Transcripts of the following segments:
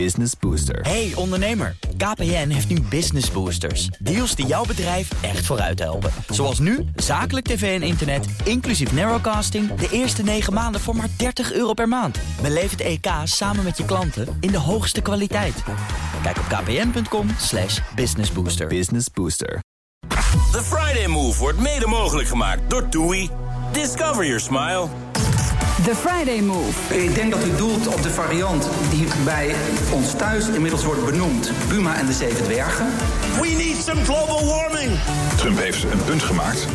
Business Booster. Hey ondernemer, KPN heeft nu Business Boosters. Deals die jouw bedrijf echt vooruit helpen. Zoals nu, zakelijk tv en internet, inclusief narrowcasting... de eerste 9 maanden voor maar 30 euro per maand. Beleef het EK samen met je klanten in de hoogste kwaliteit. Kijk op kpn.com slash businessbooster. Business Booster. The Friday Move wordt mede mogelijk gemaakt door TUI. Discover your smile. The Friday Move. Ik denk dat u doelt op de variant die bij ons thuis inmiddels wordt benoemd. Buma en de Zeven Dwergen. We need some global warming. Trump heeft een punt gemaakt.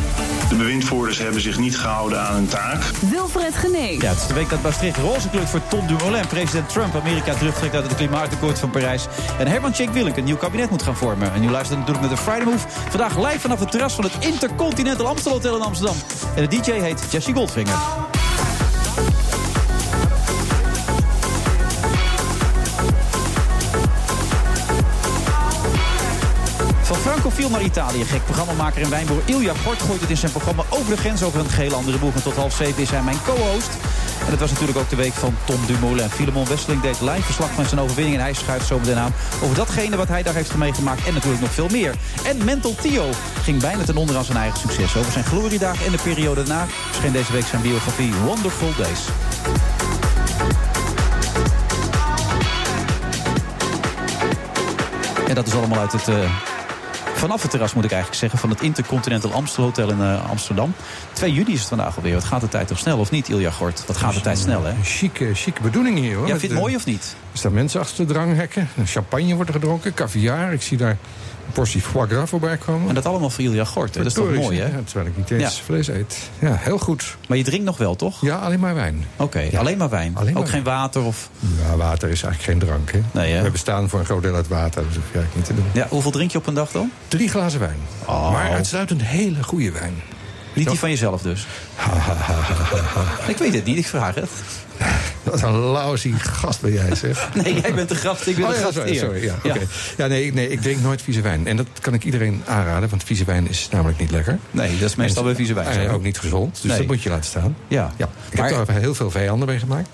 De bewindvoerders hebben zich niet gehouden aan hun taak. Wilfred Genee. Ja, het is de week dat Maastricht roze kleurt voor Tom Dumoulin. President Trump Amerika terugtrekt uit het klimaatakkoord van Parijs. En Herman Tjeek Willink een nieuw kabinet moet gaan vormen. En u luistert natuurlijk naar de Friday Move. Vandaag live vanaf het terras van het Intercontinental Amstel Hotel in Amsterdam. En de DJ heet Jesse Goldfinger. Francofiel naar Italië. Gek programmamaker en wijnboer Ilja Gort gooit het in zijn programma over de grens over een geheel andere boeg. En tot half zeven is hij mijn co-host. En het was natuurlijk ook de week van Tom Dumoulin. Filemon Wesseling deed live verslag van zijn overwinning. En hij schuift zo meteen aan over datgene wat hij daar heeft meegemaakt. En natuurlijk nog veel meer. En Mental Tio ging bijna ten onder aan zijn eigen succes. Over zijn gloriedagen en de periode daarna verscheen deze week zijn biografie Wonderful Days. En dat is allemaal uit het... eh, Vanaf het terras moet ik eigenlijk zeggen van het Intercontinental Amstel Hotel in eh, Amsterdam. 2 juni is het vandaag alweer. Wat gaat de tijd toch snel of niet, Ilja Gort? Wat gaat de tijd snel, hè? Een chique, chique bedoeling hier, hoor. Ja, vind je het mooi of niet? Er staan mensen achter de dranghekken. Champagne wordt er gedronken, caviar. Ik zie daar een portie foie gras voorbij komen. En dat allemaal voor Ilja Gort. hè? Dat is toch mooi, hè? Ja, terwijl ik niet eens Ja. vlees eet. Ja, heel goed. Maar je drinkt nog wel, toch? Ja, alleen maar wijn. Oké, alleen maar wijn. Alleen maar ook geen water of... Ja, water is eigenlijk geen drank, hè. Nee, hè? We bestaan voor een groot deel uit water, dus dat hoef je eigenlijk niet te doen. Ja, hoeveel drink je op een dag dan? Drie glazen wijn. Oh. Maar uitsluitend hele goede wijn. Niet die van jezelf dus. ik weet het niet, ik vraag het. Wat een lousy gast ben jij, zeg. Nee, jij bent de gast, ik ben Oh de ja, gast sorry, sorry, ja, oké. ja, nee, nee, ik drink nooit vieze wijn. En dat kan ik iedereen aanraden, want vieze wijn is namelijk niet lekker. Nee, dat is meestal bij vieze wijn. En zo. ook niet gezond, dus Nee. dat moet je laten staan. Ja. Ja, ik Maar- heb daar heel veel vijanden mee gemaakt.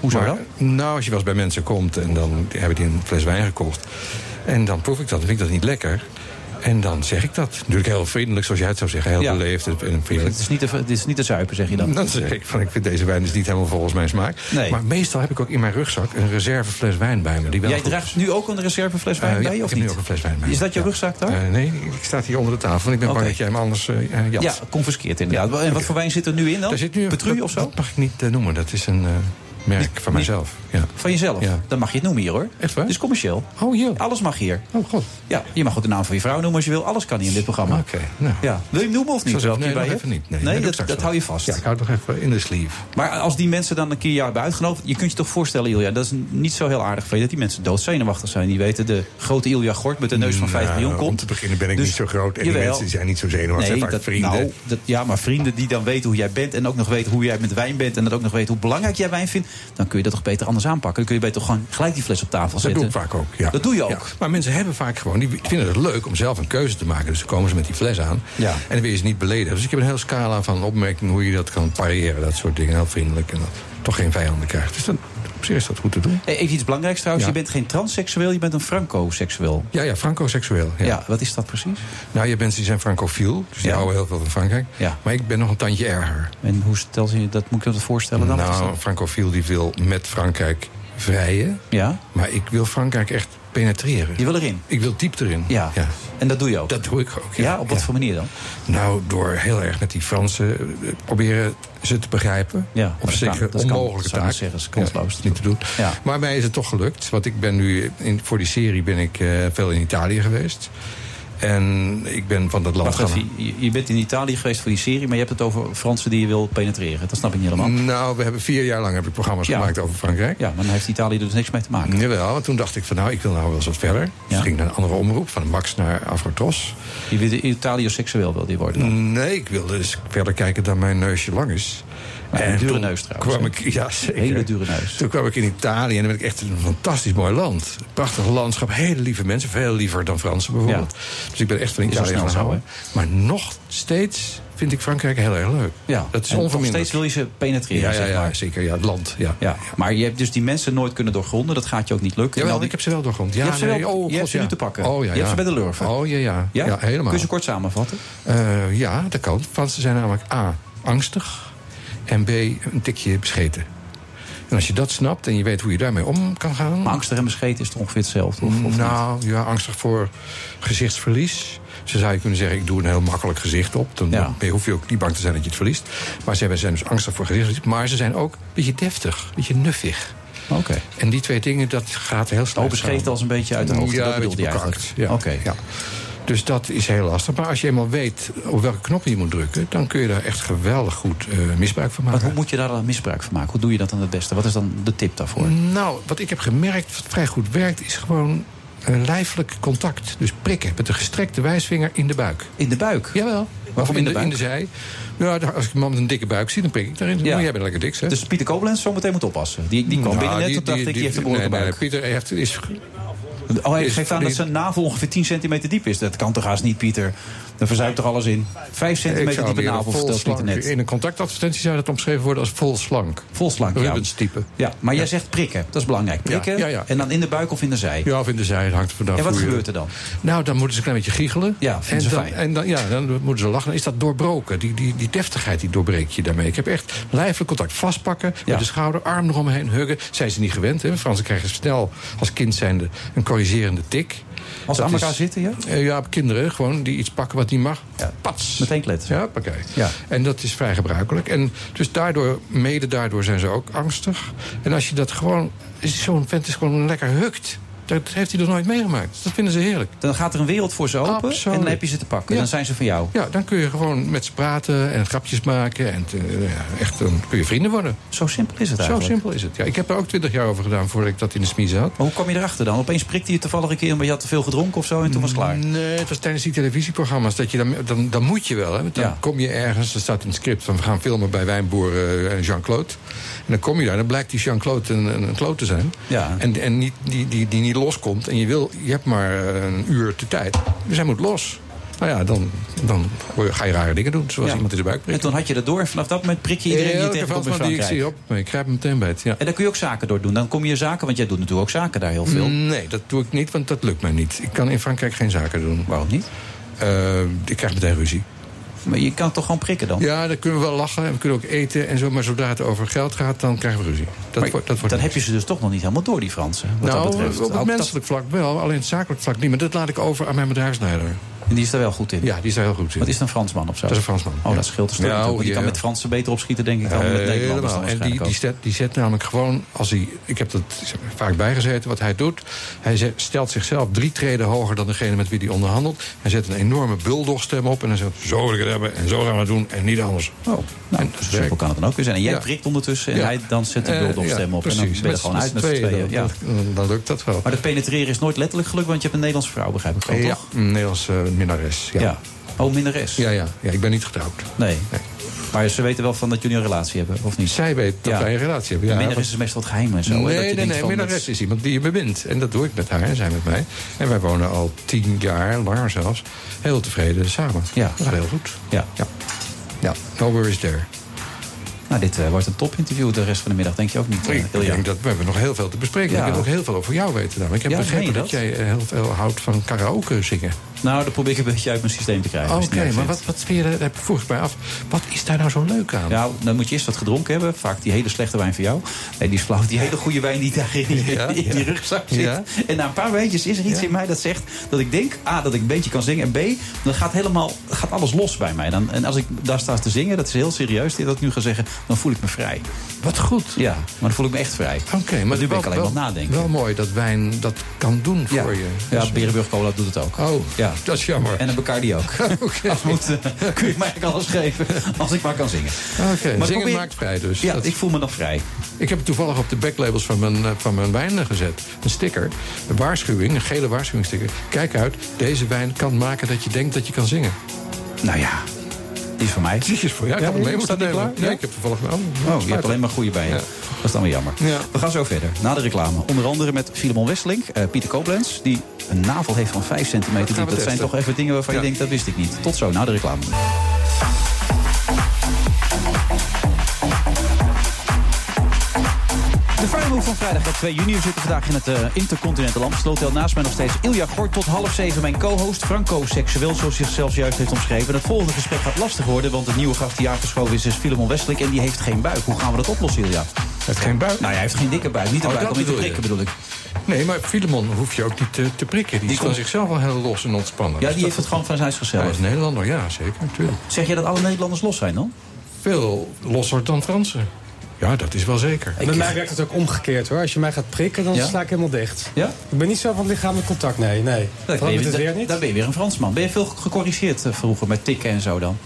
Hoezo dan? Nou, als je wel eens bij mensen komt en dan hebben die een fles wijn gekocht. En dan proef ik dat, dan vind ik dat niet lekker. En dan zeg ik dat. Natuurlijk heel vriendelijk, zoals jij het zou zeggen. Heel Ja. beleefd en vriendelijk. Het is, niet te, het is niet te zuipen, zeg je dan. Dan zeg ik van, ik vind deze wijn is niet helemaal volgens mijn smaak. Nee. Maar meestal heb ik ook in mijn rugzak een reservefles wijn bij me. Die wel Jij draagt is. nu ook een reservefles wijn Eh, bij je, of ik heb nu ook een fles wijn bij me. Is dat je rugzak daar? Eh, nee, ik sta hier onder de tafel. Ik ben bang dat jij hem anders jat. ja, confiskeerd inderdaad. En wat voor wijn zit er nu in dan? Daar zit nu een- Petru dat- of zo? Dat mag ik niet noemen. Dat is een merk van mijzelf. Ja. Van jezelf? Ja. Dan mag je het noemen hier hoor. Echt waar? Het is commercieel. Oh, hier. Alles mag hier. Oh, god. Ja, je mag ook de naam van je vrouw noemen als je wil. Alles kan hier in dit programma. Oké, nou. Ja. Wil je hem noemen of niet? Welke nee, bij even niet. Nee, dat dat, dat hou je vast. Ja, ik hou het nog even in de sleeve. Maar als die mensen dan een keer jou hebben uitgenodigd... je kunt je toch voorstellen, Ilja, dat is niet zo heel aardig van je... dat die mensen doodzenuwachtig zijn. Die weten de grote Ilja Gort met een neus van 5 Nou, miljoen komt. Om te beginnen ben ik Dus- niet zo groot. En die Jawel. mensen zijn niet zo zenuwachtig. Nee, dat, vrienden. Nou, dat, ja, maar vrienden die dan weten hoe jij bent... en ook nog weten hoe jij met wijn bent... en dat ook nog weten hoe belangrijk jij wijn vindt... dan kun je dat toch beter anders aanpakken. Dan kun je beter gewoon gelijk die fles op tafel dat zetten. doe ik vaak ook. Ja. Dat doe je ook. Ja. Maar mensen hebben vaak gewoon, die vinden het leuk om zelf een keuze te maken. Dus dan komen ze met die fles aan. Ja. En dan wil je ze niet beledigen. Dus ik heb een hele scala van opmerkingen hoe je dat kan pareren. Dat soort dingen. Heel vriendelijk. En dat toch geen vijanden krijgt. Dus dan, op zich is dat goed te doen. Hey, Even iets belangrijks trouwens. Ja. Je bent geen transseksueel, je bent een franco-seksueel. Ja, ja, franco-seksueel. Ja. Ja. wat is dat precies? Nou, je mensen die zijn francofiel. Dus die Ja. houden heel veel van Frankrijk. Ja. Maar ik ben nog een tandje erger. En hoe stel je dat? Moet ik dat voorstellen dan? Nou, een francofiel die wil met Frankrijk vrijen. Ja, Maar ik wil Frankrijk echt penetreren. je wil erin. Ik wil diep erin. Ja. ja. En dat doe je ook. Dat doe ik ook. ja, op wat Ja. voor manier dan? Nou, door heel erg met die Fransen eh, proberen ze te begrijpen. Ja, Op dat een kan- onmogelijke taak. zeggen, kansloos. Niet te doen. Maar mij is het toch gelukt. Want ik ben nu, in, voor die serie ben ik eh, veel in Italië geweest. En ik ben van dat land Wacht je, je bent in Italië geweest voor die serie... maar je hebt het over Fransen die je wil penetreren. Dat snap ik niet helemaal. Nou, we hebben vier jaar lang heb ik programma's Ja. gemaakt over Frankrijk. Ja, maar dan heeft Italië er dus niks mee te maken. Jawel, want toen dacht ik van nou, ik wil nou wel eens wat verder. Dus Ja. ging naar een andere omroep, van Max naar Afrotros. Je wil Italië seksueel wil die worden dan? Nee, ik wilde dus verder kijken dan mijn neusje lang is. Een dure neus trouwens. Kwam hè? ik, ja, zeker. Hele dure neus. Toen kwam ik in Italië en dan ben ik echt een fantastisch mooi land. Prachtig landschap, hele lieve mensen. Veel liever dan Fransen bijvoorbeeld. Dus ik ben echt van zo, houden. Maar nog steeds vind ik Frankrijk heel erg leuk. Ja, Dat is en onverminderd. steeds wil je ze penetreren, Ja, ja, zeg ja, maar. zeker. Ja, het land. Ja. Ja, maar je hebt dus die mensen nooit kunnen doorgronden. Dat gaat je ook niet lukken. Jawel, die- ik heb ze wel doorgrond. Ja, je hebt ze, nee, wel, oh, je God, hebt ze nu te pakken. Oh, ja, je hebt ze bij de lurven. Oh ja, ja. Ja? ja? helemaal. Kun je ze kort samenvatten? Eh, ja, dat kan. Fransen zijn namelijk A, angstig. En B, een tikje bescheten. En als je dat snapt en je weet hoe je daarmee om kan gaan... Maar angstig en bescheten is toch ongeveer hetzelfde? Of, of niet? nou, ja, angstig voor gezichtsverlies. Ze zou je kunnen zeggen, ik doe een heel makkelijk gezicht op. Dan Ja. hoef je ook niet bang te zijn dat je het verliest. Maar ze zijn dus angstig voor gezichtsverlies. Maar ze zijn ook een beetje deftig, een beetje nuffig. Oké. En die twee dingen, dat gaat heel snel Oh, bescheten als een beetje uit de hoogte. Ja, dat bedoelde je eigenlijk. Ja. Oké. ja. Dus dat is heel lastig. Maar als je eenmaal weet op welke knoppen je moet drukken... dan kun je daar echt geweldig goed eh, misbruik van Maar maken. hoe moet je daar dan misbruik van maken? Hoe doe je dat dan het beste? Wat is dan de tip daarvoor? Nou, wat ik heb gemerkt, wat vrij goed werkt... is gewoon een lijfelijk contact. Dus prikken met de gestrekte wijsvinger in de buik. In de buik? Jawel. Waarom Of in de in de zij. Ja, als ik een man met een dikke buik zie, dan prik ik daarin. Ja. Maar jij bent lekker dik, zeg. Dus Pieter Koblenz zo meteen moet oppassen. Die, die kwam Nou, binnen net, die- dacht ik, die die- heeft een behoorlijke nee, nee, buik. Pieter heeft, is Oh, hij geeft aan dat zijn navel ongeveer 10 centimeter diep is. Dat kan toch haast niet, Pieter? Dan verzuipt er alles in. 5 Ik centimeter diepe navel, vol vertelt Pieter slank- net. In een contactadvertentie zou dat omschreven worden als vol slank. Vol slank, ja. Rubens type. Ja, maar jij zegt prikken. Dat is belangrijk. Prikken. Ja, ja, ja. En dan in de buik of in de zij. Ja, of in de zij, het hangt er vanaf En wat gebeurt er dan? Nou, dan moeten ze een klein beetje giechelen. Ja, en vinden ze dan, fijn. en dan, ja, dan moeten ze lachen. Dan is dat doorbroken. Die, die, die deftigheid die doorbreek je daarmee. Ik heb echt lijfelijk contact. Vastpakken, Ja. met de schouder, arm eromheen, huggen. Zijn ze niet gewend. Hè? Fransen krijgen snel als kind zijnde een corrigerende tik. Als ze aan elkaar zitten, ja? Eh, ja, kinderen gewoon die iets pakken wat niet mag. Ja. Pats. Meteen kletsen. Ja, pakket. Ja. En dat is vrij gebruikelijk. En dus daardoor, mede daardoor zijn ze ook angstig. En als je dat gewoon... Zo'n vent is gewoon lekker hukt. Dat heeft hij nog nooit meegemaakt. Dat vinden ze heerlijk. Dan gaat er een wereld voor ze open Absoluut. en dan heb je ze te pakken. Ja. Dan zijn ze van jou. Ja, dan kun je gewoon met ze praten en grapjes maken. En eh, ja, echt, dan kun je vrienden worden. Zo simpel is het Zo eigenlijk. simpel is het. Ja, ik heb er ook twintig jaar over gedaan voordat ik dat in de smiezen had. Maar hoe kwam je erachter dan? Opeens prikte je toevallig een keer, maar je had te veel gedronken of zo en toen was het klaar. Nee, het was tijdens die televisieprogramma's. Dat je dan, dan, dan moet je wel. Hè? Want Dan Ja. kom je ergens, er staat in het script van we gaan filmen bij wijnboer eh, Jean-Claude. En dan kom je daar, dan blijkt die Jean-Claude een, een, een kloot te zijn. Ja. En, en niet, die, die, die niet loskomt. En je, wil, je hebt maar eh, een uur de tijd. Dus hij moet los. Nou ja, dan, dan ga je rare dingen doen. Zoals Ja. iemand in de buik En prikt. toen had je dat door en vanaf dat moment prik je iedereen die je tegenkomt in die ik Frankrijk. zie op, ik grijp hem meteen bij het. Ja. En daar kun je ook zaken door doen. Dan kom je zaken, want jij doet natuurlijk ook zaken daar heel veel. Nee, dat doe ik niet, want dat lukt mij niet. Ik kan in Frankrijk geen zaken doen. Waarom niet? Eh, ik krijg meteen ruzie. Maar je kan toch gewoon prikken dan? Ja, dan kunnen we wel lachen en we kunnen ook eten en zo. Maar zodra het over geld gaat, dan krijgen we ruzie. Dat wordt, dat wordt dan heb je ze dus toch nog niet helemaal door, die Fransen. Wat nou, dat betreft. op het dat- menselijk vlak wel, alleen het zakelijk vlak niet. Maar dat laat ik over aan mijn bedrijfsleider. En die is er wel goed in. Ja, die is daar heel goed in. Wat is een Fransman of zo? Dat is een Fransman, Oh, ja. dat scheelt een stuk. Ja, oh, die kan ja. met Fransen beter opschieten, denk ik, dan met Eh, Nederlanders. dan. En die, die, zet, die zet namelijk gewoon, als hij, ik heb dat vaak bijgezeten, wat hij doet. Hij stelt zichzelf drie treden hoger dan degene met wie hij onderhandelt. Hij zet een enorme buldogstem op en hij zegt: Zo wil ik het hebben en zo gaan we het doen en niet anders. Oh, nou, En dus zo simpel kan het dan ook weer zijn. En jij Ja. prikt ondertussen en Ja. hij dan zet de Eh, buldogstem ja, op. En dan ben je er gewoon uit met z'n tweeën. Ja. Dan, lukt dat wel. Maar dat penetreren is nooit letterlijk gelukt, want je hebt een Nederlandse vrouw, begrijp ik wel, ja, toch? een Nederlandse minnares. Ja. Ja. Oh, minderes? Ja, ja, ja, ik ben niet getrouwd. Nee. Nee. Maar ze weten wel van dat jullie een relatie hebben, of niet? Zij weet dat Ja. wij een relatie hebben. Ja, minderes is meestal wat geheim en zo. hè, dat je Nee, nee, nee. Minnares is iemand die je bemint. En dat doe ik met haar en zij met mij. En wij wonen al tien jaar, langer zelfs, heel tevreden samen. Ja. Dat gaat heel goed. Ja. Ja. Ja, no worries there. Nou, dit eh, wordt een topinterview de rest van de middag, denk je ook niet, eh, Ik Ilja? denk dat we hebben nog heel veel te bespreken. Ja. Ik heb ook heel veel over jou weten. namelijk. Ik heb Ja, begrepen dat? dat? jij eh, heel veel houdt van karaoke zingen. Nou, dat probeer ik een beetje uit mijn systeem te krijgen. Oké, maar wat, wat vind je, daar vroeg ik mij af. Wat is daar nou zo leuk aan? Nou, dan moet je eerst wat gedronken hebben. Vaak die hele slechte wijn van jou. Nee, die is flauw. Die hele goede wijn die daar in Ja, in die ja. rugzak zit. Ja. En na een paar wijntjes is er iets in mij dat zegt... dat ik denk, A, dat ik een beetje kan zingen. En B, dan gaat, helemaal, gaat alles los bij mij. Dan, en als ik daar sta te zingen, dat is heel serieus dat ik nu ga zeggen... dan voel ik me vrij. Wat goed. Ja, maar dan voel ik me echt vrij. Oké, maar nu ben ik alleen wel, maar nadenken. Wel mooi dat wijn dat kan doen voor je. Ja, Dus- Berenburg Cola doet het ook. Oh, Ja. Dat is jammer. En een Bacardi ook. Oké. Als moet, eh, kun je mij alles geven als ik maar kan zingen. Oké, Maar zingen probeer- maakt vrij dus. Ja, Dat- ik voel me nog vrij. Ik heb toevallig op de backlabels van mijn, eh, van mijn wijn gezet. Een sticker, een waarschuwing, een gele waarschuwingssticker. Kijk uit, deze wijn kan maken dat je denkt dat je kan zingen. Nou ja, Die is voor mij. Die is voor jou. Ik had hem mee moeten nemen. Nee, ik heb toevallig wel. Oh, je hebt alleen maar goede bij je. Ja. Dat is dan weer jammer. Ja. We gaan zo verder. Na de reclame. Onder andere met Filemon Wesseling, eh, Pieter Koblenz... die een navel heeft van 5 centimeter diep. Dat zijn toch even dingen waarvan je Ja. denkt, dat wist ik niet. Tot zo, na de reclame. Van vrijdag 2 juni. We zitten vandaag in het eh, Intercontinental Amstel. Naast mij nog steeds Ilja Kort. Tot half zeven mijn co-host Franco Seksueel, zoals hij zichzelf juist heeft omschreven. En het volgende gesprek gaat lastig worden, want de nieuwe gast die aangeschoven is, is Filemon Westelijk. En die heeft geen buik. Hoe gaan we dat oplossen, Ilja? Hij heeft geen buik. Nou, hij heeft geen dikke buik. Niet een Oh, buik om in te je. prikken, bedoel ik. Nee, maar Filemon hoef je ook niet te, te prikken. Die, Die is van zichzelf al heel los en ontspannen. Ja, Dus die heeft het gewoon van zijn Hij zichzelf. is Nederlander, ja, zeker, natuurlijk. Zeg je dat alle Nederlanders los zijn dan? Veel losser dan Fransen. Ja, dat is wel zeker. Bij mij werkt het ook omgekeerd hoor. Als je mij gaat prikken, dan Ja? sla ik helemaal dicht. Ja? Ik ben niet zo van lichamelijk contact, nee. nee. Dan Vooral ben, met je, het weer niet. dan ben je weer een Fransman. Ben je veel gecorrigeerd eh, vroeger met tikken en zo dan?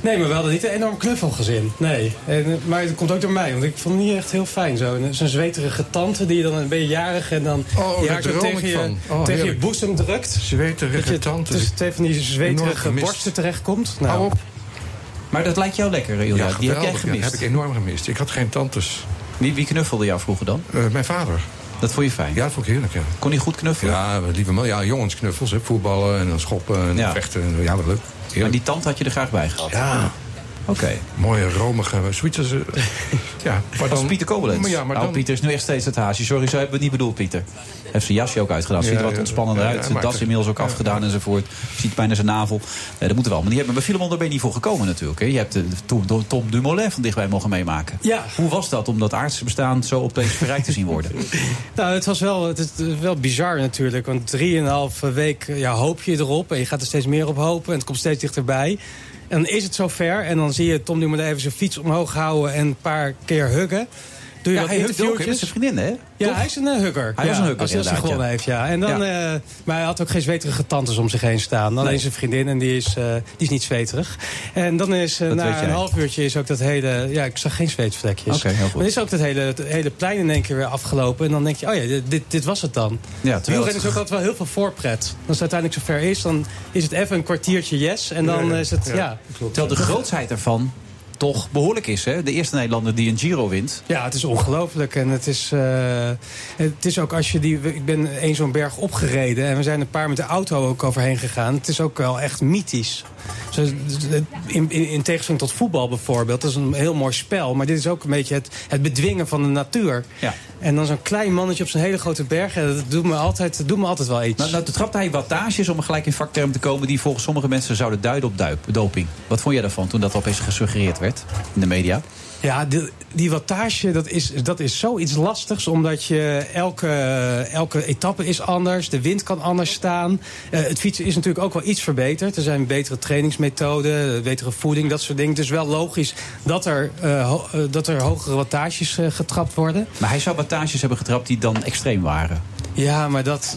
Nee, maar we hadden niet een enorm knuffelgezin. Nee. En, eh, maar het komt ook door mij, want ik vond het niet echt heel fijn zo. Zo'n zweterige tante die je dan een beetje jarig en dan Oh, daar droom tegen, ik je, van. Oh, tegen je boezem drukt. Dat Zweterige je tante. twee van die zweterige borsten terechtkomt. Nou, Hou op. Maar dat lijkt jou lekker, Ilja. Ja, Die heb jij. Ja, gemist. dat heb ik enorm gemist. Ik had geen tantes. Wie, wie knuffelde jou vroeger dan? Eh, mijn vader. Dat vond je fijn? Ja, dat vond ik heerlijk, ja. Kon hij goed knuffelen? Ja, lieve man. Ja, jongensknuffels, hè. Voetballen en dan schoppen en Ja. vechten. En, ja, wat leuk. Maar Heerlijk. die tand had je er graag bij gehad? Ja, Oké. mooie, romige, Zwitserse... ja, maar Dat is dan... Pieter. Maar ja, maar nou, dan... Pieter is nu echt steeds het haasje. Sorry, zo hebben we het niet bedoeld, Pieter. Heeft zijn jasje ook uitgedaan. Ziet er wat ja, ontspannender ja, uit. Zijn maar das inmiddels ook ja, afgedaan enzovoort. Ziet bijna zijn navel. Nee, dat moeten we allemaal niet hebben. Maar Filemon, daar ben je niet voor gekomen natuurlijk. Hè? Je hebt de, Tom, de- Tom Dumoulin van dichtbij mogen meemaken. Ja. Hoe was dat om dat aardse bestaan zo opeens verrijkt te zien worden? Nou, het was wel, het is wel bizar natuurlijk. Want drieënhalve week ja, hoop je erop. En je gaat er steeds meer op hopen. En het komt steeds dichterbij. En dan is het zover. En dan zie je Tom Dumoulin even zijn fiets omhoog houden. En een paar keer huggen. Doe je Ja, hij ook met zijn vriendin, hè? Ja, Toch? hij is een eh, hugger. Hij ja, was een hugger, Als hij gewonnen ja. heeft, ja. En dan, eh, maar hij had ook geen zweterige tantes om zich heen staan. Alleen Nee. zijn vriendin en die is, eh, die is niet zweterig. En dan is na een half uurtje is ook dat hele... Ja, ik zag geen zweetvlekjes. Oké, heel goed. Dan is ook dat hele, het hele plein in één keer weer afgelopen. En dan denk je, oh ja, dit- dit, dit was het dan. Ja, terwijl het- is ook altijd wel heel veel voorpret. Als het uiteindelijk zover is, dan is het even een kwartiertje yes. En dan is het, Ja, ja. Terwijl de grootsheid ervan toch behoorlijk is, hè? De eerste Nederlander die een Giro wint. Ja, het is ongelooflijk. En het is, eh, het is ook als je die. Ik ben een zo'n berg opgereden. En we zijn een paar met de auto ook overheen gegaan. Het is ook wel echt mythisch. In, in, in tegenstelling tot voetbal bijvoorbeeld. Dat is een heel mooi spel. Maar dit is ook een beetje het, het bedwingen van de natuur. Ja. En dan zo'n klein mannetje op zo'n hele grote berg. ja, Dat doet me altijd, dat doet me altijd wel iets. Nou, nou trapte hij wattages, om gelijk in vakterm te komen... die volgens sommige mensen zouden duiden op duip, doping. Wat vond jij daarvan toen dat opeens gesuggereerd werd in de media? Ja, die, die wattage, dat is, dat is zoiets lastigs. Omdat je elke, elke etappe is anders. De wind kan anders staan. Eh, het fietsen is natuurlijk ook wel iets verbeterd. Er zijn betere trainingsmethoden, betere voeding, dat soort dingen. Het is wel logisch dat er, eh, ho- eh, dat er hogere wattages getrapt worden. Maar hij zou wattages hebben getrapt die dan extreem waren. Ja, maar dat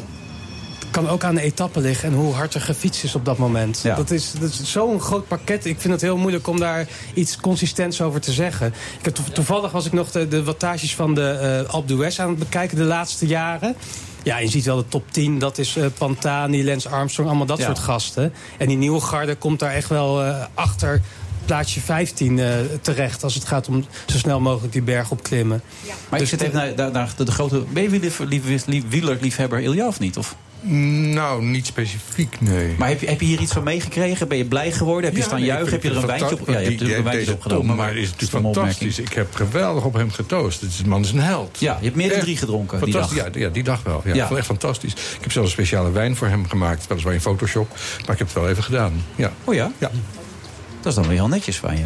kan ook aan de etappe liggen en hoe hard er gefietst is op dat moment. Ja. Dat is, dat is zo'n groot pakket. Ik vind het heel moeilijk om daar iets consistents over te zeggen. Ik heb to- toevallig was ik nog de, de wattages van de Alpe d'Huez aan het bekijken de laatste jaren. Ja, je ziet wel de top 10. Dat is eh, Pantani, Lance Armstrong, allemaal dat Ja. soort gasten. En die nieuwe garde komt daar echt wel eh, achter plaatsje 15 eh, terecht... als het gaat om zo snel mogelijk die berg opklimmen. Maar Dus ik zit even naar, naar, naar de, de grote... Je wielerliefhebber Ilja of niet? Of? Nou, niet specifiek, nee. Maar heb je, heb je hier iets van meegekregen? Ben je blij geworden? Heb je staan juichen? Heb je er een het wijntje op? Ja, je hebt natuurlijk een wijntje deze opgenomen. Tom, maar is dat natuurlijk fantastisch. Ik heb geweldig op hem getoost. De man is een held. Ja, je hebt meer dan drie gedronken die dag. Ja, ja, die dag wel. Ja, het echt fantastisch. Ik heb zelfs een speciale wijn voor hem gemaakt. Weliswaar in Photoshop. Maar ik heb het wel even gedaan. Ja, Oh ja? ja. Dat is dan weer heel netjes van je.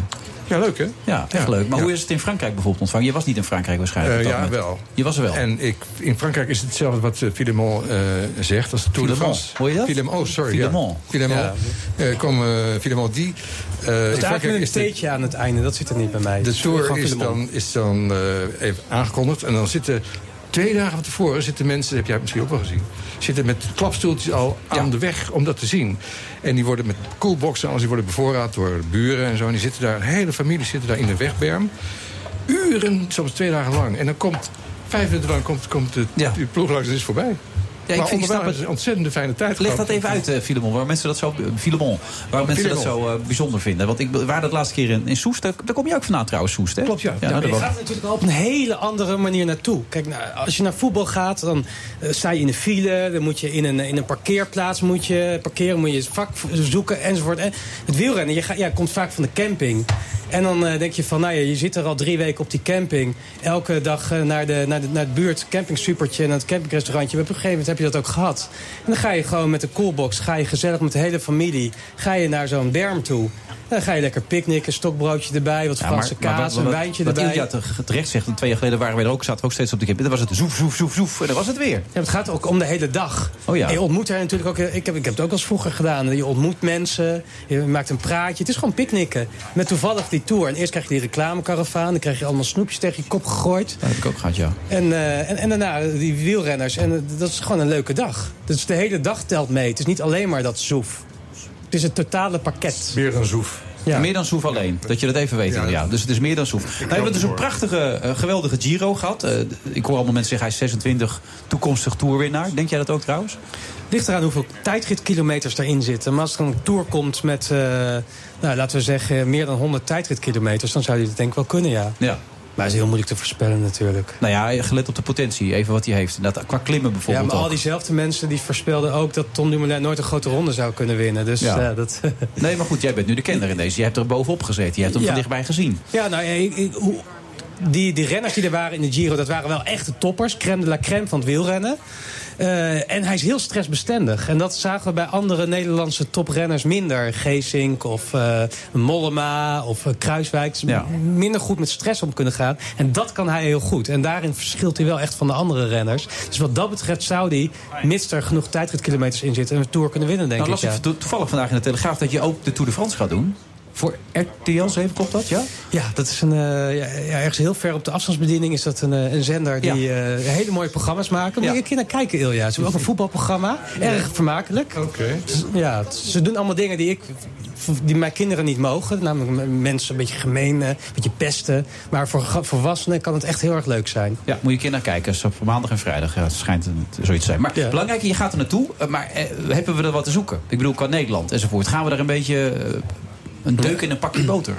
Ja leuk hè? Ja, echt Ja, leuk. Maar ja. hoe is het in Frankrijk bijvoorbeeld ontvangen? Je was niet in Frankrijk waarschijnlijk. Eh, ja, moment. wel. Je was er wel. En ik, in Frankrijk is het hetzelfde wat uh, Filemon eh, zegt als de Tour de France. hoor je dat? Filemon, oh, sorry. Filemon. Ja. Filemon. Ja. Eh, kom, eh, Filemon die. Eh, Het is Frankrijk eigenlijk een is de, theetje aan het einde. Dat zit er niet bij mij. de Tour is dan, is dan eh, even aangekondigd. En dan zitten twee dagen van tevoren zitten mensen, dat heb jij misschien ook wel gezien, zitten met klapstoeltjes al aan de weg om dat te zien. En die worden met coolboxen, alles die worden bevoorraad door buren en zo. En die zitten daar, een hele familie zitten daar in de wegberm. Uren, soms twee dagen lang. En dan komt, vijf minuten lang komt, komt de, Ja. ploeg langs en is voorbij. Maar ik snap hebben ze een ontzettend fijne tijd Leg dat even uit, eh, Filemon. Waarom mensen dat zo, eh, Filemon, waarom mensen dat zo eh, bijzonder vinden. Want ik waren dat laatste keer in, in Soest. Daar, daar kom je ook vandaan trouwens, Soest, hè? Klopt, ja. ja Ja, nou, Je dat gaat natuurlijk al op een hele andere manier naartoe. Kijk, nou, als je naar voetbal gaat, dan sta je in de file. Dan moet je in een, in een parkeerplaats moet je parkeren, moet je het vak zoeken enzovoort. En het wielrennen, je, gaat, ja, komt vaak van de camping. En dan denk je van, nou ja, je zit er al drie weken op die camping. Elke dag naar, de, naar, de, naar het buurt campingsupertje en het campingrestaurantje. Op een gegeven moment heb je dat ook gehad. En dan ga je gewoon met de coolbox, ga je gezellig met de hele familie... ga je naar zo'n berm toe. En dan ga je lekker picknicken, stokbroodje erbij, wat Ja, Franse kaas, een wijntje wat erbij. Ilja te- terecht zegt, en twee jaar geleden waren we er ook, zaten we ook steeds op de kip. Dan was het zoef, zoef, zoef, zoef. En dan was het weer. Ja, het gaat ook om de hele dag. Oh ja. En je ontmoet er natuurlijk ook. Ik heb, ik heb het ook als vroeger gedaan. Je ontmoet mensen, je maakt een praatje. Het is gewoon picknicken. Met toevallig die tour. En eerst krijg je die reclamekaravaan. Dan krijg je allemaal snoepjes tegen je kop gegooid. Dat heb ik ook gehad, ja. En, eh, en, en daarna die wielrenners. En eh, dat is gewoon een leuke dag. Dus de hele dag telt mee. Het is niet alleen maar dat zoef. Het is het totale pakket. Weer een zoef. Ja. Meer dan Soef alleen. Dat je dat even weet. Ja, dus het is meer dan Soef. Nou, we hebben dus een prachtige, eh, geweldige Giro gehad. Eh, ik hoor allemaal mensen zeggen, hij is 26, toekomstig toerwinnaar. Denk jij dat ook trouwens? ligt eraan hoeveel tijdritkilometers erin zitten. Maar als er een tour komt met, eh, nou, laten we zeggen, meer dan 100 tijdritkilometers... dan zou hij het denk ik wel kunnen, ja. Ja. Maar het is heel moeilijk te voorspellen natuurlijk. Nou ja, gelet op de potentie, even wat hij heeft. Dat, qua klimmen Ja, bijvoorbeeld maar al ook. diezelfde mensen die voorspelden ook dat Tom Dumoulin nooit een grote ronde zou kunnen winnen. Dus Ja. ja, dat. Nee, maar goed, jij bent nu de kenner in deze. Je hebt er bovenop gezeten. Je hebt hem Ja. van dichtbij gezien. ja, nou, ja, ik- ik- hoe- die, die renners die er waren in de Giro, dat waren wel echte toppers. Crème de la crème van het wielrennen. Eh, en hij is heel stressbestendig. En dat zagen we bij andere Nederlandse toprenners minder. Geesink of eh, Mollema of eh, Kruiswijk. Ja. Minder goed met stress om kunnen gaan. En dat kan hij heel goed. En daarin verschilt hij wel echt van de andere renners. Dus wat dat betreft zou hij, mits er genoeg tijdritkilometers in zitten... een Tour kunnen winnen, denk Nou, ik. ja. toevallig vandaag in de Telegraaf dat je ook de Tour de France gaat doen. Voor RTL 7, klopt dat? Ja? Ja, dat is een, eh, ja, ja, ergens heel ver op de afstandsbediening is dat een, eh, een zender die Ja. eh, hele mooie programma's maken. Moet Ja. je naar kijken, Ilja. Ze hebben ook een voetbalprogramma. Erg vermakelijk. Oké. Dus, Ja, ze doen allemaal dingen die ik die mijn kinderen niet mogen. Namelijk mensen een beetje gemeen, eh, een beetje pesten. Maar voor volwassenen kan het echt heel erg leuk zijn. Ja, moet je naar kijken. Zo Voor maandag en vrijdag. Ja, het schijnt een- zoiets te zijn. Maar Ja. belangrijk, je gaat er naartoe. Maar eh, hebben we er wat te zoeken? Ik bedoel, qua Nederland enzovoort. Gaan we daar een beetje een deuk in een pakje boter?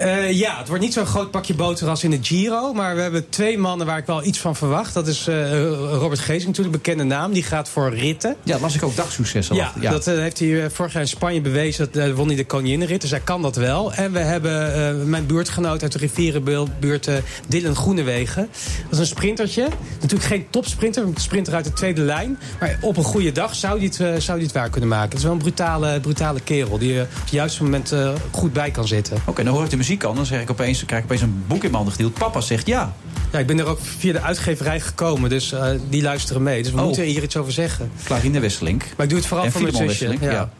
Eh? Ja, het wordt niet zo'n groot pakje boter als in de Giro. Maar we hebben twee mannen waar ik wel iets van verwacht. Dat is eh, Robert Geesing, natuurlijk bekende naam. Die gaat voor ritten. Ja, las ik ook dagsucces al. Ja, dat eh, heeft hij vorig jaar in Spanje bewezen. Dat won hij de koninginnenrit, dus hij kan dat wel. En we hebben mijn buurtgenoot uit de rivierenbuurt, Dylan Groenewegen. Dat is een sprintertje. Natuurlijk geen topsprinter, een sprinter uit de tweede lijn. Maar op een goede dag zou hij het, zou hij het waar kunnen maken. Het is wel een brutale, brutale kerel die er op het juiste moment goed bij kan zitten. Oké, dan hoor ik de muziek al. Dan zeg ik opeens, dan krijg ik opeens een boek in mijn handen gedeeld. Papa zegt ja. Ja, ik ben er ook via de uitgeverij gekomen, dus eh, die luisteren mee. Dus we Oh. moeten hier iets over zeggen. Clarine Wesselink. Maar ik doe het vooral En voor mijn zusje. Ja.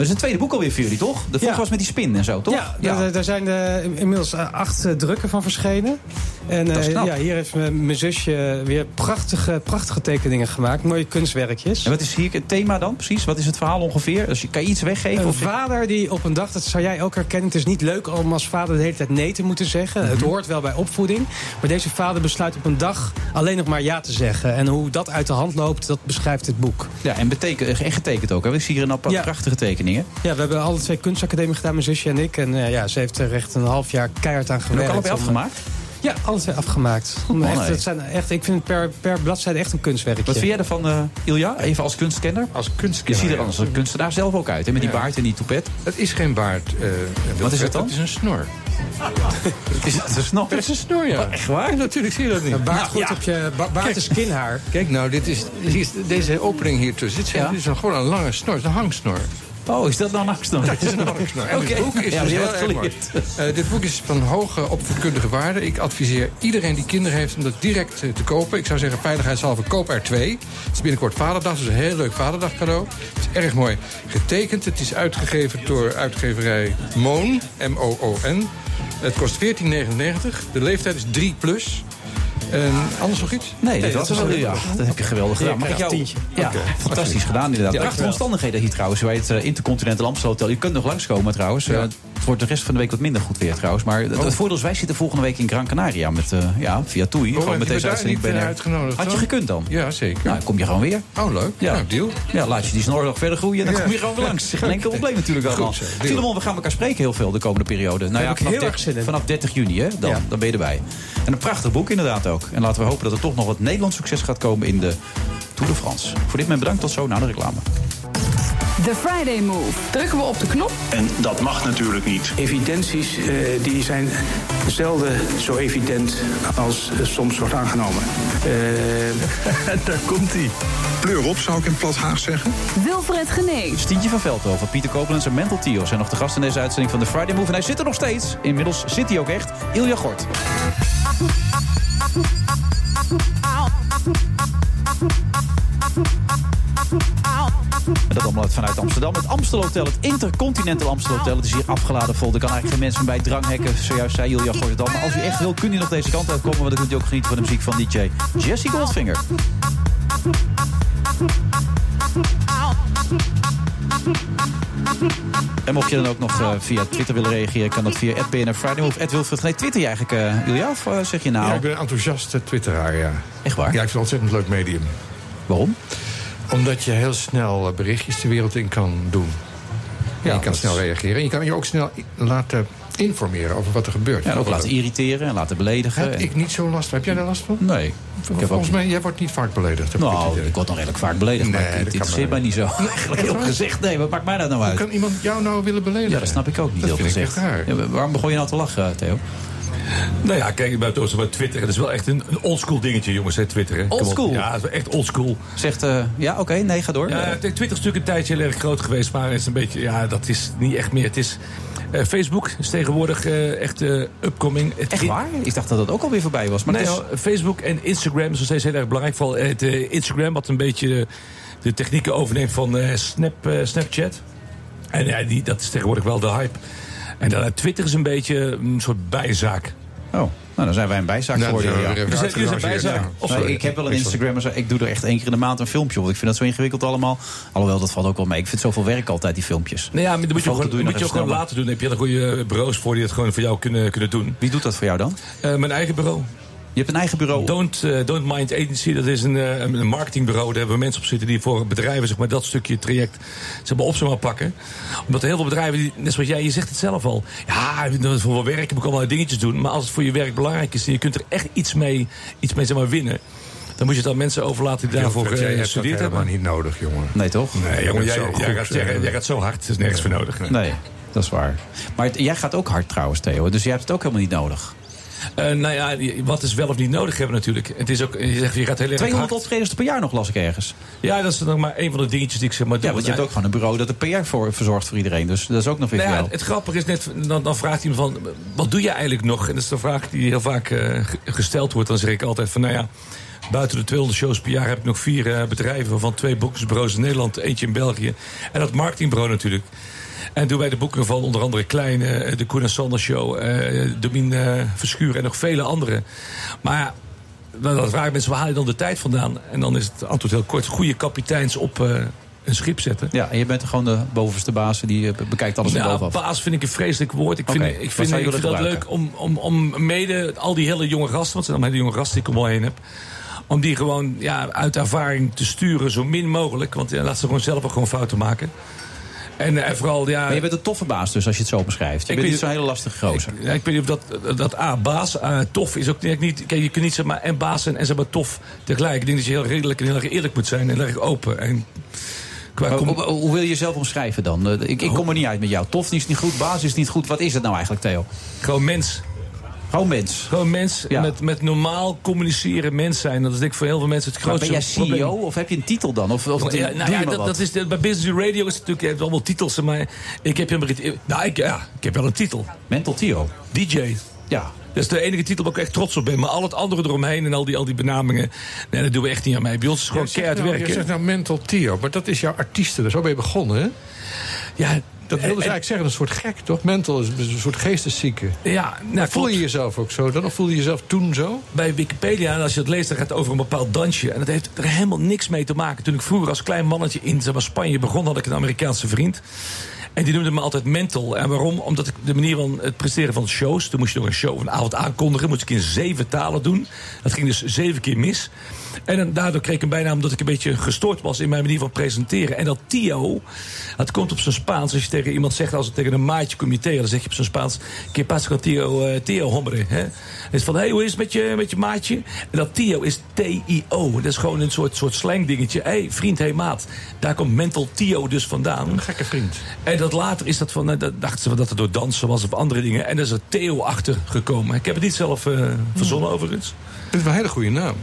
Dat is een tweede boek alweer voor jullie, toch? De vorige Ja. was met die spin en zo, toch? Ja, Daar, daar zijn inmiddels eh, acht eh, drukken van verschenen. En Dat is eh, ja, hier heeft mijn zusje weer prachtige, prachtige tekeningen gemaakt. Mooie kunstwerkjes. En wat is hier het thema dan precies? Wat is het verhaal ongeveer? Dus je, kan je iets weggeven? Een Of... vader die op een dag, dat zou jij ook herkennen... het is niet leuk om als vader de hele tijd nee te moeten zeggen. Mhm. Het hoort wel bij opvoeding. Maar deze vader besluit op een dag alleen nog maar ja te zeggen. En hoe dat uit de hand loopt, dat beschrijft het boek. Ja, en, getekend ook. Hè? Ik zie hier een paar Ja. Ja, we hebben alle twee kunstacademie gedaan, mijn zusje en ik. En eh, ja, ze heeft er echt een half jaar keihard aan En ook gewerkt. allebei eh, afgemaakt. Ja, alles weer afgemaakt. Echt, het zijn echt, ik vind het per, per bladzijde echt een kunstwerkje. Wat vind jij ervan, eh, Ilja? Even als kunstkenner. Als Je kunstkenner. ziet er anders als een kunstenaar zelf ook uit. Hè? Met die Ja. baard en die toepet. Het is geen baard. eh, Wat is het dan? Het is een snor. Is dat een snor? Het is een snor, ja. echt waar? Natuurlijk zie je dat niet. Een baard Nou, goed ja. op je ba- baard is kinhaar. Kijk nou, dit is, is deze opening hier tussen. Dit, zijn, Ja. dit is een, gewoon een lange snor. Het is een hangsnor. Oh, is dat nou een? Dat is een. En dit boek is Ja, dus heel erg mooi. Eh, dit boek is van hoge opvoedkundige waarde. Ik adviseer iedereen die kinderen heeft om dat direct eh, te kopen. Ik zou zeggen, veiligheidshalve koop er twee. Het is binnenkort Vaderdag, dus een heel leuk Vaderdag cadeau. Het is erg mooi getekend. Het is uitgegeven door uitgeverij Moon, M-O-O-N. Het kost 14,99. De leeftijd is 3 plus. En anders nog iets? Nee, dat dat was wel. Ja, dat heb je geweldig gedaan. Mag ik jou? tientje. Ja, fantastisch gedaan inderdaad. Prachtige omstandigheden hier trouwens. Bij het eh, Intercontinental Amstel Hotel. Je kunt nog langskomen trouwens. Het wordt de rest van de week wat minder goed weer trouwens. Maar het, het voordeel is, wij zitten volgende week in Gran Canaria met, eh, ja, via TUI. Oh, gewoon met deze uitzending niet, eh, uitgenodigd, Had je gekund dan? Ja, zeker. Nou, kom je gewoon weer. Oh, leuk. Ja. Nou, deal. Ja, laat je die snor nog verder groeien en dan kom je gewoon weer langs. Geen enkel probleem natuurlijk allemaal. Filemon, we gaan elkaar spreken heel veel de komende periode. Nou ja, vanaf, heel 30 erg zin in. vanaf 30 juni, hè, dan, dan ben je erbij. En een prachtig boek inderdaad ook. En laten we hopen dat er toch nog wat Nederlands succes gaat komen in de Tour de France. Voor dit moment bedankt, tot zo na de reclame. The Friday Move. Drukken we op de knop En dat mag natuurlijk niet. Evidenties eh, die zijn zelden zo evident als soms wordt aangenomen. Eh, Daar komt hij. Pleur op, zou ik in plat Haag zeggen. Wilfred Genees. Stientje van Veldhoven, Pieter Koopmans en Mental Tio zijn nog de gast in deze uitzending van de Friday Move. En hij zit er nog steeds. Inmiddels zit hij ook echt. Ilja Gort. En dat allemaal uit- vanuit Amsterdam. Het Amstel Hotel, het Intercontinental Amstel Hotel. Het is hier afgeladen vol. Er kan eigenlijk geen mensen bij dranghekken. Zojuist zei Ilja het al. Maar als u echt wil, kunt u nog deze kant uitkomen. Want dan kunt u ook genieten van de muziek van DJ Jesse Goldfinger. En mocht je dan ook nog eh, via Twitter willen reageren, kan dat via @bnr Friday of @wilfred. Nee, Twitter je eigenlijk, Ilja? Of eh, zeg je nou? Ja, ik ben een enthousiaste twitteraar, ja. Echt waar? Ja, ik vind het ontzettend leuk medium. Waarom? Omdat je heel snel eh, berichtjes de wereld in kan doen. Ja, je kan snel reageren. En je kan je ook snel laten informeren over wat er gebeurt. Ja, en ook laten er- irriteren en laten beledigen. Heb En- ik niet zo last van. Heb jij daar last van? Nee. Ik ook... Volgens mij, jij wordt niet vaak beledigd. ik Nou, ik word nog redelijk vaak beledigd, maar het kan interesseert mij niet zo. Eigenlijk heel gezegd, nee, wat maakt mij dat nou Hoe uit? kan iemand jou nou willen beledigen? Ja, dat snap ik ook niet Dat heel vind ik gezegd. echt raar. Ja, waarom begon je nou te lachen, Theo? Nou ja, kijk, bij, bij Twitter. Het is wel echt een, een oldschool dingetje, jongens, hè, Twitter. Oldschool? Ja, het is echt oldschool. Zegt, eh, ja, oké, nee, ga door. Ja, Twitter is natuurlijk een tijdje heel erg groot geweest, maar het is een beetje, ja, dat is niet echt meer. Het is, eh, Facebook is tegenwoordig eh, echt upcoming. Het echt waar? Ik dacht dat dat ook alweer voorbij was. Maar nee, het is... Facebook en Instagram is nog steeds heel erg belangrijk. Vooral het Instagram, wat een beetje de technieken overneemt van Snap, Snapchat. En ja, die, dat is tegenwoordig wel de hype. En dan, Twitter is een beetje een soort bijzaak. Oh, nou, dan zijn wij een bijzaak geworden. ja. we weer Dus uitgerangeerd. bijzaak. Of Nee, ik heb wel een Instagram, maar ik doe er echt één keer in de maand een filmpje op. Ik vind dat zo ingewikkeld allemaal. Alhoewel, dat valt ook wel mee. Ik vind zoveel werk altijd, die filmpjes. Nou ja, maar dan moet je gewoon, je moet je ook gewoon laten doen. Dan heb je dan goede bureaus voor die het gewoon voor jou kunnen, kunnen doen. Wie doet dat voor jou dan? Eh, mijn eigen bureau. Je hebt een eigen bureau. Don't, eh, Don't Mind Agency, dat is een, eh, een marketingbureau. Daar hebben we mensen op zitten die voor bedrijven zeg maar, dat stukje traject zeg maar, op ze maar pakken. Omdat er heel veel bedrijven, die, net zoals jij, je zegt het zelf al. Ja, voor mijn werk heb ik allemaal dingetjes doen. Maar als het voor je werk belangrijk is en je kunt er echt iets mee, iets mee zeg maar, winnen. Dan moet je het aan mensen overlaten die daarvoor jij eh, hebt dat gestudeerd helemaal hebben. niet nodig, jongen. Nee, toch? Nee, jongen, jij, zo jij, gaat, jij, jij gaat zo hard. Het is nergens voor nodig. Nee, dat is waar. Maar het- jij gaat ook hard trouwens, Theo. Dus jij hebt het ook helemaal niet nodig. Eh, nou ja, wat is wel of niet nodig hebben natuurlijk. Het is ook, je zegt, je gaat heel erg 200 hard. optredens per jaar nog, las ik ergens. Ja, dat is nog maar een van de dingetjes die ik zeg maar doe. Ja, want je hebt ook gewoon een bureau dat de PR voor verzorgt voor iedereen. Dus dat is ook nog weer Nou ja, jou. het grappige is net, dan, dan vraagt iemand van, wat doe je eigenlijk nog? En dat is de vraag die heel vaak eh, ge- gesteld wordt. Dan zeg ik altijd van, nou ja, buiten de 200 shows per jaar heb ik nog vier eh, bedrijven. Waarvan twee boekingsbureaus in Nederland, eentje in België. En dat marketingbureau natuurlijk. En doen wij de boeken van onder andere Kleine, eh, de Koen en Sander Show, eh Domien eh, Verschuren en nog vele andere. Maar dan dan vragen mensen, waar haal je dan de tijd vandaan? En dan is het antwoord heel kort, goede kapiteins op een schip zetten. Ja, en je bent gewoon de bovenste baas die be- bekijkt alles van Ja, bovenaf. baas vind ik een vreselijk woord. Ik vind, Oké, ik vind, ik dat leuk om, om, om mede al die hele jonge gasten, want het zijn allemaal hele jonge gasten die ik om me heen heb. Om die gewoon ja, uit ervaring te sturen, zo min mogelijk. Want ja, laat ze gewoon zelf ook gewoon fouten maken. En, eh, vooral, ja. Maar je bent een toffe baas dus, als je het zo beschrijft. Je Ik bent niet zo'n hele lastige gozer. Ik weet niet of dat, dat A, baas, tof is ook niet. Kijk, je kunt niet zeg maar en baas zijn en zeg maar tof tegelijk. Ik denk dat je heel redelijk en heel erg eerlijk moet zijn en heel erg open. En Maar hoe, hoe wil je jezelf omschrijven dan? Eh, Ik, ik kom er niet uit met jou. Tof is niet goed, baas is niet goed. Wat is het nou eigenlijk, Theo? gewoon mens. Gewoon mens. Gewoon mens Ja. met, met normaal communiceren mens zijn. Dat is denk ik voor heel veel mensen het Maar grootste ben jij CEO probleem. of heb je een titel dan? Of, of Ja, doe nou je ja, dat, is de, bij Business Radio is het natuurlijk je hebt allemaal titels. Maar ik heb helemaal. Nou, ik, ja, ik heb wel een titel. Mental Theo. DJ. Ja. Dat is de enige titel waar ik echt trots op ben. Maar al het andere eromheen en al die, al die benamingen. Nee, dat doen we echt niet aan mij. Bij ons is het gewoon Je zegt keihard nou, je werken. zegt nou mental Theo, maar dat is jouw artiesten. Zo ben je begonnen, hè? Ja, Dat wilde ze eigenlijk zeggen, een soort gek, toch? Mental is een soort geesteszieke. Ja, nou, voel je jezelf ook zo dan? Of voel je jezelf toen zo? bij Wikipedia, en als je het leest, dan gaat het over een bepaald dansje. En dat heeft er helemaal niks mee te maken. Toen ik vroeger als klein mannetje in zeg maar, Spanje begon, had ik een Amerikaanse vriend. En die noemde me altijd mental. En waarom? Omdat ik de manier van het presteren van shows. Toen moest je nog een show of een avond aankondigen. Moest ik in zeven talen doen. Dat ging dus zeven keer mis. En dan, daardoor kreeg ik een bijnaam omdat ik een beetje gestoord was in mijn manier van presenteren. En dat Tio, dat komt op zijn Spaans. Als je tegen iemand zegt, als het tegen een maatje kom je tegen, dan zeg je op zijn Spaans: Que pasa con Tio, eh, Tio hombre. Hè? Is van: hey, hoe is het met je, met je maatje? En dat Tio is T-I-O. Dat is gewoon een soort, soort slang dingetje. hey, vriend, hey, maat. Daar komt mental Tio dus vandaan. Een gekke vriend. En dat later is dat van, nou, dat dachten ze dat het door dansen was of andere dingen. En daar is er Theo achter gekomen. Ik heb het niet zelf eh, verzonnen overigens. Dat is wel een hele goede naam.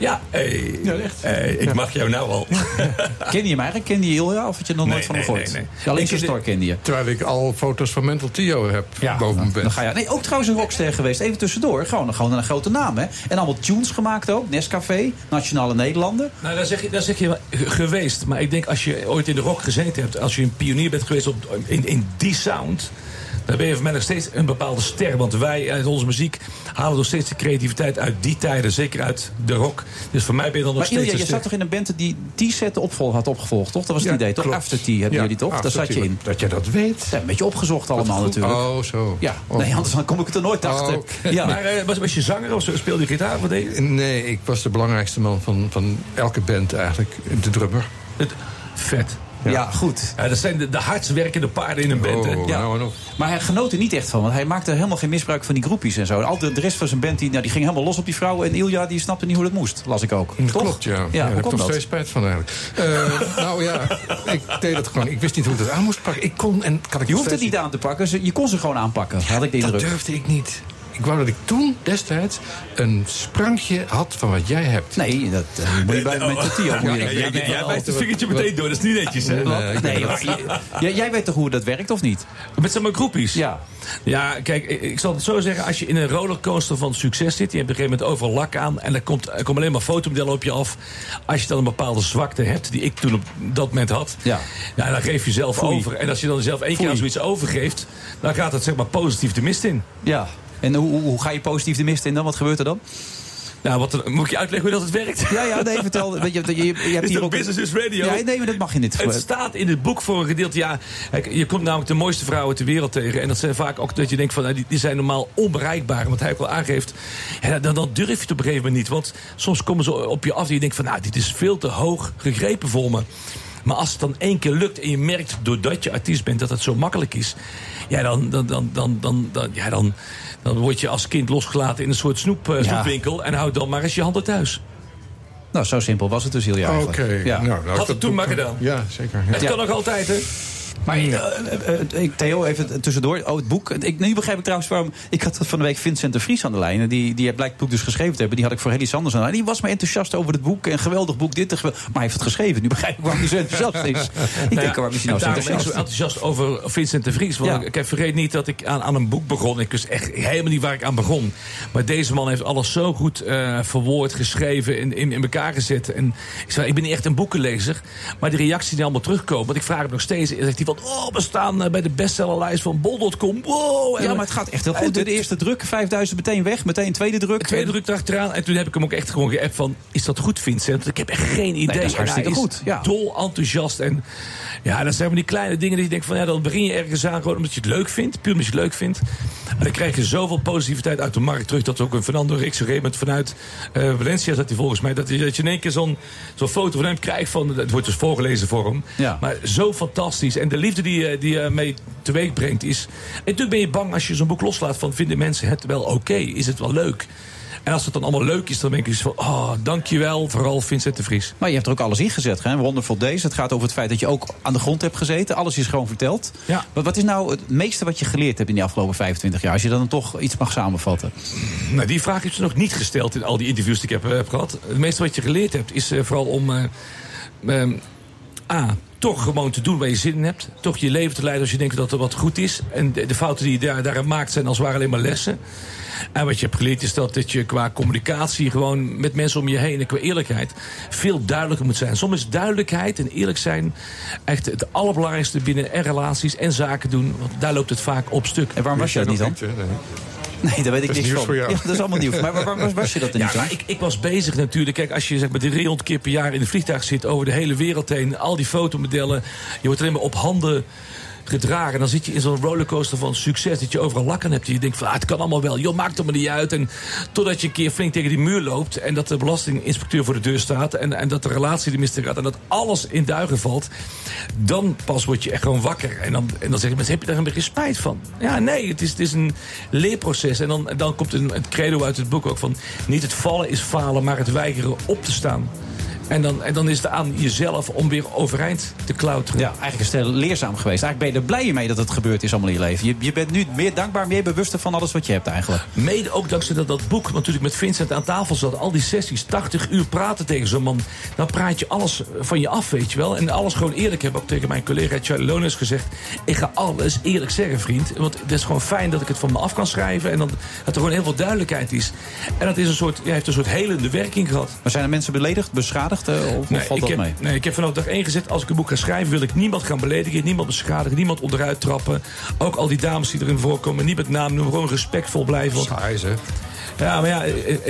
Ja, hey, Ja, echt. hey, ik mag jou nou al. Ken je hem eigenlijk? Ken je Ilja? Of had je nog Nee, nooit van nee, gehoord? nee, nee. Alleen zijn ken store kende je. Terwijl ik al foto's van Mental Tio heb boven mijn bed. Dan ga je, nee, ook trouwens een rockster geweest. Even tussendoor. Gewoon, gewoon een grote naam, hè? En allemaal tunes gemaakt ook. Nescafé, Nationale Nederlanden. Nou, daar zeg, je, daar zeg je ge- geweest. Maar ik denk als je ooit in de rock gezeten hebt... als je een pionier bent geweest op, in, in die sound... dan ben je voor mij nog steeds een bepaalde ster. Want wij uit onze muziek halen nog steeds de creativiteit uit die tijden. Zeker uit de rock. Dus voor mij ben je dan nog Maar steeds Ilja, een je zat toch in een band die T-set opvolg had opgevolgd, toch? Dat was het Ja, idee, toch? klopt. After Tea hebben Ja, jullie toch? Daar zat je in. Dat je dat weet. Ja, een beetje opgezocht allemaal natuurlijk. Oh, zo. Ja, Oh. nee, anders dan kom ik er nooit achter. oké. Ja. Maar eh, was, was je zanger of speelde je gitaar? Wat deed je? Nee, ik was de belangrijkste man van, van elke band eigenlijk. De drummer. Het, vet. Ja. goed. Ja, dat zijn de, de hardst werkende paarden in een band. Oh, Ja. nou en op. Maar hij genoot er niet echt van, want hij maakte helemaal geen misbruik van die groepjes en zo. Al de, de rest van zijn band die, nou, die ging helemaal los op die vrouwen. En Ilja die snapte niet hoe dat moest, las ik ook. Dat Toch? klopt, ja. Ja, daar hoe heb ik nog dat? steeds spijt van eigenlijk. Eh, nou ja, ik deed het gewoon. Ik wist niet hoe ik dat aan moest pakken. Ik kon en kan ik Je hoeft het niet aan te pakken, ze- je kon ze gewoon aanpakken, had ik de Dat indruk. durfde ik niet. Ik wou dat ik toen destijds een sprankje had van wat jij hebt. Nee, dat eh, moet je bij met de Tio. Ja, dat ja, weten. ja, jij wijst het vingertje meteen door. Dat is niet netjes, hè? Nee, maar jij- jij weet toch hoe dat werkt, of niet? Met zeg maar groepies. Ja. Ja, kijk, ik- zal het zo zeggen. Als je in een rollercoaster van succes zit... je hebt op een gegeven moment overal lak aan... en er komt, er komen alleen maar fotomodellen op je af... als je dan een bepaalde zwakte hebt... die ik toen op dat moment had... Ja. Ja, dan geef je zelf Foei. over. En als je dan zelf één keer aan zoiets overgeeft... dan gaat het zeg maar positief de mist in. Ja. En hoe, hoe- ga je positief de mist in dan? Wat gebeurt er dan? Nou, wat, moet ik je uitleggen hoe dat het werkt? Ja, ja, nee, vertel. Je, je, je, je hebt Is hier ook... Business is Radio? Ja, nee, maar dat mag je niet. Het staat in het boek voor een gedeelte. Ja, je komt namelijk de mooiste vrouwen ter wereld tegen. En dat zijn vaak ook dat je denkt van nou, die, die zijn normaal onbereikbaar. Want hij ook wel aangeeft. Ja, dan, dan durf je het op een gegeven moment niet. Want soms komen ze op je af en je denkt van nou, dit is veel te hoog gegrepen voor me. Maar als het dan één keer lukt en je merkt doordat je artiest bent dat het zo makkelijk is. Ja, dan, dan, dan, dan, dan, dan, ja, dan, dan word je als kind losgelaten in een soort snoep, eh, snoepwinkel. En houd dan maar eens je handen thuis. Nou, zo simpel was het dus heel jaar Oké. Ja. Nou, nou, Had dat het toen maar gedaan. Ja, zeker. Ja. Het kan nog altijd, hè? Maar eh, eh, eh, ik- Theo, even tussendoor. Oh, het boek. Ik, nu begrijp ik trouwens waarom... Ik had van de week Vincent de Vries aan de lijn. Die, die blijkt het boek dus geschreven te hebben. Die had ik voor Helly Sanders aan de lijn. Die was maar enthousiast over het boek. En geweldig boek, dit. en Maar hij heeft het geschreven. Nu begrijp ik waarom hij zo enthousiast is. Ik denk, waarom is hij nou zo daarom ben ik zo enthousiast? enthousiast over Vincent de Vries. Want Ja. ik, ik vergeet niet dat ik aan, aan een boek begon. Ik wist echt helemaal niet waar ik aan begon. Maar deze man heeft alles zo goed verwoord, geschreven, in, in, in elkaar gezet. En ik, zei, ik ben niet echt een boekenlezer. Maar de reacties die allemaal terugkomen. Want ik vraag hem nog steeds. Zegt hij van, oh, we staan eh, bij de bestsellerlijst van bol.com. Wow. Ja, maar het gaat echt heel goed. de- De eerste druk, 5000 meteen weg. Meteen tweede druk. de tweede druk erachteraan. En toen heb ik hem ook echt gewoon geappt van... is dat goed, Vincent? Want ik heb echt geen idee. dat is hij hartstikke goed, ja. dol enthousiast. En ja, dat zijn van die kleine dingen die je denkt van... ja, dan begin je ergens aan gewoon omdat je het leuk vindt. Puur omdat je het leuk vindt. En dan krijg je zoveel positiviteit uit de markt terug... dat ook een Fernando Rix op een gegeven moment vanuit eh, Valencia zat hij volgens mij... dat je, dat je in één keer zo'n zo'n foto van hem krijgt van... het wordt dus voorgelezen voor hem. Ja. Maar zo fantastisch. En de liefde die, eh, die je mee teweeg brengt is... En natuurlijk ben je bang als je zo'n boek loslaat van... vinden mensen het wel oké? Is het wel leuk? En als het dan allemaal leuk is, dan denk ik dus van... oh, dankjewel, vooral Vincent de Vries. Maar je hebt er ook alles in gezet. Hè? Wonderful Days. Het gaat over het feit dat je ook aan de grond hebt gezeten. Alles is gewoon verteld. Ja. Maar wat is nou het meeste wat je geleerd hebt in die afgelopen 25 jaar? Als je dan toch iets mag samenvatten. Nou, die vraag heeft ze nog niet gesteld in al die interviews die ik heb, eh, heb gehad. Het meeste wat je geleerd hebt is eh, vooral om... eh, ehm, A, toch gewoon te doen waar je zin in hebt. Toch je leven te leiden als je denkt dat er wat goed is. En de, de fouten die je daar, daarin maakt zijn als het ware alleen maar lessen. En wat je hebt geleerd is dat, dat je qua communicatie gewoon met mensen om je heen en qua eerlijkheid veel duidelijker moet zijn. Soms is duidelijkheid en eerlijk zijn echt het allerbelangrijkste binnen en relaties en zaken doen. Want daar loopt het vaak op stuk. En waarom was je dat niet dan? Nee, daar weet ik Dat is niks van. voor jou. Ja, dat is allemaal nieuw. Maar waar, waar- waar was je dat er Ja, maar ik, ik was bezig natuurlijk. Kijk, als je zeg maar 300 keer per jaar in een vliegtuig zit over de hele wereld heen, al die fotomodellen, je wordt alleen maar op handen gedragen. Dan zit je in zo'n rollercoaster van succes dat je overal lak aan hebt. En je denkt van, ah, het kan allemaal wel. Joh, maakt er maar niet uit. En totdat je een keer flink tegen die muur loopt en dat de belastinginspecteur voor de deur staat en, en dat de relatie de mist gaat en dat alles in duigen valt, dan pas word je echt gewoon wakker. En dan, en dan zeggen mensen, heb je daar een beetje spijt van? Ja, nee, het is, het is een leerproces. En dan, dan komt een, het credo uit het boek ook van, niet het vallen is falen, maar het weigeren op te staan. En dan, en dan is het aan jezelf om weer overeind te klauteren. Ja, eigenlijk is het leerzaam geweest. Eigenlijk ben je er blij mee dat het gebeurd is allemaal in je leven. Je, je bent nu meer dankbaar, meer bewuster van alles wat je hebt eigenlijk. Mede ook dankzij dat, dat boek, natuurlijk met Vincent aan tafel zat. Al die sessies, 80 uur praten tegen zo'n man. Dan praat je alles van je af, weet je wel. En alles gewoon eerlijk. Ik heb ook tegen mijn collega Charlie Lones gezegd... ik ga alles eerlijk zeggen, vriend. Want het is gewoon fijn dat ik het van me af kan schrijven. En dan, dat er gewoon heel veel duidelijkheid is. En dat is een soort, ja, heeft een soort helende werking gehad. Maar zijn er mensen beledigd, beschadigd? Eh, Of, of Nee, valt ik dat heb, mee? nee, ik heb vanaf dag één gezegd... als ik een boek ga schrijven, wil ik niemand gaan beledigen... niemand beschadigen, niemand onderuit trappen. Ook al die dames die erin voorkomen, niet met naam noemen... gewoon respectvol blijven. Want, Saai zeg. ja, maar ja,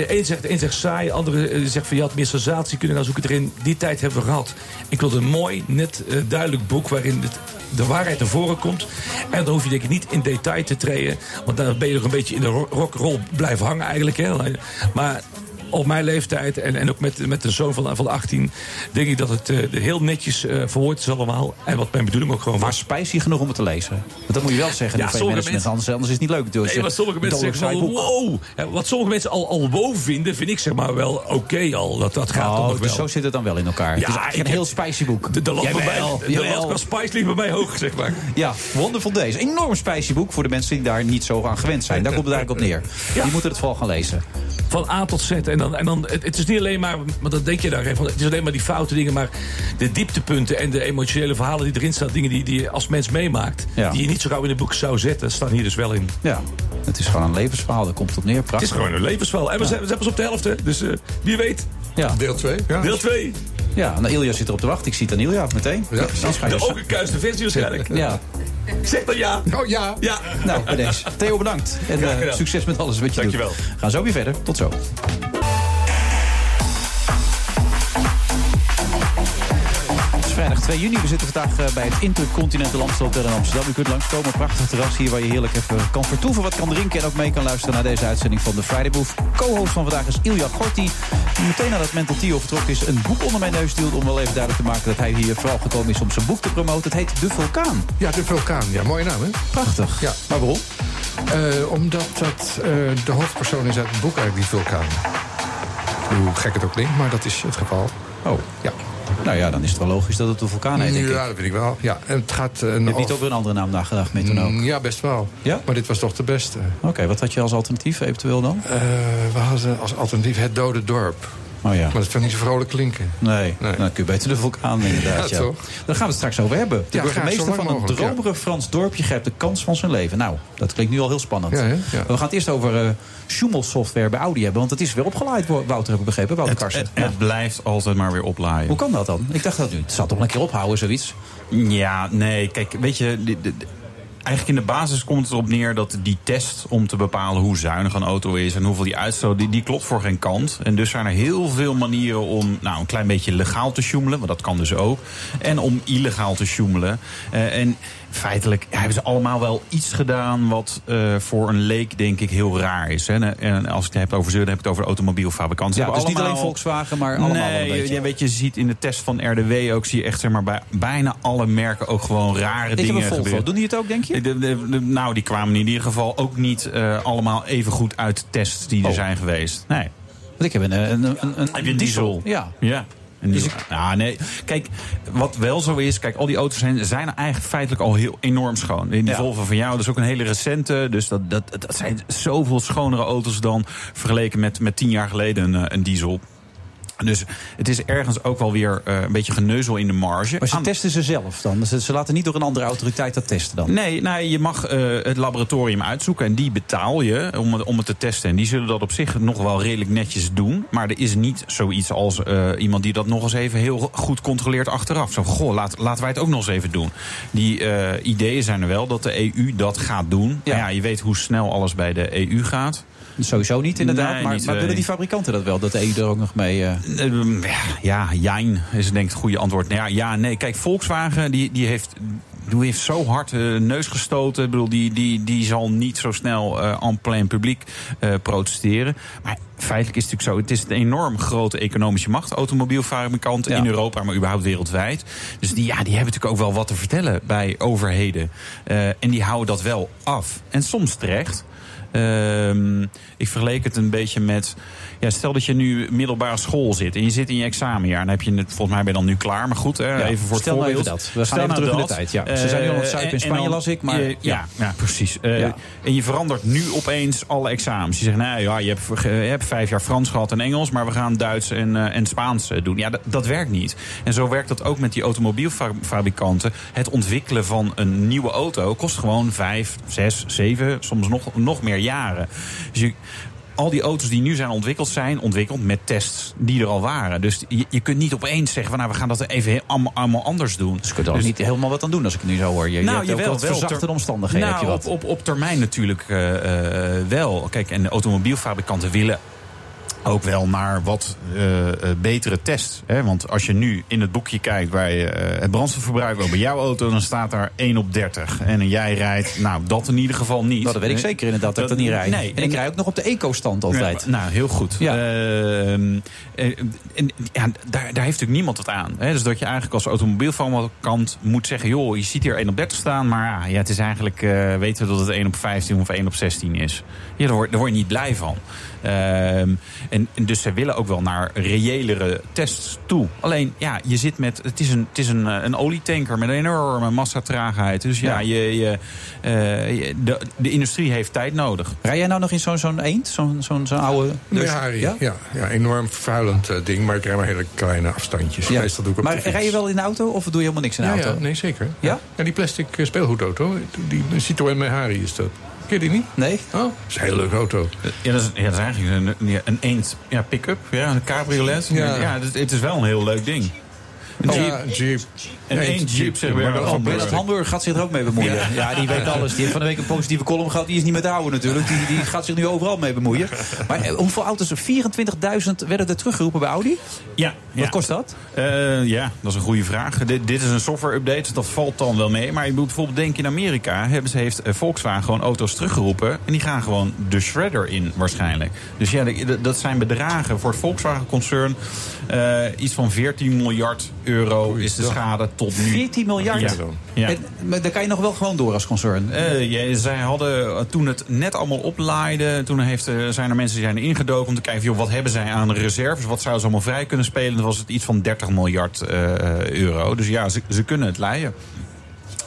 één zegt, één zegt saai, andere eh, zegt van... je had meer sensatie kunnen gaan zoeken erin. Die tijd hebben we gehad. Ik wilde een mooi, net eh, duidelijk boek... waarin het, de waarheid naar voren komt. En dan hoef je denk ik niet in detail te treden... want dan ben je nog een beetje in de ro- rock'n'roll blijven hangen eigenlijk. Hè. Maar op mijn leeftijd en, en ook met, met een zoon van, van 18... denk ik dat het eh, heel netjes eh, verwoord is allemaal. En wat mijn bedoeling ook gewoon Maar was. spicy genoeg om het te lezen. Want dat moet je wel zeggen. Ja, Ja, sommige mensen, mensen- anders, anders is het niet leuk. Dus, Nee, maar sommige mensen zeggen wow. Ja, Wat sommige mensen al, al wow vinden, vind ik zeg maar wel oké al. Dat, dat gaat Oh, toch dus wel. zo zit het dan wel in elkaar. het is een heel spicy boek. De, de de qua spice ligt bij mij hoog, zeg maar. Ja, Wonderful Days. Enorm spicy boek voor de mensen die daar niet zo aan gewend zijn. Daar komt het eigenlijk op neer. Die moeten het vooral gaan lezen. Van A tot Z. En dan, en dan, het, het is niet alleen maar, maar dat denk je daar even. Het is alleen maar die foute dingen, maar de dieptepunten en de emotionele verhalen die erin staan. Dingen die, die je als mens meemaakt. Ja. Die je niet zo gauw in het boek zou zetten, staan hier dus wel in. Ja, het is gewoon een levensverhaal. Daar komt het op neer. Het Prachtig. is gewoon een levensverhaal. En we, Ja. zijn, we zijn pas op de helft, hè. Dus eh, wie weet. Ja. Deel 2. Ja. Deel 2. Ja, nou, Ilja zit erop te wachten. Ik zie het aan Ilja meteen. Ja. precies. Ga je De ongekuiste versie waarschijnlijk. Ja, Zeg dan ja. Oh ja. Ja. nou, bij deze. Theo, bedankt. En eh, succes met alles wat je Dankjewel. doet. We gaan zo weer verder. Tot zo. Vrijdag 2 juni. We zitten vandaag eh, bij het Intercontinental Amstel in Amsterdam. U kunt langskomen. Prachtig terras hier waar je heerlijk even kan vertoeven, wat kan drinken... en ook mee kan luisteren naar deze uitzending van de Friday Move. Co-host van vandaag is Ilja Gorti. Die meteen nadat Mental Tio vertrokken is een boek onder mijn neus duwt... om wel even duidelijk te maken dat hij hier vooral gekomen is om zijn boek te promoten. Het heet De Vulkaan. Ja, de vulkaan. Ja, mooie naam, hè? Prachtig. Ja. Maar waarom? Eh, omdat dat eh, de hoofdpersoon is uit het boek eigenlijk, die vulkaan. Hoe gek het ook klinkt, maar dat is het geval. Oh, Ja, nou ja, dan is het wel logisch dat het een vulkaan heet, denk ik. ja dat vind ik wel. Ja, en het gaat... eh, Je hebt niet over- een andere naam nagedacht mee toen ook? Mm, Ja, best wel. Ja? Maar dit was toch de beste. Oké, wat had je als alternatief eventueel dan? Eh, we hadden als alternatief het dode dorp. Oh ja. Maar dat vind ik niet zo vrolijk klinken. Nee, Nee. dan kun je beter de vulkaan inderdaad. Ja, ja. toch? Daar gaan we het straks over hebben. De Ja, burgemeester van een dromerig Frans dorpje grijpt de kans van zijn leven. Nou, dat klinkt nu al heel spannend. Ja, We gaan het eerst over eh Schumel-software bij Audi hebben. Want het is weer opgeleid, Wouter, heb ik begrepen. Wouter Het, Karsen. het, het blijft altijd maar weer oplaaien. Hoe kan dat dan? Ik dacht dat nu. Het zal toch een keer ophouden, zoiets? Ja, nee, kijk, weet je... die- die- Eigenlijk in de basis komt het erop neer dat die test om te bepalen hoe zuinig een auto is en hoeveel die uitstoot, die, die klopt voor geen kant. En dus zijn er heel veel manieren om nou, een klein beetje legaal te sjoemelen, want dat kan dus ook. En om illegaal te sjoemelen. Eh, en feitelijk hebben ze allemaal wel iets gedaan wat eh, voor een leek denk ik heel raar is. Hè. En als ik het heb over ze, dan heb ik het over automobielfabrikanten. Ja, dus niet alleen Volkswagen, maar allemaal wel een beetje. je, weet, je ziet in de test van RDW ook, zie je echt zeg maar, bij bijna alle merken ook gewoon rare Ik dingen gebeuren. Doen die het ook, denk je? De- de- de- nou, die kwamen in ieder geval ook niet eh, allemaal even goed uit de tests die er Oh. zijn geweest. Nee. Want ik heb een, een, een, een, Heb je een diesel? Ja. Ja. Een. Ja, nee. Kijk, wat wel zo is, kijk, al die auto's zijn, zijn eigenlijk feitelijk al heel enorm schoon. Die Ja. Volvo van jou, dat is ook een hele recente. Dus dat, dat, dat zijn zoveel schonere auto's dan vergeleken met, met tien jaar geleden een, eh, een diesel. Dus het is ergens ook wel weer uh, een beetje geneuzel in de marge. Maar ze Aan... testen ze zelf dan? Ze, ze, laten niet door een andere autoriteit dat testen dan? Nee, nou, je mag uh, het laboratorium uitzoeken en die betaal je om het, om het te testen. En die zullen dat op zich nog wel redelijk netjes doen. Maar er is niet zoiets als uh, iemand die dat nog eens even heel goed controleert achteraf. Zo, goh, laat, laten wij het ook nog eens even doen. Die ideeën zijn er wel dat de EU dat gaat doen. Ja. ja, je weet hoe snel alles bij de EU gaat. Sowieso niet, inderdaad. Nee, maar, niet, maar willen die fabrikanten dat wel? Dat de EU er ook nog mee... Uh... Ja, jijn is denk ik het goede antwoord. Nou ja, ja, nee. Kijk, Volkswagen die, die heeft die heeft zo hard uh, neus gestoten. Ik bedoel, die, die, die zal niet zo snel uh, en plein publiek uh, protesteren. Maar feitelijk is het natuurlijk zo. Het is een enorm grote economische macht, automobielfabrikanten ja. in Europa, maar überhaupt wereldwijd. Dus die, ja, die hebben natuurlijk ook wel wat te vertellen bij overheden. en die houden dat wel af. En soms terecht. Uh, ik vergeleek het een beetje met. Ja, stel dat je nu middelbare school zit en je zit in je examenjaar. Dan heb je het, volgens mij ben je dan nu klaar. Maar goed, hè, ja, even voor stel het voorbeeld. Nou dat. We gaan even terug in de tijd. Ja. Ze zijn nu al het zuiden in Spanje, las ik. Maar, ja, ja, precies. Uh, ja. En je verandert nu opeens alle examens. Je zegt, nou ja, je hebt, je hebt vijf jaar Frans gehad en Engels, maar we gaan Duits en, uh, en Spaans doen. Ja, dat, dat werkt niet. En zo werkt dat ook met die automobielfabrikanten. Het ontwikkelen van een nieuwe auto kost gewoon vijf, zes, zeven, soms nog, nog meer jaren. Dus je, al die auto's die nu zijn ontwikkeld, zijn ontwikkeld met tests die er al waren. Dus je, je kunt niet opeens zeggen van nou, we gaan dat even allemaal, allemaal anders doen. Dus je kunt er dus, niet helemaal wat aan doen als ik het nu zo hoor. Je, nou, je hebt wel, wel verzachte omstandigheden. Nou, heb je wat. Op, op, op termijn natuurlijk uh, uh, wel. Kijk, en de automobielfabrikanten willen ook wel naar wat uh, betere tests. Hè? Want als je nu in het boekje kijkt bij uh, het brandstofverbruik bij jouw auto, dan staat daar 1 op 30. En jij rijdt, nou, dat in ieder geval niet. Nou, dat weet ik zeker inderdaad dat, dat ik dat niet rijd. Nee, en ik rij ook nog op de eco-stand altijd. Ja, nou, heel goed. Ja. Uh, en, ja, daar, daar heeft natuurlijk niemand wat aan. Hè? Dus dat je eigenlijk als automobielfabrikant moet zeggen: joh, je ziet hier 1 op 30 staan, maar ja, het is eigenlijk, weten we dat het 1 op 15 of 1 op 16 is. Ja, daar word, daar word je niet blij van. Um, en, en, dus ze willen ook wel naar reëlere tests toe. Alleen, ja, je zit met. Het is een, het is een, een olietanker met een enorme massatraagheid. Dus ja, ja. Je, je, uh, de, de industrie heeft tijd nodig. Rij jij nou nog in zo'n zo'n eend? Zo'n zo'n zo'n oude. Dus, ja, ja? ja, ja, enorm vervuilend uh, ding. Maar ik rij maar hele kleine afstandjes. Ja. Meestal doe ik op maar rij je wel in de auto of doe je helemaal niks in de ja, auto? Ja, nee, zeker. Ja? Ja, die plastic speelgoedauto. Die Citroën Mehari is dat. Ken je die niet? Nee. Oh, dat is een hele leuke auto. Ja, dat is, ja, dat is eigenlijk een, een eend ja, pick-up. Ja, een cabriolet. Ja, ja het, het, is wel een heel leuk ding. Een jeep. Ja, jeep. En nee, één jeep, zeg maar. Oh, Bernard Hamburg gaat zich er ook mee bemoeien. Ja. ja, die weet alles. Die heeft van de week een positieve column gehad. Die is niet meer te houden natuurlijk. Die, die gaat zich nu overal mee bemoeien. Maar eh, hoeveel auto's? 24.000 werden er teruggeroepen bij Audi? Ja. Wat kost dat? Uh, ja, dat is een goede vraag. Dit, dit is een software-update, dus dat valt dan wel mee. Maar je moet bijvoorbeeld denken in Amerika... Hebben ze, heeft Volkswagen gewoon auto's teruggeroepen... en die gaan gewoon de shredder in waarschijnlijk. Dus ja, dat zijn bedragen voor het Volkswagen-concern... Uh, iets van 14 miljard euro is de schade tot nu. 14 miljard? Ja. ja. En, maar dan kan je nog wel gewoon door als concern? Uh, ja, zij hadden toen het net allemaal oplaaide... toen heeft, uh, zijn er mensen die zijn ingedoken om te kijken... Joh, wat hebben zij aan reserves? Wat zouden ze allemaal vrij kunnen spelen? Dan was het iets van 30 miljard euro. Dus ja, ze, ze kunnen het leiden.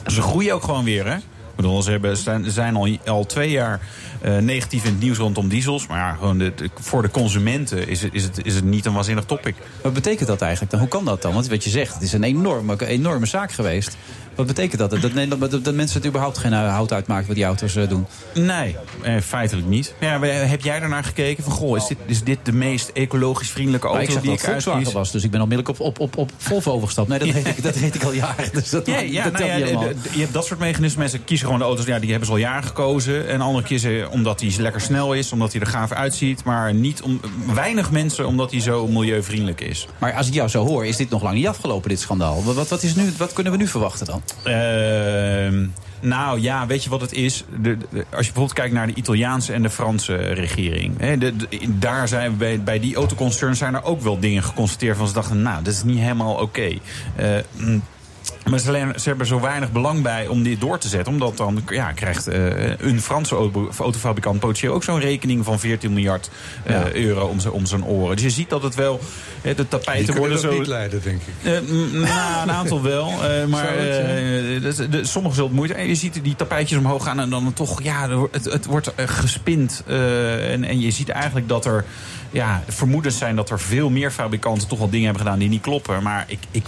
Ze groeien ook gewoon weer, hè? Ze hebben, zijn, zijn al, al twee jaar uh, negatief in het nieuws rondom diesels. Maar ja, gewoon de, voor de consumenten is het, is, het, is het niet een waanzinnig topic. Wat betekent dat eigenlijk dan? Hoe kan dat dan? Want wat je zegt, het is een enorme, enorme zaak geweest. Wat betekent dat? Dat, dat, dat, dat mensen het überhaupt geen hout uitmaken wat die auto's uh, doen? Nee, eh, feitelijk niet. Ja, heb jij daarnaar gekeken? Van, goh, is dit, is dit de meest ecologisch vriendelijke auto ik die ik Volkswagen was, dus ik ben onmiddellijk op, op, op, op Volvo overgestapt. Nee, dat weet ik, dat ik al jaren. Dus dat, ja, ja, dat nou ja, je, je hebt dat soort mechanismen. Mensen kiezen gewoon de auto's, ja, die hebben ze al jaren gekozen. En anderen kiezen omdat hij lekker snel is, omdat hij er gaaf uitziet. Maar niet om, weinig mensen omdat hij zo milieuvriendelijk is. Maar als ik jou zo hoor, is dit nog lang niet afgelopen, dit schandaal. Wat, wat, is nu, wat kunnen we nu verwachten dan? Uh, nou ja, weet je wat het is? De, als je bijvoorbeeld kijkt naar de Italiaanse en de Franse regering. Hè, daar zijn bij, bij die autoconcerns zijn er ook wel dingen geconstateerd van ze dachten, nou, dat is niet helemaal oké. Uh, Maar ze, alleen- ze hebben zo weinig belang bij om dit door te zetten. Omdat dan ja, krijgt eh, een Franse auto- autofabrikant potentieel ook zo'n rekening van 14 miljard eh, Ja. euro om, zijn- om zijn oren. Dus je ziet dat het wel, de tapijten worden dat zo... niet leiden, denk ik. Eh, nou, een aantal wel. maar sommigen zullen het moeite. En je ziet die tapijtjes omhoog gaan en dan toch, ja, het, het wordt gespind. en, en je ziet eigenlijk dat er ja, vermoedens zijn dat er veel meer fabrikanten toch wel dingen hebben gedaan die niet kloppen. Maar ik. ik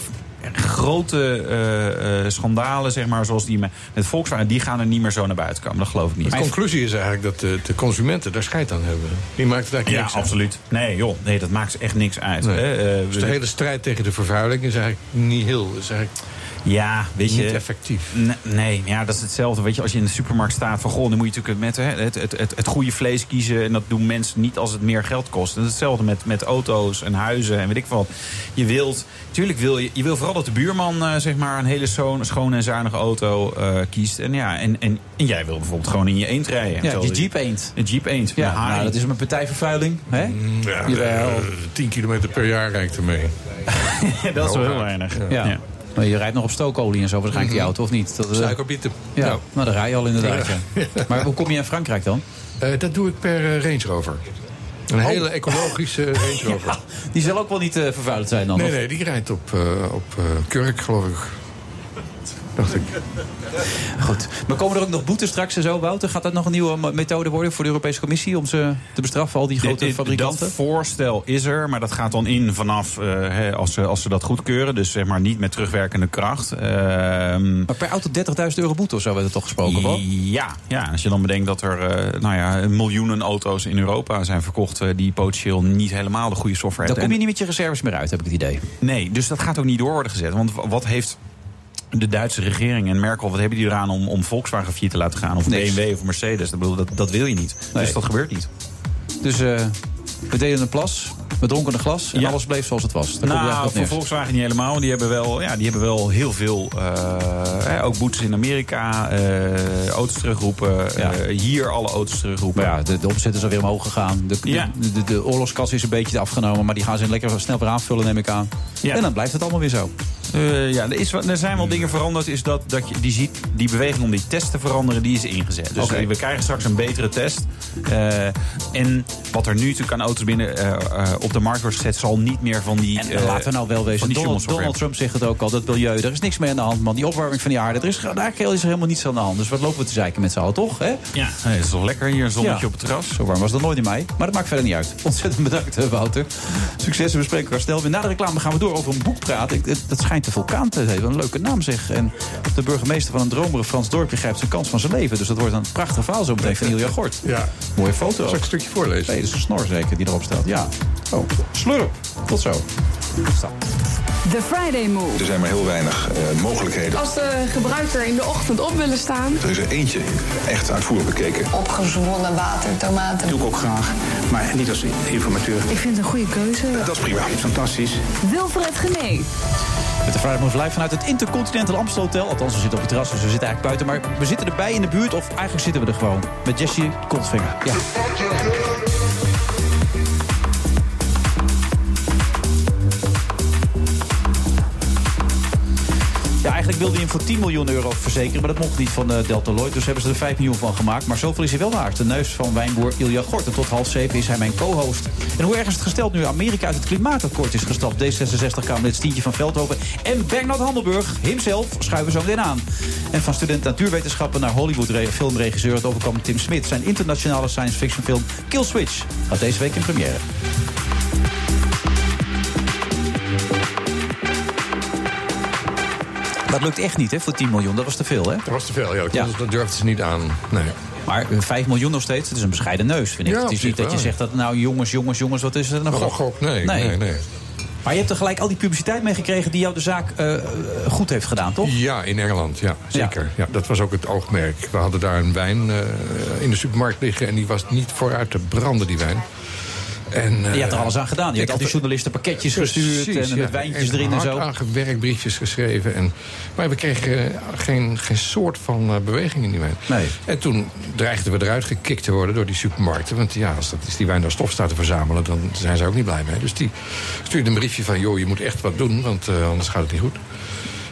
Grote eh, eh, schandalen, zeg maar, zoals die met, Volkswagen, die gaan er niet meer zo naar buiten komen. Dat geloof ik niet. De conclusie is eigenlijk dat de, de consumenten daar scheid aan hebben. Die maakt het eigenlijk Ja, niks uit. absoluut. Nee, joh, nee, dat maakt echt niks uit. Nee. hè. Eh, Dus de hele strijd tegen de vervuiling is eigenlijk niet heel. Is eigenlijk Ja, weet je. niet effectief. Nee, ja, dat is hetzelfde. Weet je, als je in de supermarkt staat van goh, dan moet je natuurlijk met hè, het, het, het, het goede vlees kiezen. En dat doen mensen niet als het meer geld kost. En dat is hetzelfde met, met auto's en huizen en weet ik wat. Je wilt, tuurlijk wil je, je wil vooral dat de buurman eh, zeg maar een hele zo, schone en zuinige auto eh, kiest. En ja, en, en, en jij wil bijvoorbeeld gewoon in je eend rijden. Ja, je Jeep eend. Een Jeep eend. Ja, nou, dat is een partijvervuiling. Hè? Ja, Jawel. eh, 10 kilometer per jaar rijdt ermee. dat is wel heel Ja. weinig. Ja. Ja. Maar je rijdt nog op stookolie en zo waarschijnlijk die auto, of niet? Dat, eh, Suikerbieten. Ja, Nou, nou, daar rij je al inderdaad. Ja. Maar hoe kom je in Frankrijk dan? eh, dat doe ik per eh, Range Rover. Een hele ecologische Range Rover. Die zal ook wel niet eh, vervuilend zijn dan? Nee, of? nee, die rijdt op, op Kurk, geloof ik. Dacht ik. Goed. Maar komen er ook nog boetes straks en zo, Wouter? Gaat dat nog een nieuwe methode worden voor de Europese Commissie... om ze te bestraffen, al die grote Dit- dit- fabrikanten? Dat voorstel is er, maar dat gaat dan in vanaf eh, hè, als, ze, als ze dat goedkeuren. Dus zeg maar niet met terugwerkende kracht. Ehm, Maar per auto 30.000 euro boete of zo werd het toch gesproken, wel? ja, ja, als je dan bedenkt dat er eh, nou ja, miljoenen auto's in Europa zijn verkocht... eh, die potentieel niet helemaal de goede software Dan kom hebben. je niet met je reserves meer uit, heb ik het idee. Nee, dus dat gaat ook niet door worden gezet. Want wat heeft de Duitse regering en Merkel... wat hebben die eraan om, om Volkswagen failliet te laten gaan? Of. BMW of Mercedes? Dat, bedoel, dat, dat wil je niet. Nee. Dus dat gebeurt niet. Dus eh, we deden een plas, we dronken een glas... en Ja. alles bleef zoals het was. Daar het Nou, voor. Volkswagen niet helemaal. Die hebben wel, ja, die hebben wel heel veel, eh, hè, ook boetes in Amerika, eh, auto's terugroepen. Ja. eh, hier alle auto's terugroepen. Ja, de, de omzet is alweer omhoog gegaan. De, de- Ja. de, de, de oorlogskas is een beetje afgenomen... maar die gaan ze lekker snel weer aanvullen, neem ik aan. En dan blijft het allemaal weer zo. Eh, ja, er, is, er zijn wel dingen veranderd. Is dat, dat je die ziet, die beweging om die test te veranderen, die is ingezet. Dus eh, we krijgen straks een betere test. Eh, en wat er nu natuurlijk aan auto's binnen eh, eh, op de markt wordt gezet, zal niet meer van die. En eh, laten we nou wel wezen. die Donald. Donald Trump zegt het ook al, dat milieu, er is niks meer aan de hand, man. Die opwarming van die aarde, er is, eigenlijk is er helemaal niets aan de hand. Dus wat lopen we te zeiken met z'n allen, toch? Hè? Ja, nee, dat is toch lekker hier, een zonnetje Ja. op het terras. Zo warm was dat nooit in mei. Maar dat maakt verder niet uit. Ontzettend bedankt, eh, Wouter. Succes, we bespreken elkaar snel weer. Na de reclame gaan we door over een boek praten. Ik- het- Dat schijnt de vulkaan te hebben. Een leuke naam zeg. En de burgemeester van een dromerig Frans dorpje grijpt zijn kans van zijn leven. Dus dat wordt een prachtig verhaal zo meteen van Ilja Gort. Ja. Mooie foto Zal ik een stukje voorlezen? Nee, dat is een snor zeker die erop staat. Ja. Oh, slurp. Tot zo. Stap. The Friday Move. Er zijn maar heel weinig eh, mogelijkheden. Als de gebruiker in de ochtend op willen staan. Er is er eentje echt uitvoerig bekeken. Opgezwollen water, tomaten. doe ik ook graag, maar niet als informateur. Ik vind het een goede keuze. Dat is prima. Fantastisch. Wilfred Genee. Met de Friday Move live vanuit het Intercontinental Amstel Hotel. Althans, we zitten op het terras, dus we zitten eigenlijk buiten. Maar we zitten erbij in de buurt, of eigenlijk zitten we er gewoon. Met Jesse Kontvinger. Ja. Ja, eigenlijk wilde hij hem voor 10 miljoen euro verzekeren, maar dat mocht niet van eh, Delta Lloyd. Dus hebben ze er 5 miljoen van gemaakt. Maar zoveel is hij wel waard. De neus van wijnboer Ilja Gort. En tot half zeven is hij mijn co-host. En hoe erg is het gesteld nu Amerika uit het klimaatakkoord is gestapt? D66-Kamerlid Stientje van Veldhoven en Bernard Handelburg, himself, schuiven zo meteen aan. En van student natuurwetenschappen naar Hollywood-filmregisseur... het overkwam Tim Smit. Zijn internationale science fiction film Kill Switch gaat deze week in première. Dat lukt echt niet, hè, voor 10 miljoen. Dat was te veel, hè? Dat was te veel, ja. Dat, Ja. dat durfden ze niet aan. Nee. Maar 5 miljoen nog steeds, het is een bescheiden neus, vind ik. Ja, het is niet dat je zegt dat, nou jongens, jongens, jongens, wat is het nou? Een gok? Nee, nee, nee. Maar je hebt er gelijk al die publiciteit mee gekregen die jou de zaak eh, eh, goed heeft gedaan, toch? Ja, in Engeland, ja, zeker. Ja. dat was ook het oogmerk. We hadden daar een wijn eh, in de supermarkt liggen... en die was niet vooruit te branden, die wijn. En, je hebt er eh, alles aan gedaan. Je hebt al die journalisten pakketjes gestuurd Precies, en met wijntjes En erin en hard zo. aangewerkt, briefjes geschreven. En, maar we kregen eh, geen, geen soort van eh, beweging in die wijn. Nee. En toen dreigden we eruit gekikt te worden door die supermarkten. Want ja, als, dat, als die wijn daar stof staat te verzamelen... dan zijn ze ook niet blij mee. Dus die stuurde een briefje van... joh, je moet echt wat doen, want eh, anders gaat het niet goed.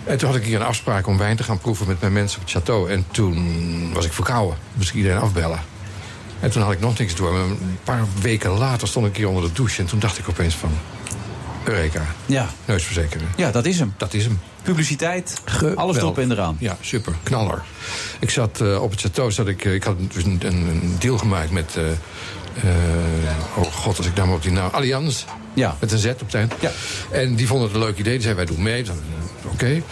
En toen had ik hier een afspraak om wijn te gaan proeven met mijn mensen op het château. En toen was ik verkouden. Moest ik iedereen afbellen. En toen had ik nog niks door. Maar een paar weken later stond ik keer onder de douche. En toen dacht ik opeens van... Eureka. Ja. Neusverzekeren. Ja, dat is hem. Dat is hem. Publiciteit, alles erop en eraan. Ja, super. Knaller. Ik zat eh, op het château, zat ik, eh, ik had dus een, een, deal gemaakt met... eh, oh god, als ik nou maar op die naam... Allianz. Ja. Met een Z op het eind. Ja. En die vonden het een leuk idee. Die zeiden, wij doen mee. Oké.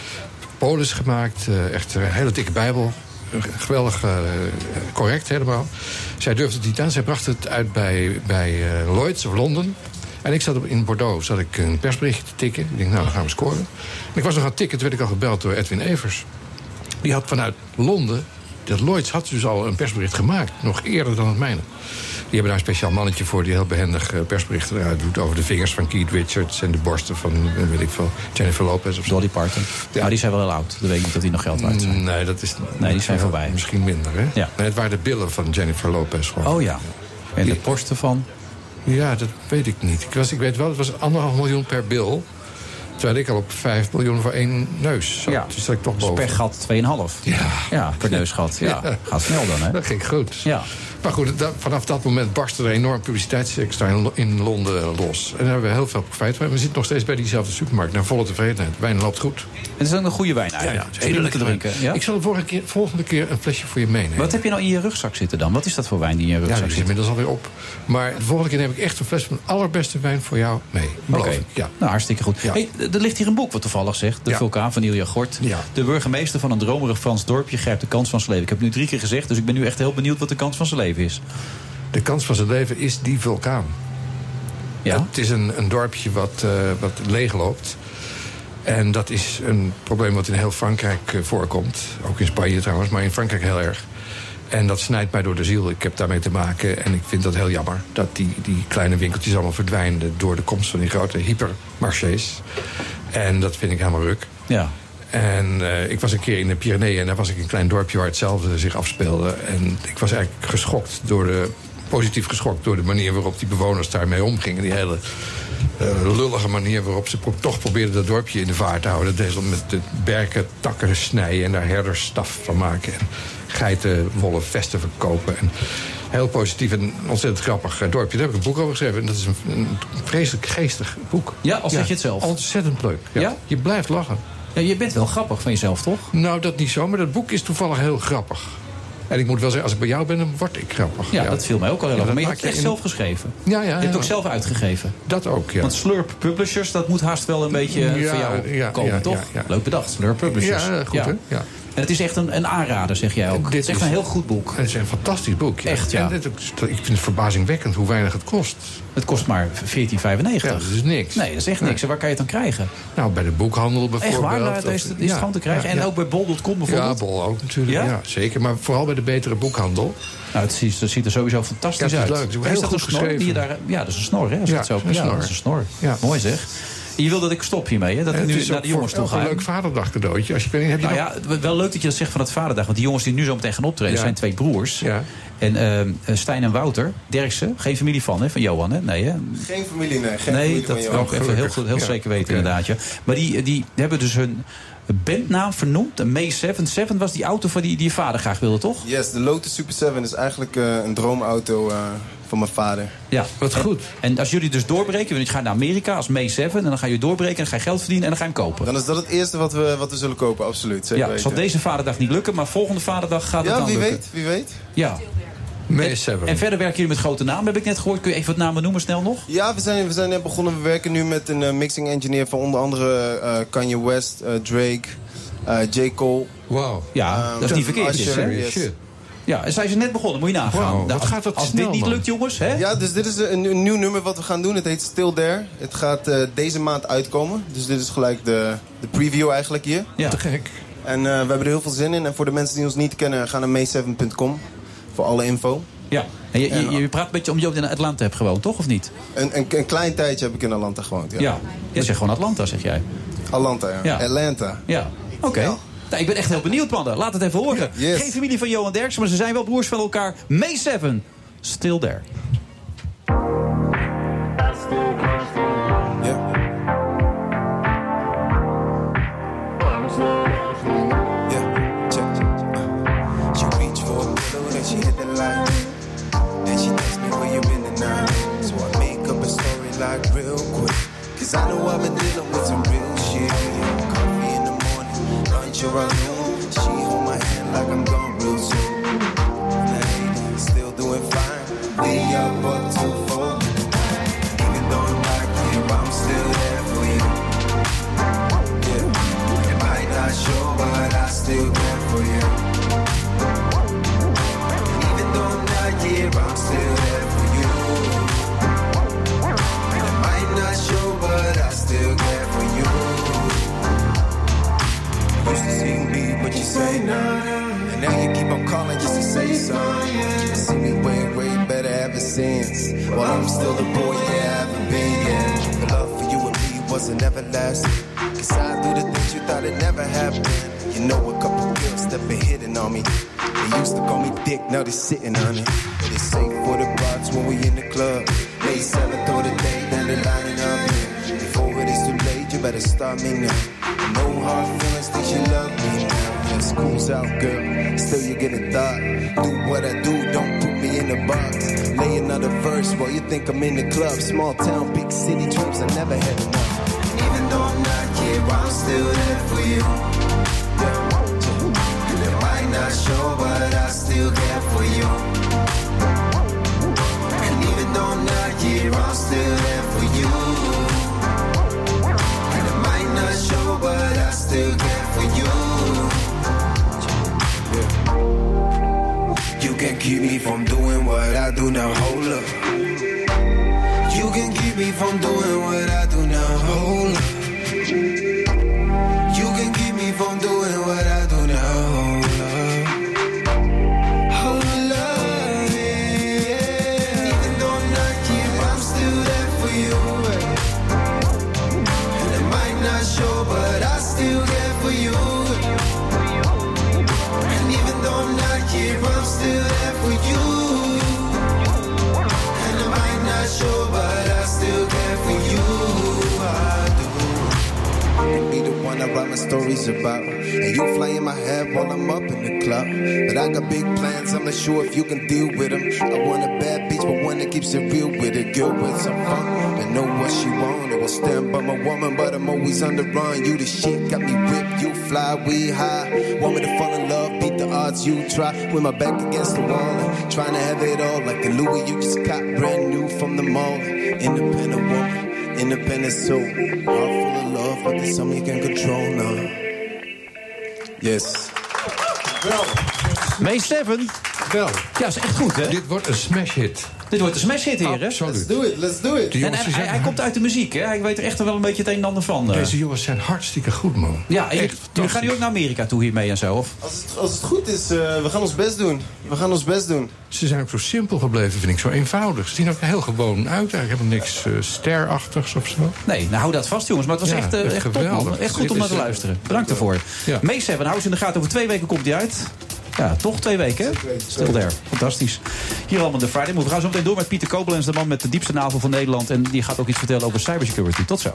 Polis gemaakt. echt een hele dikke bijbel. Geweldig eh, correct helemaal. Zij durfde het niet aan. Zij bracht het uit bij, bij eh, Lloyds of Londen. En ik zat op, in Bordeaux zat ik een persberichtje te tikken. Ik denk, nou, dan gaan we scoren. En ik was nog aan het tikken, toen werd ik al gebeld door Edwin Evers. Die had vanuit Londen, dat Lloyds had dus al een persbericht gemaakt. Nog eerder dan het mijne. Die hebben daar een speciaal mannetje voor die heel behendig eh, persberichten eruit doet... over de vingers van Keith Richards en de borsten van, eh, weet ik veel, Jennifer Lopez of zo. Dolly Parton. Ja. die zijn wel heel oud. Dan weet ik niet dat die nog geld waard zijn. Nee, dat is... Nee, die zijn voorbij. Misschien minder, hè? Ja. Nee, het waren de billen van Jennifer Lopez. Gewoon. Oh ja. En de borsten van? Ja, dat weet ik niet. Ik, was, ik weet wel, het was anderhalf miljoen per bil. Terwijl ik al op 5 miljoen voor één neus zat. Ja. Dus dat ik toch boven. Per gat 2,5. Ja. Ja, per neusgat. Ja. Gaat snel dan, hè? Dat ging goed. Ja. Maar goed, vanaf dat moment barstte er een enorm publiciteitsextra in, Lo- in Londen los. En daar hebben we heel veel profijt van. We zitten nog steeds bij diezelfde supermarkt. Naar volle tevredenheid. Wijn loopt goed. Het is ook een goede wijn eigenlijk. Ja, heerlijk te drinken. Ja? Ik zal de volgende keer, volgende keer een flesje voor je meenemen. Wat heb je nou in je rugzak zitten dan? Wat is dat voor wijn die in je Ja, rugzak die is zit? inmiddels alweer op. Maar de volgende keer neem ik echt een fles van de allerbeste wijn voor jou mee. Oké. Ja. nou hartstikke goed. Hey, er ligt hier een boek wat toevallig zegt. De Ja. vulkaan van Ilja Gort. Ja. De burgemeester van een dromerig Frans dorpje grijpt de kans van zijn leven. Ik heb nu drie keer gezegd, dus ik ben nu echt heel benieuwd wat de kans van zijn leven is. De kans van zijn leven is die vulkaan. Ja? Het is een, een dorpje wat, eh, wat leegloopt. En dat is een probleem wat in heel Frankrijk eh, voorkomt. Ook in Spanje trouwens, maar in Frankrijk heel erg. En dat snijdt mij door de ziel. Ik heb daarmee te maken. En ik vind dat heel jammer. Dat die, die kleine winkeltjes allemaal verdwijnen... door de komst van die grote hypermarchés. En dat vind ik helemaal ruk. Ja. En eh, ik was een keer in de Pyreneeën en daar was ik in een klein dorpje waar hetzelfde zich afspeelde. En ik was eigenlijk geschokt door de. Positief geschokt door de manier waarop die bewoners daarmee omgingen. Die hele eh, lullige manier waarop ze pro- toch probeerden dat dorpje in de vaart te houden. Dat deden ze met de berken takken snijden en daar herdersstaf van maken. En geitenwolle vesten verkopen. En heel positief en ontzettend grappig eh, dorpje. Daar heb ik een boek over geschreven. En dat is een, een vreselijk geestig boek. Ja, al zeg je het zelf. Ontzettend leuk. Ja. Ja? Je blijft lachen. Ja, je bent wel grappig van jezelf, toch? Nou, dat niet zo, maar dat boek is toevallig heel grappig. En ik moet wel zeggen, als ik bij jou ben, dan word ik grappig. Ja, dat viel mij ook al heel Ja, erg. dat Maar je hebt het echt in- zelf geschreven. Ja, ja. Je hebt ja. het ook zelf uitgegeven. Dat ook, ja. Want Slurp Publishers, dat moet haast wel een beetje Ja, voor jou ja, komen, ja, toch? ja, ja. Leuk bedacht, Slurp Publishers. Ja, goed, hè? Ja. En het is echt een, een aanrader, zeg jij ook. Dit het is echt een heel goed boek. Het is een fantastisch boek. ja. Echt, ja. En dit ook- ik vind het verbazingwekkend hoe weinig het kost. Het kost maar 14,95. Ja, dat is niks. Nee, dat is echt niks. En waar kan je het dan krijgen? Nou, bij de boekhandel bijvoorbeeld. Echt waar? Of- is het, is het ja, gewoon te krijgen. ja, en ja. ook bij bol.com bijvoorbeeld? Ja, Bol ook natuurlijk. Ja? Ja? zeker. Maar vooral bij de betere boekhandel. Nou, het ziet, het ziet er sowieso fantastisch Ja, het is uit. leuk. Het is ook Is heel dat goed een snor geschreven. die je daar, ja, dat is een snor, hè? Als Ja, het zo, een ja, snor. dat is een snor. Ja. Mooi zeg. Je wil dat ik stop hiermee, hè? Dat ik nu is naar de jongens toe ga. een leuk vaderdag cadeautje. Als je, ik weet niet, heb je Nou nog- ja, wel leuk dat je dat zegt van het vaderdag. Want die jongens die nu zo meteen gaan optreden, Ja. zijn twee broers. Ja. En ehm, eh, Stijn en Wouter, Derksen, geen familie van, hè? Van Johan, hè? Nee, hè? Geen familie, nee. Geen nee, familie dat van wil ik even heel, goed- heel Ja, zeker weten, inderdaad. Ja. Maar die, die hebben dus hun bandnaam vernoemd. Een May 7. 7 was die auto van die, die je vader graag wilde, toch? Yes, de Lotus Super 7 is eigenlijk eh, een droomauto eh, van mijn vader. Ja. Wat En- goed. En als jullie dus doorbreken, want je gaat naar Amerika als May 7... en dan ga je doorbreken en dan ga je geld verdienen en dan ga je hem kopen. Dan is dat het eerste wat we, wat we zullen kopen, absoluut. Zeker Ja, weten. zal deze vaderdag niet lukken, maar volgende vaderdag gaat het Ja, dan wie lukken. weet, wie weet. Ja. May 7. En verder werken jullie met grote namen, heb ik net gehoord. Kun je even wat namen noemen, snel nog? Ja, we zijn, we zijn net begonnen. We werken nu met een eh, mixing engineer van onder andere eh, Kanye West, eh, Drake, eh, J. Cole. Wauw. Ja, Ehm, dat is niet verkeerd. Usher, dit, hè? yes. Ja, en zijn ze net begonnen, moet je nagaan. Nou, wat als- gaat dat Als snel, dit niet man. lukt, jongens, hè? Ja, dus dit is een, een nieuw nummer wat we gaan doen. Het heet Still There. Het gaat eh, deze maand uitkomen. Dus dit is gelijk de, de preview eigenlijk hier. Ja. Te gek. En eh, we hebben er heel veel zin in. En voor de mensen die ons niet kennen, ga naar may7.com voor alle info. Ja. En je, je, je praat een beetje om je ook in Atlanta hebt gewoond, toch? Of niet? Een, een, een klein tijdje heb ik in Atlanta gewoond. Ja. Ja. Jij zegt gewoon Atlanta, zeg jij. Atlanta, ja. Ja. Atlanta. Ja. Oké. Ja. Nou, ik ben echt heel benieuwd, mannen. Laat het even horen. Yes. Geen familie van Johan Derksen, maar ze zijn wel broers van elkaar. May 7. Still there. Used to see me, but you say no. And now you keep on calling just to say something. You see me way, way better ever since. Well, I'm still the boy, I haven't been yet. The love for you and me wasn't everlasting. Cause I do the things you thought it never happened. You know, a couple girls that been hitting on me. They used to call me dick, now they sitting on it. It's safe for the box when we in the club. They seven through the day, then they lining up. Before it is too late, you better start me now. No hard feelings, think you love me. School's out, girl. Still you get a thought. Do what I do, don't put me in a box. Lay another verse while you think I'm in the club. Small town, big city dreams, I never had enough. Even though I'm not here, I'm still there for you. And it might not show, but I still care for you. And even though I'm not here, I'm still there for you. Still care for you. You can keep me from doing what I do now, hold up. You can keep me from doing what I stories about. And you fly in my head while I'm up in the club. But I got big plans, I'm not sure if you can deal with them. I want a bad bitch, but one that keeps it real with a girl with some fun. And know what she want. I will stand by my woman, but I'm always on the run. You the shit, got me ripped, you fly, we high. Want me to fall in love, beat the odds, you try. With my back against the wall, trying to have it all. Like a Louis you just got brand new from the mall. Independent woman, independent soul. Heart full of love, but there's something you can control now. Yes. May 7. Wel. Ja, is echt goed, hè? Dit wordt een smash hit. Dit wordt een smash hit, heren. Absoluut. Let's do it, let's do it. En, hij, hij komt uit de muziek, hè? Hij weet er echt wel een beetje het een en ander van. eh. Deze jongens zijn hartstikke goed, man. Ja, en Echt jullie gaan nu ook naar Amerika toe hiermee en zo, of? Als het, als het goed is, eh, we gaan ons best doen. We gaan ons best doen. Ze zijn ook zo simpel gebleven, vind ik. Zo eenvoudig. Ze zien ook heel gewoon uit. Eigenlijk hebben niks eh, sterachtigs of zo. Nee, nou hou dat vast, jongens. Maar het was Ja, echt, eh, echt echt top, man. geweldig. Echt goed om naar te luisteren. Bedankt ervoor. Ja. May 7, hou ze in de gaten. Over twee weken komt die uit. Ja, toch twee weken, hè? Still there. Fantastisch. Hier allemaal de Friday Move. We gaan zo meteen door met Pieter Koblenz, de man met de diepste navel van Nederland. En die gaat ook iets vertellen over cybersecurity. Tot zo.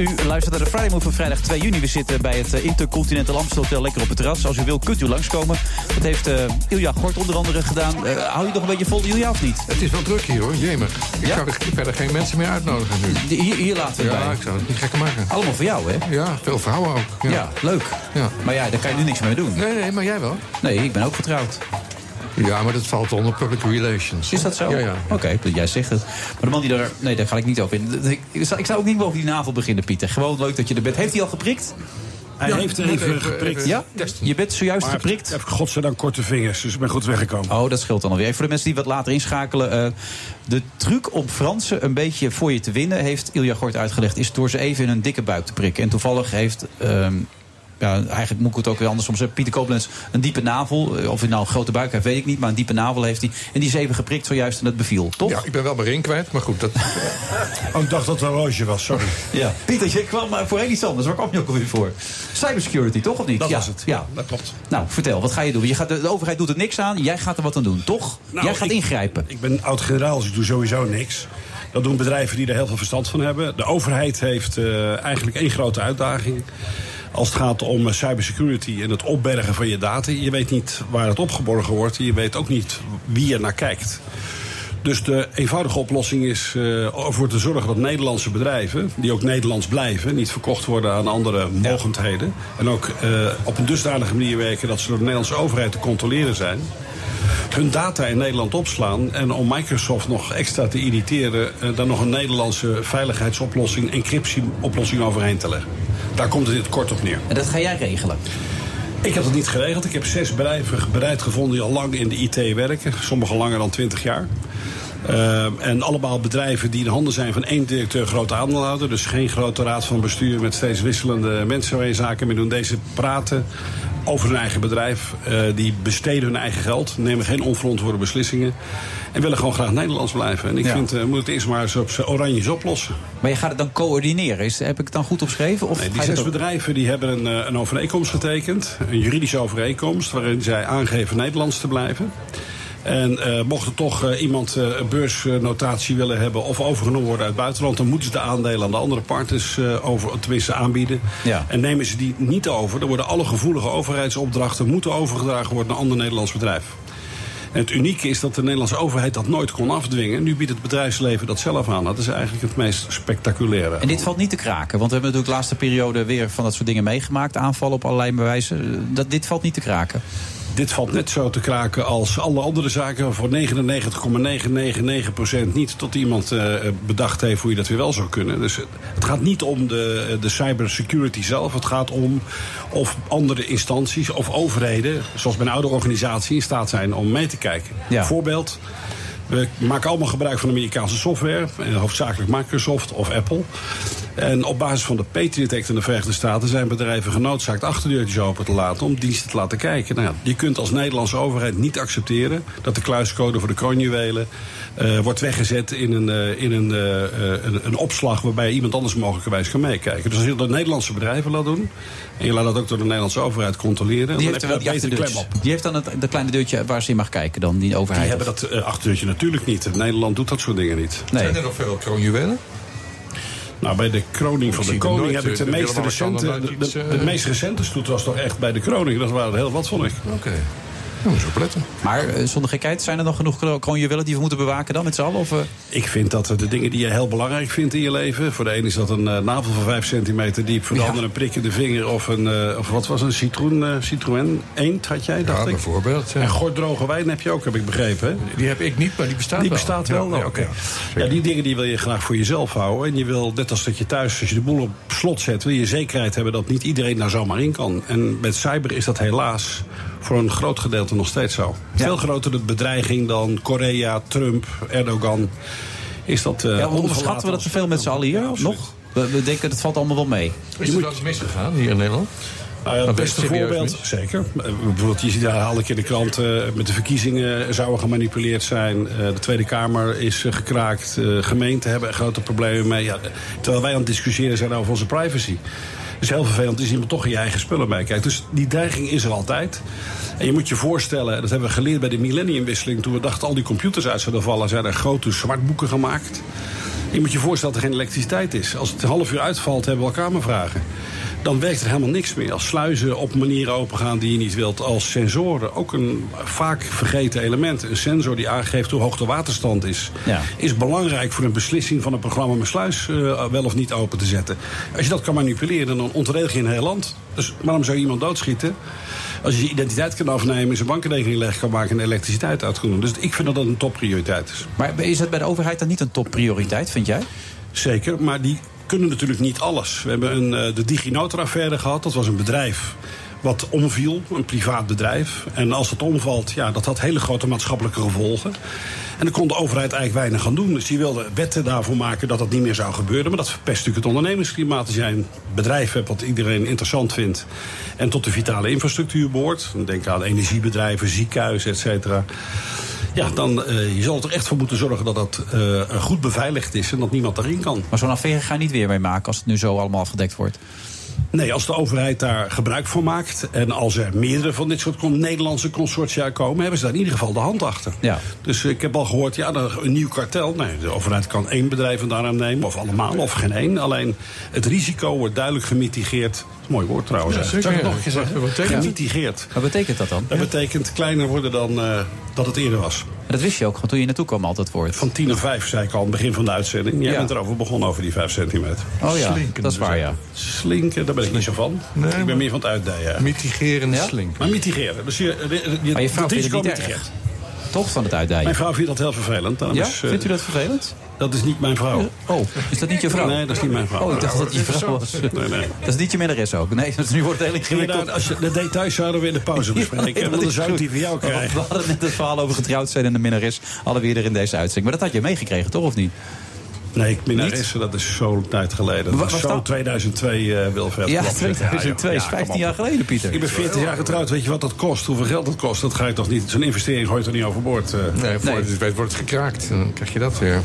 U luistert naar de Friday Move van vrijdag 2 juni. We zitten bij het eh, Intercontinental Amstel Hotel lekker op het terras. Als u wil, kunt u langskomen. Dat heeft eh, Ilja Gort onder andere gedaan. Eh, hou je nog een beetje vol, Ilja, of niet? Het is wel druk hier, hoor. Jemig. Ik Ja? zou er verder geen mensen meer uitnodigen nu. Hier, hier laten we Ja, bij. ik zou het niet gekker maken. Allemaal voor jou, hè? Ja, veel vrouwen ook. Ja, Ja, leuk. Ja. Maar ja, daar kan je nu niks mee doen. Nee, nee, maar jij wel? Nee, ik ben ook getrouwd. Ja, maar dat valt onder public relations. Is dat zo? Ja, ja. Oké, jij zegt het. Maar de man die daar... Nee, daar ga ik niet over in. Ik zou, ik zou ook niet boven die navel beginnen, Pieter. Gewoon leuk dat je er bent. Heeft hij al geprikt? Hij Ja, heeft even, even- geprikt. even- Ja? Je bent zojuist Maar geprikt? Ik heb godzijdank korte vingers, dus ik ben goed weggekomen. Oh, dat scheelt dan alweer. Voor de mensen die wat later inschakelen. eh, de truc om Fransen een beetje voor je te winnen... heeft Ilja Gort uitgelegd... is door ze even in een dikke buik te prikken. En toevallig heeft... ehm, ja, eigenlijk moet ik het ook weer andersom zeggen. Pieter Koblenz, een diepe navel. Eh, Of hij nou een grote buik heeft, weet ik niet. Maar een diepe navel heeft hij. En die is even geprikt zojuist en dat beviel, toch? Ja, ik ben wel mijn ring kwijt, maar goed. Dat... Oh, ik dacht dat het een horloge was, sorry. Ja. Pieter, je kwam maar voorheen iets anders. Waar kwam je ook alweer voor? Cybersecurity, toch of niet? Dat ja. was het. Ja, dat klopt. Nou, vertel, wat ga je doen? Je gaat, de, overheid doet er niks aan. Jij gaat er wat aan doen, toch? Nou, jij gaat ik- ingrijpen. Ik ben oud-generaal, dus ik doe sowieso niks. Dat doen bedrijven die er heel veel verstand van hebben. De overheid heeft eh, eigenlijk één grote uitdaging. Als het gaat om eh, cybersecurity en het opbergen van je data. Je weet niet waar het opgeborgen wordt. Je weet ook niet wie er naar kijkt. Dus de eenvoudige oplossing is eh, ervoor te zorgen dat Nederlandse bedrijven, die ook Nederlands blijven, niet verkocht worden aan andere mogendheden. En ook eh, op een dusdanige manier werken dat ze door de Nederlandse overheid te controleren zijn. Hun data in Nederland opslaan en om Microsoft nog extra te irriteren, eh, daar nog een Nederlandse veiligheidsoplossing, encryptieoplossing overheen te leggen. Daar komt het in het kort op neer. En dat ga jij regelen? Ik heb dat niet geregeld. Ik heb zes bedrijven bereid gevonden die al lang in de IT werken. Sommige langer dan 20 jaar. Uh, en allemaal bedrijven die in handen zijn van één directeur grote aandeelhouder. Dus geen grote raad van bestuur met steeds wisselende mensen waar je zaken mee doen. Deze praten over hun eigen bedrijf. Uh, die besteden hun eigen geld. Nemen geen onverantwoorde beslissingen. En willen gewoon graag Nederlands blijven. En ik Ja. vind, uh, moet het eerst maar eens op z'n oranjes oplossen. Maar je gaat het dan coördineren. Is, heb ik het dan goed opgeschreven? Of Nee, die zes bedrijven die hebben een, eh, een overeenkomst getekend. Een juridische overeenkomst waarin zij aangeven Nederlands te blijven. En eh, mocht er toch eh, iemand eh, een beursnotatie willen hebben of overgenomen worden uit het buitenland, dan moeten ze de aandelen aan de andere partners over, tenminste aanbieden. Ja. En nemen ze die niet over, dan worden alle gevoelige overheidsopdrachten moeten overgedragen worden naar een ander Nederlands bedrijf. En het unieke is dat de Nederlandse overheid dat nooit kon afdwingen. Nu biedt het bedrijfsleven dat zelf aan. Dat is eigenlijk het meest spectaculaire. En dit valt niet te kraken, want we hebben natuurlijk de laatste periode weer van dat soort dingen meegemaakt. Aanvallen op allerlei bewijzen. Dat, dit valt niet te kraken. Dit valt net zo te kraken als alle andere zaken. Voor 99,999% niet tot iemand eh, bedacht heeft hoe je dat weer wel zou kunnen. Dus het gaat niet om de, de cybersecurity zelf. Het gaat om of andere instanties of overheden, zoals bij een oude organisatie, in staat zijn om mee te kijken. Ja. Voorbeeld. We maken allemaal gebruik van Amerikaanse software, eh, hoofdzakelijk Microsoft of Apple. En op basis van de Patriot Act in de Verenigde Staten zijn bedrijven genoodzaakt achterdeurtjes open te laten om diensten te laten kijken. Nou ja, je kunt als Nederlandse overheid niet accepteren dat de kluiscode voor de kroonjuwelen eh, wordt weggezet in, een, eh, in een, een, een opslag waarbij iemand anders mogelijkerwijs kan meekijken. Dus als je dat Nederlandse bedrijven laat doen en je laat dat ook door de Nederlandse overheid controleren, Die dan heeft, heb je wel die klem op. Die heeft dan het, dat kleine deurtje waar ze in mag kijken dan, die overheid. Die hebben dat achterdeurtje natuurlijk niet. Nederland doet dat soort dingen niet. Nee. Zijn er nog veel kroonjuwelen? Nou, bij de kroning van de koning nooit, heb ik de eh, de meest recente... De eh, meest recente stoet was toch echt bij de kroning. Dat waren er heel wat, vond ik. Oké. Nou, zo opletten. Maar eh, zonder gekheid, zijn er nog genoeg kro- kroonjuwelen die we moeten bewaken dan met z'n allen? Of, eh? Ik vind dat de dingen die je heel belangrijk vindt in je leven... voor de een is dat een eh, navel van 5 centimeter diep... voor de Ja. ander een prik in de vinger of een... eh, of wat was een citroen, eh, eend had jij, dacht Ja, ik? bijvoorbeeld. ja. En gordroge wijn heb je ook, heb ik begrepen. Hè? Die heb ik niet, maar die bestaat Die wel. bestaat wel, Ja, nou, ja, oké. ja, Ja, die dingen die wil je graag voor jezelf houden. En je wil, net als dat je thuis, als je de boel op slot zet... wil je zekerheid hebben dat niet iedereen daar zomaar in kan. En met cyber is dat helaas voor een groot gedeelte nog steeds zo. Veel grotere bedreiging dan Korea, Trump, Erdogan. Is dat eh ja, onderschatten we dat te veel met z'n allen hier? nog? We, we denken, het valt allemaal wel mee. Is er wel eens misgegaan hier in Nederland? Nou ja, Dat het beste voorbeeld, mis. zeker. Eh, Bijvoorbeeld, je ziet daar haal ik in de krant eh, met de verkiezingen zouden gemanipuleerd zijn. Eh, de Tweede Kamer is eh, gekraakt. Gemeenten hebben er grote problemen mee. Ja, terwijl wij aan het discussiëren zijn over onze privacy. Dus heel vervelend is iemand toch in je eigen spullen meekijkt. Dus die dreiging is er altijd. En je moet je voorstellen, dat hebben we geleerd bij de millenniumwisseling... toen we dachten al die computers uit zouden vallen... zijn er grote zwartboeken gemaakt. Je moet je voorstellen dat er geen elektriciteit is. Als het een half uur uitvalt, hebben we elkaar maar vragen. Dan werkt er helemaal niks meer. Als sluizen op manieren opengaan die je niet wilt. Als sensoren, ook een vaak vergeten element. Een sensor die aangeeft hoe hoog de waterstand is. Ja. Is belangrijk voor een beslissing van een programma om een sluis eh, wel of niet open te zetten. Als je dat kan manipuleren, dan ontredig je een heel land. Dus waarom zou je iemand doodschieten? Als je je identiteit kan afnemen, zijn bankrekening leeg kan maken en elektriciteit uit kan doen. Dus ik vind dat dat een topprioriteit is. Maar is het bij de overheid dan niet een topprioriteit, vind jij? Zeker, maar die kunnen natuurlijk niet alles. We hebben een, eh, de DigiNotar-affaire gehad. Dat was een bedrijf wat omviel, een privaat bedrijf. En als dat omvalt, ja, dat had hele grote maatschappelijke gevolgen. En dan kon de overheid eigenlijk weinig gaan doen. Dus die wilde wetten daarvoor maken dat dat niet meer zou gebeuren. Maar dat verpest natuurlijk het ondernemingsklimaat. Als jij een bedrijf hebt wat iedereen interessant vindt... en tot de vitale infrastructuur behoort... denk aan energiebedrijven, ziekenhuizen, et cetera... Ja, dan uh, je zal er echt voor moeten zorgen dat dat uh, goed beveiligd is... en dat niemand daarin kan. Maar zo'n affaire ga je niet weer mee maken als het nu zo allemaal afgedekt wordt? Nee, als de overheid daar gebruik van maakt... en als er meerdere van dit soort Nederlandse consortia komen... hebben ze daar in ieder geval de hand achter. Ja. Dus ik heb al gehoord, ja, een nieuw kartel... Nee, de overheid kan één bedrijf daaraan nemen, of allemaal, of geen één. Alleen het risico wordt duidelijk gemitigeerd. Mooi woord trouwens. Ja, hè. Zal ik het nog een keer zeggen? Wat betekent? Gemitigeerd. Wat betekent dat dan? Dat betekent kleiner worden dan uh, dat het eerder was. En dat wist je ook, want toen je naartoe kwam altijd voor het. Van 10 naar 5 zei ik al aan het begin van de uitzending. Jij Ja. bent erover begonnen over die 5 centimeter. Oh ja, Slinken dat is dus waar, ja. Slinken, daar ben ik niet zo van. Nee, ik ben meer van het uitdijen. Mitigeren slink. Maar mitigeren. Dus je, je, je, Maar je vrouw het vindt risico het niet mitigeert. erg. Toch van het uitdijen? Mijn vrouw vindt dat heel vervelend. Ja? eh, Vindt u dat vervelend? Dat is niet mijn vrouw. Oh, is dat niet je vrouw? Nee, dat is niet mijn vrouw. Oh, ik dacht dat het je vrouw was. Nee, nee. Dat is niet je minnares ook. Nee, dus nu wordt het heel ingewikkeld. Inderdaad, als je, de details zouden we in de pauze bespreken. Ja, want dan is zou ik die voor jou krijgen. We hadden net het verhaal over getrouwd zijn en de minnares. Hadden we eerder in deze uitzending. Maar dat had je meegekregen, toch? Of niet? Nee, ik minnares, dat is zo'n tijd geleden. Dat Wa- was was zo dat? 2002, eh Wilfred. Ja, Klopt. 2002 is Ja, 15 kom op. jaar geleden, Pieter. Ik ben 40 jaar getrouwd. Weet je wat dat kost? Hoeveel geld dat kost? Dat ga je toch niet... Zo'n investering gooi je toch niet overboord? eh? Nee, voor je het weet wordt het gekraakt. Dan krijg je dat weer.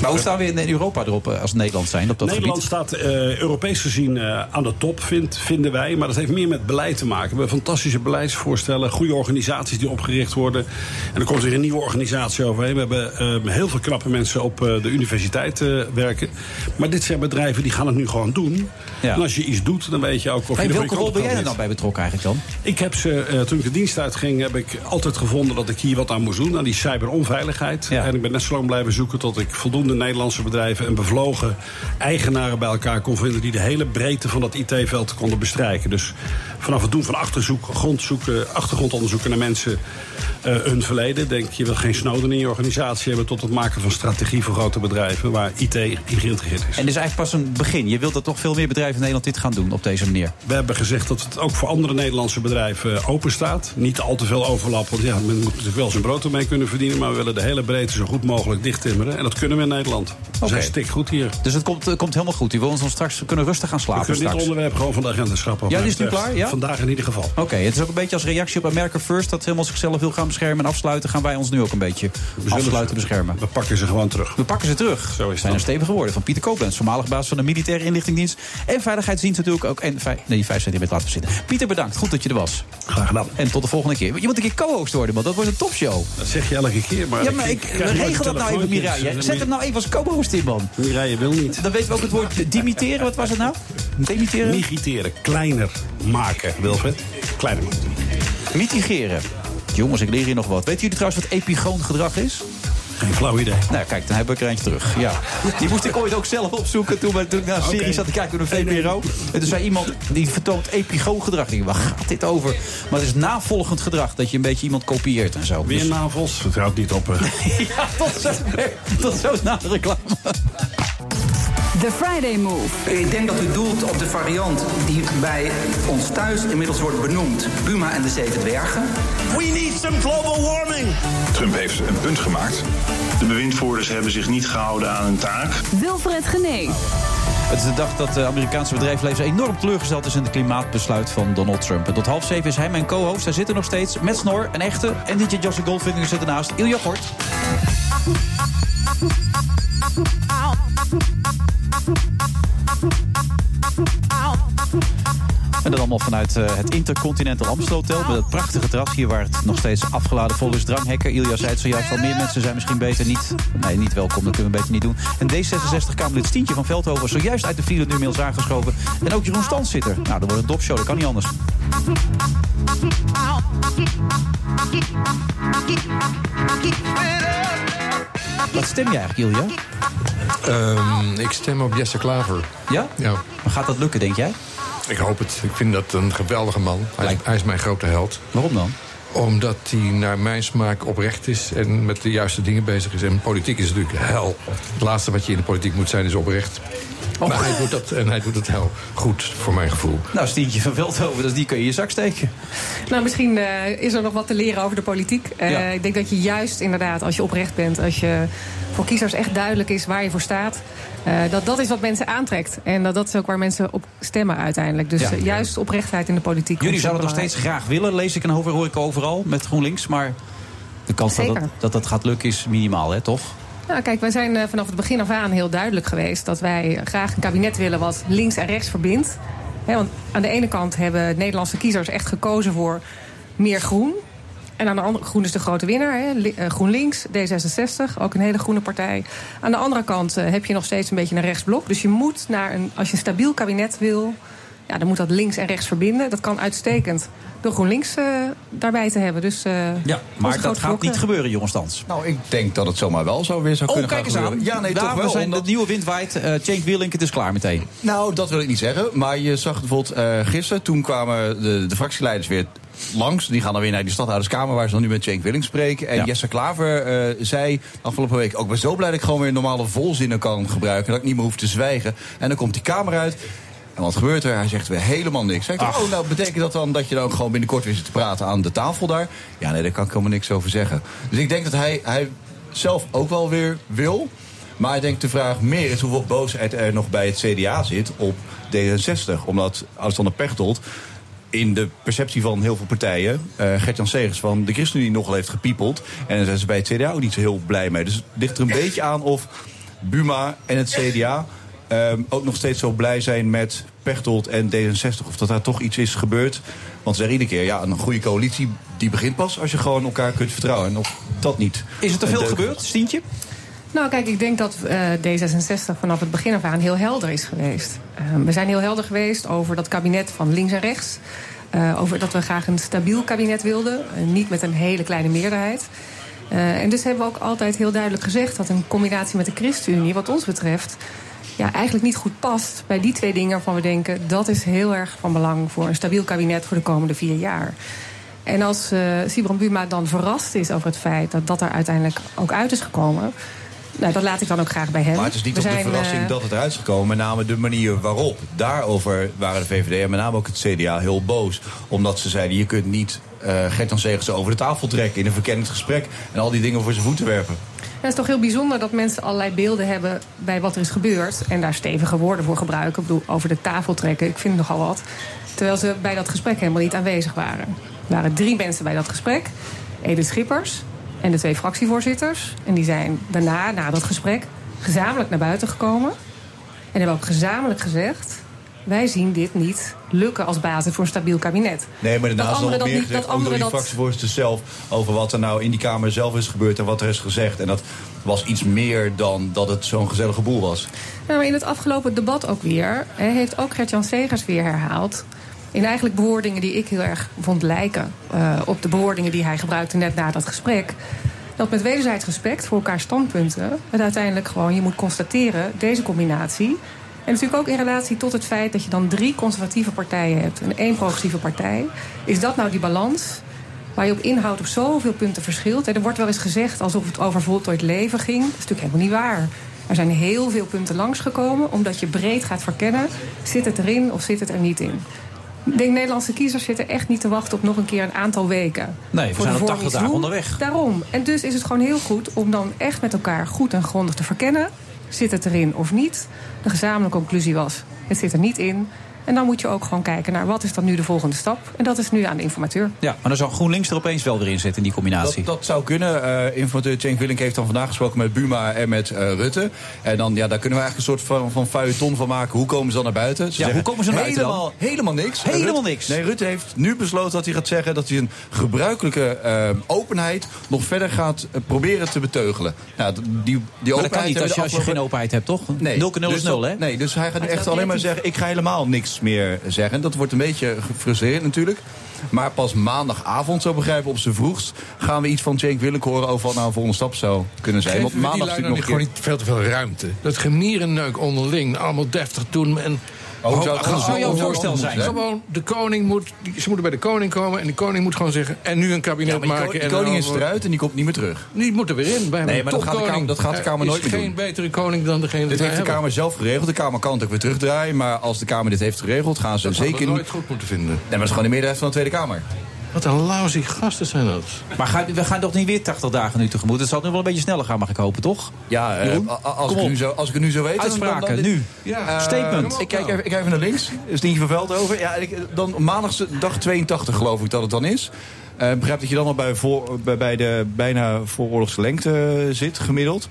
Maar hoe staan we in Europa erop eh, als Nederland zijn op dat Nederland gebied? staat eh, Europees gezien eh, aan de top, vindt, vinden wij. Maar dat heeft meer met beleid te maken. We hebben fantastische beleidsvoorstellen, goede organisaties die opgericht worden. En er komt weer een nieuwe organisatie overheen. We hebben heel veel knappe mensen op de universiteit werken. Maar dit zijn bedrijven die gaan het nu gewoon doen. Ja. En als je iets doet, dan weet je ook of Hey, je welke rol ben jij er gaat. bij betrokken eigenlijk dan? Ik heb ze, toen ik de dienst uitging, heb ik altijd gevonden dat ik hier wat aan moest doen. Aan die cyberonveiligheid. Ja. En ik ben net zo lang blijven zoeken tot ik voldoende Nederlandse bedrijven en bevlogen eigenaren bij elkaar kon vinden. die de hele breedte van dat IT-veld konden bestrijken. Dus vanaf het doen van achterzoek, grondzoeken, achtergrondonderzoeken naar mensen. Eh, hun verleden. Denk je wil geen Snowden in je organisatie hebben. tot het maken van strategie voor grote bedrijven. waar IT in geïntegreerd is. En dit is eigenlijk pas een begin. Je wilt dat toch veel meer bedrijven in Nederland dit gaan doen op deze manier. We hebben gezegd dat het ook voor andere Nederlandse bedrijven eh, open staat. Niet al te veel overlap, want ja, men moet natuurlijk wel zijn brood ermee kunnen verdienen. Maar we willen de hele breedte zo goed mogelijk dichttimmeren. En dat kunnen we in Nederland. We zijn stik goed hier. Dus het komt, het komt helemaal goed. Die willen ons straks kunnen rustig gaan We slapen kunnen dit onderwerp gewoon van de agenda schrappen. Ja, die is nu klaar, ja? Vandaag in ieder geval. Oké, het is ook een beetje als reactie op America First... dat helemaal zichzelf wil gaan beschermen en afsluiten... gaan wij ons nu ook een beetje zullen afsluiten beschermen. We pakken ze gewoon terug. We pakken ze terug. Zo is het zijn er stevig geworden. Van Pieter Koblenz, voormalig baas van de militaire inlichtingdienst... en veiligheidsdienst natuurlijk ook. En vijf, nee, vijf centimeter laten we zitten. Pieter, bedankt. Goed dat je er was. Graag gedaan. En tot de volgende keer. Je moet een keer co-host worden, want dat wordt een topshow. Dat zeg je elke keer. Maar ja, maar ik, regel dat nou even. Mireille. Zet hem nou even als co-host in, man. Mireille wil niet. Dan weten we ook het woord dimiteren. Wat was het nou? Demiteren? Migiteren, kleiner maken, Wilfred. Kleiner maken. Mitigeren. Jongens, ik leer hier nog wat. Weten jullie trouwens wat epigoon gedrag is? Geen flauw idee. Nou, kijk, dan heb ik er eentje terug. Ja. Die moest ik ooit ook zelf opzoeken toen, we- toen ik naar een serie zat te kijken door de VPRO. En toen zei iemand, die vertoont epigoon gedrag. Ik waar gaat dit over? Maar het is navolgend gedrag, dat je een beetje iemand kopieert en zo. Weer Dus- navels. Vertrouwt niet op. eh. ja, tot zo, tot zo na de reclame. The Friday Move. Ik denk dat u doelt op de variant die bij ons thuis inmiddels wordt benoemd. Buma en de Zeven Dwergen. We need some global warming. Trump heeft een punt gemaakt. De bewindvoerders hebben zich niet gehouden aan hun taak. Wilfred Genee. Het is de dag dat de Amerikaanse bedrijfsleven enorm teleurgesteld is in het klimaatbesluit van Donald Trump. En tot half zeven is hij mijn co-host. Hij zit er nog steeds met Snor, een echte. En DJ Josie Goldfinger zit ernaast. Ilja Kort. En dat allemaal vanuit eh, het Intercontinental Amstel Hotel. Met het prachtige terras hier waar het nog steeds afgeladen vol is. Dranghekken. Ilja zei het zojuist al. Meer mensen zijn misschien beter niet... Nee, niet welkom. Dat kunnen we beter niet doen. En D66-Kamerlid Stientje van Veldhoven... zojuist uit de file nu inmiddels aangeschoven. En ook Jeroen Stans zit er. Nou, dat wordt een dopshow. Dat kan niet anders. Wat stem je eigenlijk, Ilja? Ehm, ik stem op Jesse Klaver. Ja? Ja. Maar gaat dat lukken, denk jij? Ik hoop het. Ik vind dat een geweldige man. Hij, is- hij is mijn grote held. Waarom dan? Omdat hij naar mijn smaak oprecht is en met de juiste dingen bezig is. En politiek is natuurlijk hel. Het laatste wat je in de politiek moet zijn is oprecht. Maar hij doet, dat, en hij doet het heel goed, voor mijn gevoel. Nou, Stientje van Veldhoven, dus die kun je in je zak steken. Nou, misschien eh, is er nog wat te leren over de politiek. Eh, Ja. Ik denk dat je juist inderdaad, als je oprecht bent... als je voor kiezers echt duidelijk is waar je voor staat... eh, dat dat is wat mensen aantrekt. En dat, dat is ook waar mensen op stemmen uiteindelijk. Dus Ja. juist oprechtheid in de politiek. Jullie zouden het nog steeds graag willen, lees ik en hoor hoor ik overal, met GroenLinks. Maar de kans dat dat, dat dat gaat lukken is minimaal, hè, toch? Nou, kijk, wij zijn eh, vanaf het begin af aan heel duidelijk geweest... dat wij graag een kabinet willen wat links en rechts verbindt. Want aan de ene kant hebben Nederlandse kiezers echt gekozen voor meer groen. En aan de andere groen is de grote winnaar. Li- eh, GroenLinks, D66, ook een hele groene partij. Aan de andere kant eh, heb je nog steeds een beetje een rechtsblok. Dus je moet naar een, als je een stabiel kabinet wil... Ja, dan moet dat links en rechts verbinden. Dat kan uitstekend door GroenLinks eh, daarbij te hebben. Dus, eh, Ja, maar dat gaat niet eh, gebeuren, jongens Stans. Nou, ik denk dat het zomaar wel zo weer zou Oh, kunnen kijk gaan eens aan. Ja, nee, Daar, toch we zijn, omdat- De nieuwe wind waait. eh Cenk Willink, het is klaar meteen. Nou, dat wil ik niet zeggen. Maar je zag bijvoorbeeld eh, gisteren, toen kwamen de, de fractieleiders weer langs. Die gaan dan weer naar die stadhouderskamer waar ze dan nu met Cenk Willink spreken. En Ja. Jesse Klaver eh, zei afgelopen week... ook ik ben zo blij dat ik gewoon weer normale volzinnen kan gebruiken. Dat ik niet meer hoef te zwijgen. En dan komt die kamer uit... En wat gebeurt er? Hij zegt weer helemaal niks. Zeg ik, oh, nou betekent dat dan dat je dan gewoon binnenkort weer zit te praten aan de tafel daar? Ja, nee, daar kan ik helemaal niks over zeggen. Dus ik denk dat hij, hij zelf ook wel weer wil. Maar ik denk de vraag meer is hoeveel boosheid er nog bij het CDA zit op D66. Omdat Alexander Pechtold in de perceptie van heel veel partijen... eh Gert-Jan Segers van de ChristenUnie nogal heeft gepiepeld. En daar zijn ze bij het CDA ook niet zo heel blij mee. Dus het ligt er een beetje aan of Buma en het CDA... ehm, ook nog steeds zo blij zijn met Pechtold en D66. Of dat daar toch iets is gebeurd. Want ze zeggen iedere keer, ja, een goede coalitie... die begint pas als je gewoon elkaar kunt vertrouwen. En of dat niet. Is er te veel gebeurd, Stientje? Nou, kijk, ik denk dat eh, D66 vanaf het begin af aan heel helder is geweest. Eh, we zijn heel helder geweest over dat kabinet van links en rechts. Eh, over dat we graag een stabiel kabinet wilden, eh, niet met een hele kleine meerderheid. Eh, en dus hebben we ook altijd heel duidelijk gezegd dat een combinatie met de ChristenUnie, wat ons betreft, ja, eigenlijk niet goed past bij die twee dingen waarvan we denken dat is heel erg van belang voor een stabiel kabinet voor de komende vier jaar. En als eh Sibran Buma dan verrast is over het feit dat dat er uiteindelijk ook uit is gekomen. Nou, dat laat ik dan ook graag bij hem. Maar het is niet We op de verrassing eh, dat het eruit is gekomen. Met name de manier waarop. Daarover waren de VVD en met name ook het CDA heel boos. Omdat ze zeiden, je kunt niet eh Gert-Jan Segers over de tafel trekken... in een verkenningsgesprek en al die dingen voor zijn voeten werpen. Het is toch heel bijzonder dat mensen allerlei beelden hebben bij wat er is gebeurd. En daar stevige woorden voor gebruiken. Ik bedoel, over de tafel trekken, ik vind het nogal wat. Terwijl ze bij dat gesprek helemaal niet aanwezig waren. Er waren drie mensen bij dat gesprek. Edith Schippers en de twee fractievoorzitters. En die zijn daarna, na dat gesprek, gezamenlijk naar buiten gekomen. En hebben ook gezamenlijk gezegd... wij zien dit niet lukken als basis voor een stabiel kabinet. Nee, maar Dat daarnaast nog dat meer niet- gezegd, dat ook door die dat- zelf... over wat er nou in die Kamer zelf is gebeurd en wat er is gezegd. En dat was iets meer dan dat het zo'n gezellige boel was. Nou, maar in het afgelopen debat ook weer... heeft ook Gert-Jan Segers weer herhaald... in eigenlijk bewoordingen die ik heel erg vond lijken... eh, op de bewoordingen die hij gebruikte net na dat gesprek... dat met wederzijds respect voor elkaar standpunten... het uiteindelijk gewoon, je moet constateren, deze combinatie... en natuurlijk ook in relatie tot het feit dat je dan drie conservatieve partijen hebt... en één progressieve partij, is dat nou die balans... Waar je op inhoud op zoveel punten verschilt. Er wordt wel eens gezegd alsof het over voltooid leven ging. Dat is natuurlijk helemaal niet waar. Er zijn heel veel punten langsgekomen, omdat je breed gaat verkennen: zit het erin of zit het er niet in. Ik denk Nederlandse kiezers zitten echt niet te wachten op nog een keer een aantal weken. Nee, we voor zijn al vorm 80 iets dagen onderweg. Daarom. En dus is het gewoon heel goed om dan echt met elkaar goed en grondig te verkennen. Zit het erin of niet? De gezamenlijke conclusie was: het zit er niet in. En dan moet je ook gewoon kijken naar wat is dan nu de volgende stap. En dat is nu aan de informateur. Ja, maar dan zou GroenLinks er opeens wel weer in zitten in die combinatie. Dat, dat zou kunnen. Eh informateur Cenk Willink heeft dan vandaag gesproken met Buma en met eh, Rutte. En dan, ja, daar kunnen we eigenlijk een soort van, van feuilleton van maken. Hoe komen ze dan naar buiten? Ze Ja, hoe komen ze naar buiten dan? helemaal, Helemaal niks. Helemaal Rutte- niks. Nee, Rutte heeft nu besloten dat hij gaat zeggen... dat hij een gebruikelijke eh, openheid nog verder gaat proberen te beteugelen. Nou, die, die maar dat openheid kan niet als je, de als je geen openheid hebt, toch? Nee, 0 0 is dus 0, dat- hè? Nee, dus hij gaat nu echt alleen maar creatief. zeggen... ik ga helemaal niks meer zeggen. Dat wordt een beetje gefrustreerd natuurlijk. Maar pas maandagavond, zo begrijpen op zijn vroegst... gaan we iets van Cenk Willink horen over wat nou een volgende stap zou kunnen zijn. Want maandag is natuurlijk nog niet gewoon niet veel te veel ruimte. Dat gemierenneuk onderling, allemaal deftig doen. En hoe zou zou jouw voorstel zijn? Gewoon, de koning moet, ze moeten bij de koning komen en de koning moet gewoon zeggen... en nu een kabinet Ja, maken. en die koning dan is eruit en die komt niet meer terug. Die moet er weer in. Hebben Nee, maar dat gaat de. Kamer- dat gaat de Er Kamer nooit is meer geen doen. betere koning dan degene Dit die wij heeft de. Kamer zelf geregeld. De Kamer kan het ook weer terugdraaien. Maar als de Kamer dit heeft geregeld, gaan ze Dat zeker niet... nooit goed moeten vinden. Nee, maar dat is gewoon de meerderheid van de Tweede Kamer. Wat een lousy gasten zijn dat. Maar gaan- we gaan toch niet weer 80 dagen nu tegemoet? Het zal nu wel een beetje sneller gaan, mag ik hopen, toch? Ja, eh, als, ik nu zo, als ik het nu zo weet... Uitspraken, dan, dan- nu. Ja, Statement. Eh, ik, kijk even, ik kijk even naar links. Stientje van Veldhoven. Ja, ik, dan maandag dag 82 geloof ik dat het dan is. Eh, Ik begrijp dat je dan al bij, voor, bij, bij de bijna vooroorlogse lengte zit, gemiddeld.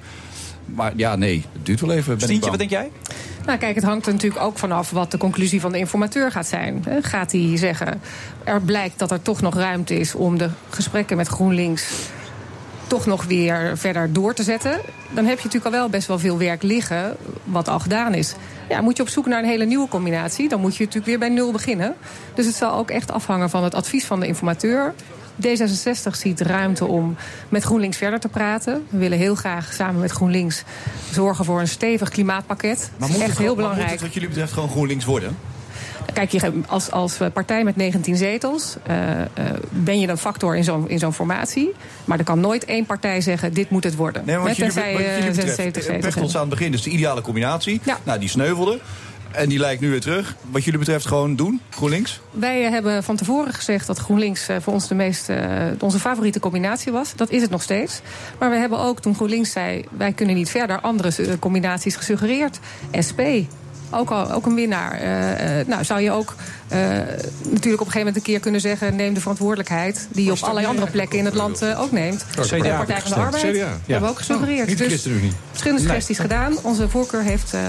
Maar ja, nee, het duurt wel even. Ben ik Stientje, wat denk jij? Nou, kijk, het hangt er natuurlijk ook vanaf wat de conclusie van de informateur gaat zijn. Hè. Gaat hij zeggen, er blijkt dat er toch nog ruimte is om de gesprekken met GroenLinks toch nog weer verder door te zetten. Dan heb je natuurlijk al wel best wel veel werk liggen, wat al gedaan is. Ja, moet je op zoek naar een hele nieuwe combinatie, dan moet je natuurlijk weer bij nul beginnen. Dus het zal ook echt afhangen van het advies van de informateur. D66 ziet ruimte om met GroenLinks verder te praten. We willen heel graag samen met GroenLinks zorgen voor een stevig klimaatpakket. Maar dat moet is het, echt heel gewoon- maar belangrijk. moet het wat jullie betreft gewoon GroenLinks worden? Kijk, je, als, als partij met 19 zetels eh, eh, ben je een factor in zo'n in zo'n formatie. Maar er kan nooit één partij zeggen: dit moet het worden. Nee, maar wat Net jullie, tenzij wat jullie 76 betreft, zetels aan het begin, dus de ideale combinatie. Nou, die sneuvelde. En die lijkt nu weer terug. Wat jullie betreft gewoon doen, GroenLinks? Wij eh, hebben van tevoren gezegd dat GroenLinks eh, voor ons de meest, eh, onze favoriete combinatie was. Dat is het nog steeds. Maar we hebben ook, toen GroenLinks zei: wij kunnen niet verder, andere combinaties gesuggereerd. SP. Ook, al, ook een winnaar. Nou, zou je ook eh, natuurlijk op een gegeven moment een keer kunnen zeggen: neem de verantwoordelijkheid die je op allerlei andere plekken in het land eh, ook neemt. Oh, de CDA Partij van de. Arbeid CDA. hebben we ook gesuggereerd. Niet de Dus verschillende Nee. suggesties gedaan. Onze voorkeur heeft eh,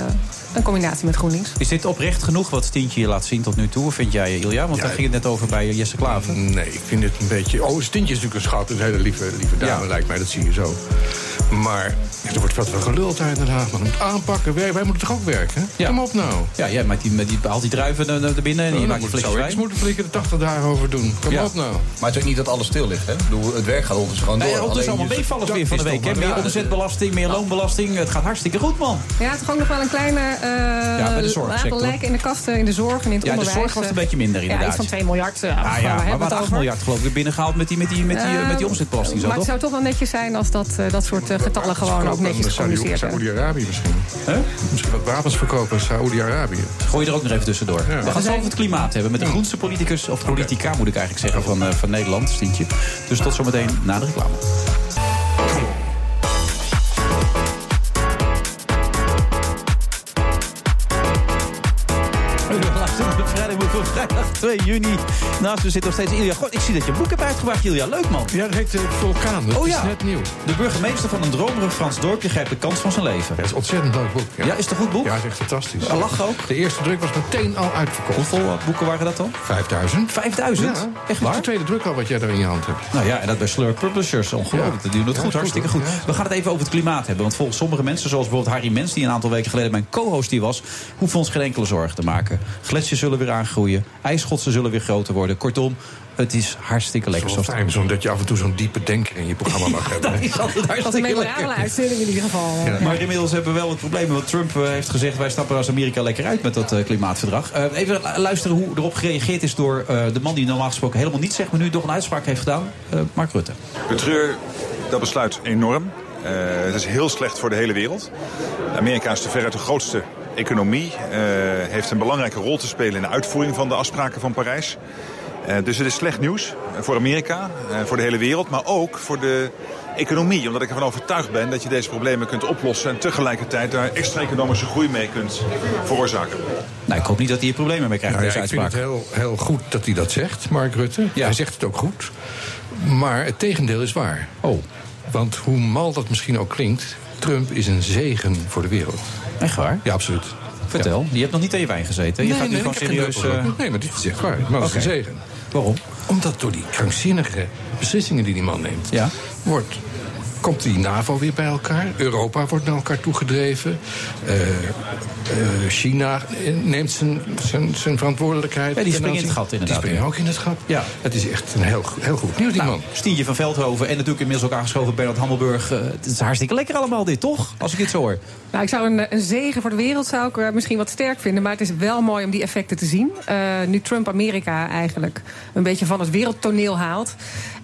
een combinatie met GroenLinks. Is dit oprecht genoeg wat Stientje je laat zien tot nu toe? Of vind jij, Ilja? Want daar ging het net over bij Jesse Klaver. Nee, ik vind het een beetje... Oh, Stintje is natuurlijk een schat. Een hele lieve, lieve dame, lijkt mij. Dat zie je zo. Maar er wordt wat geluld uit Den Haag. Man moet aanpakken. Wij, wij moeten toch ook werken? Ja. Kom op nou. Ja, jij met die, met die, haalt die druiven er, er binnen en Dan maakt moet zo. Ik moet flikken er 80 dagen over doen. Kom Ja. op nou. Maar het is ook niet dat alles stil ligt, hè? Bedoel, het werk gaat ondertussen gewoon door. Nee, het is allemaal meevallers weer van de week. hè? Meer Ja, omzetbelasting, meer loonbelasting. Het gaat hartstikke goed, man. Ja, het is gewoon nog wel een kleine Ja, bij de zorgsector. lijken in de kasten, in de zorg en in het Ja, de onderwijs. zorg was een eh, beetje minder Ja, inderdaad. iets van 2 miljard. eh, Ah, ja, maar hebben we we het 8 over? miljard geloof ik binnengehaald met die, met die, met die, eh, met die omzetbelasting. Zo, maar het zou toch wel netjes zijn als dat, eh, dat soort eh, getallen gewoon ook netjes gecommuniceerd werden. Saoedi-Arabië misschien. Misschien wat wapens verkopen in Saoedi-Arabië. Gooi je er ook nog even tussendoor. We gaan het zo over het klimaat hebben met de groenste politicus, of politica moet ik eigenlijk zeggen, van, eh, van Nederland, Stientje. Dus tot zometeen na de reclame. 2 juni. Naast me zit nog steeds Ilja. God, ik zie dat je een boek hebt uitgebracht, Ilja. Leuk, man. Ja, dat heet uh, Vulkaan. Dat oh is ja. net nieuw. De burgemeester van een dromerig Frans dorpje grijpt de kans van zijn leven. Ja, het is een ontzettend leuk boek. Ja. Ja, is het een goed boek? Ja, het is echt fantastisch. Er lag ook. De eerste druk was meteen al uitverkocht. Hoeveel eh, boeken waren dat dan? 5000. 5000? Ja. Echt waar? de tweede druk al wat jij daar in je hand hebt. Nou ja, en dat bij Slur Publishers. Ongelooflijk. Die doen het goed, hartstikke goed. We gaan het even over het klimaat hebben. Want volgens sommige mensen, zoals bijvoorbeeld Harry Mens... die een aantal weken geleden mijn co-host die was... hoeven we ons geen enkele zorgen te maken. Gletsjers zullen weer aangroeien. Ijsschotsen zullen weer groter worden. Kortom, het is hartstikke lekker. Het is wel fijn zo'n- dat je af en toe zo'n diepe denker in je programma mag hebben. Dat is altijd Dat is een hartstikke lekker. uitzending in ieder geval. Maar inmiddels hebben we wel het probleem. Want Trump eh, heeft gezegd: wij stappen als Amerika lekker uit met dat eh, klimaatverdrag. Eh, even lu- luisteren hoe erop gereageerd is door eh, de man die normaal gesproken helemaal niet zegt, maar nu toch een uitspraak heeft gedaan. eh, Mark Rutte. betreur dat besluit enorm. Eh, het is heel slecht voor de hele wereld. Amerika is de veruit de grootste economie. eh, heeft een belangrijke rol te spelen in de uitvoering van de afspraken van Parijs. Eh, dus het is slecht nieuws eh, voor Amerika, eh, voor de hele wereld, maar ook voor de economie. Omdat ik ervan overtuigd ben dat je deze problemen kunt oplossen en tegelijkertijd daar extra economische groei mee kunt veroorzaken. Nou, ik hoop niet dat hij hier problemen mee krijgt Nou ja, ik vind het heel, heel goed dat hij dat zegt, Mark Rutte. Hij zegt het ook goed. Maar het tegendeel is waar. Oh. Want hoe mal dat misschien ook klinkt... Trump is een zegen voor de wereld. Echt waar? Ja, absoluut. Vertel, je hebt nog niet aan je wijn gezeten. Je Nee, gaat nu nee, gewoon serieus. eh. Nee, maar dit is echt waar. Maar dat is een zegen. Waarom? Omdat door die krankzinnige beslissingen die die man neemt... Ja. wordt, komt die NAVO weer bij elkaar. Europa wordt naar elkaar toegedreven. Eh, eh, China neemt zijn, zijn, zijn verantwoordelijkheid. Ja, die springen in het gat inderdaad. Die springen ook in het gat. Ja. Het is echt een heel, heel goed nieuws, die Nou, man. Stientje van Veldhoven en natuurlijk inmiddels ook aangeschoven Bernard Hammelburg. Eh, het is hartstikke lekker allemaal dit, toch? Als ik dit zo hoor. Nou, ik zou een, een zegen voor de wereld zou ik eh, misschien wat sterk vinden. Maar het is wel mooi om die effecten te zien. Eh, nu Trump Amerika eigenlijk een beetje van het wereldtoneel haalt.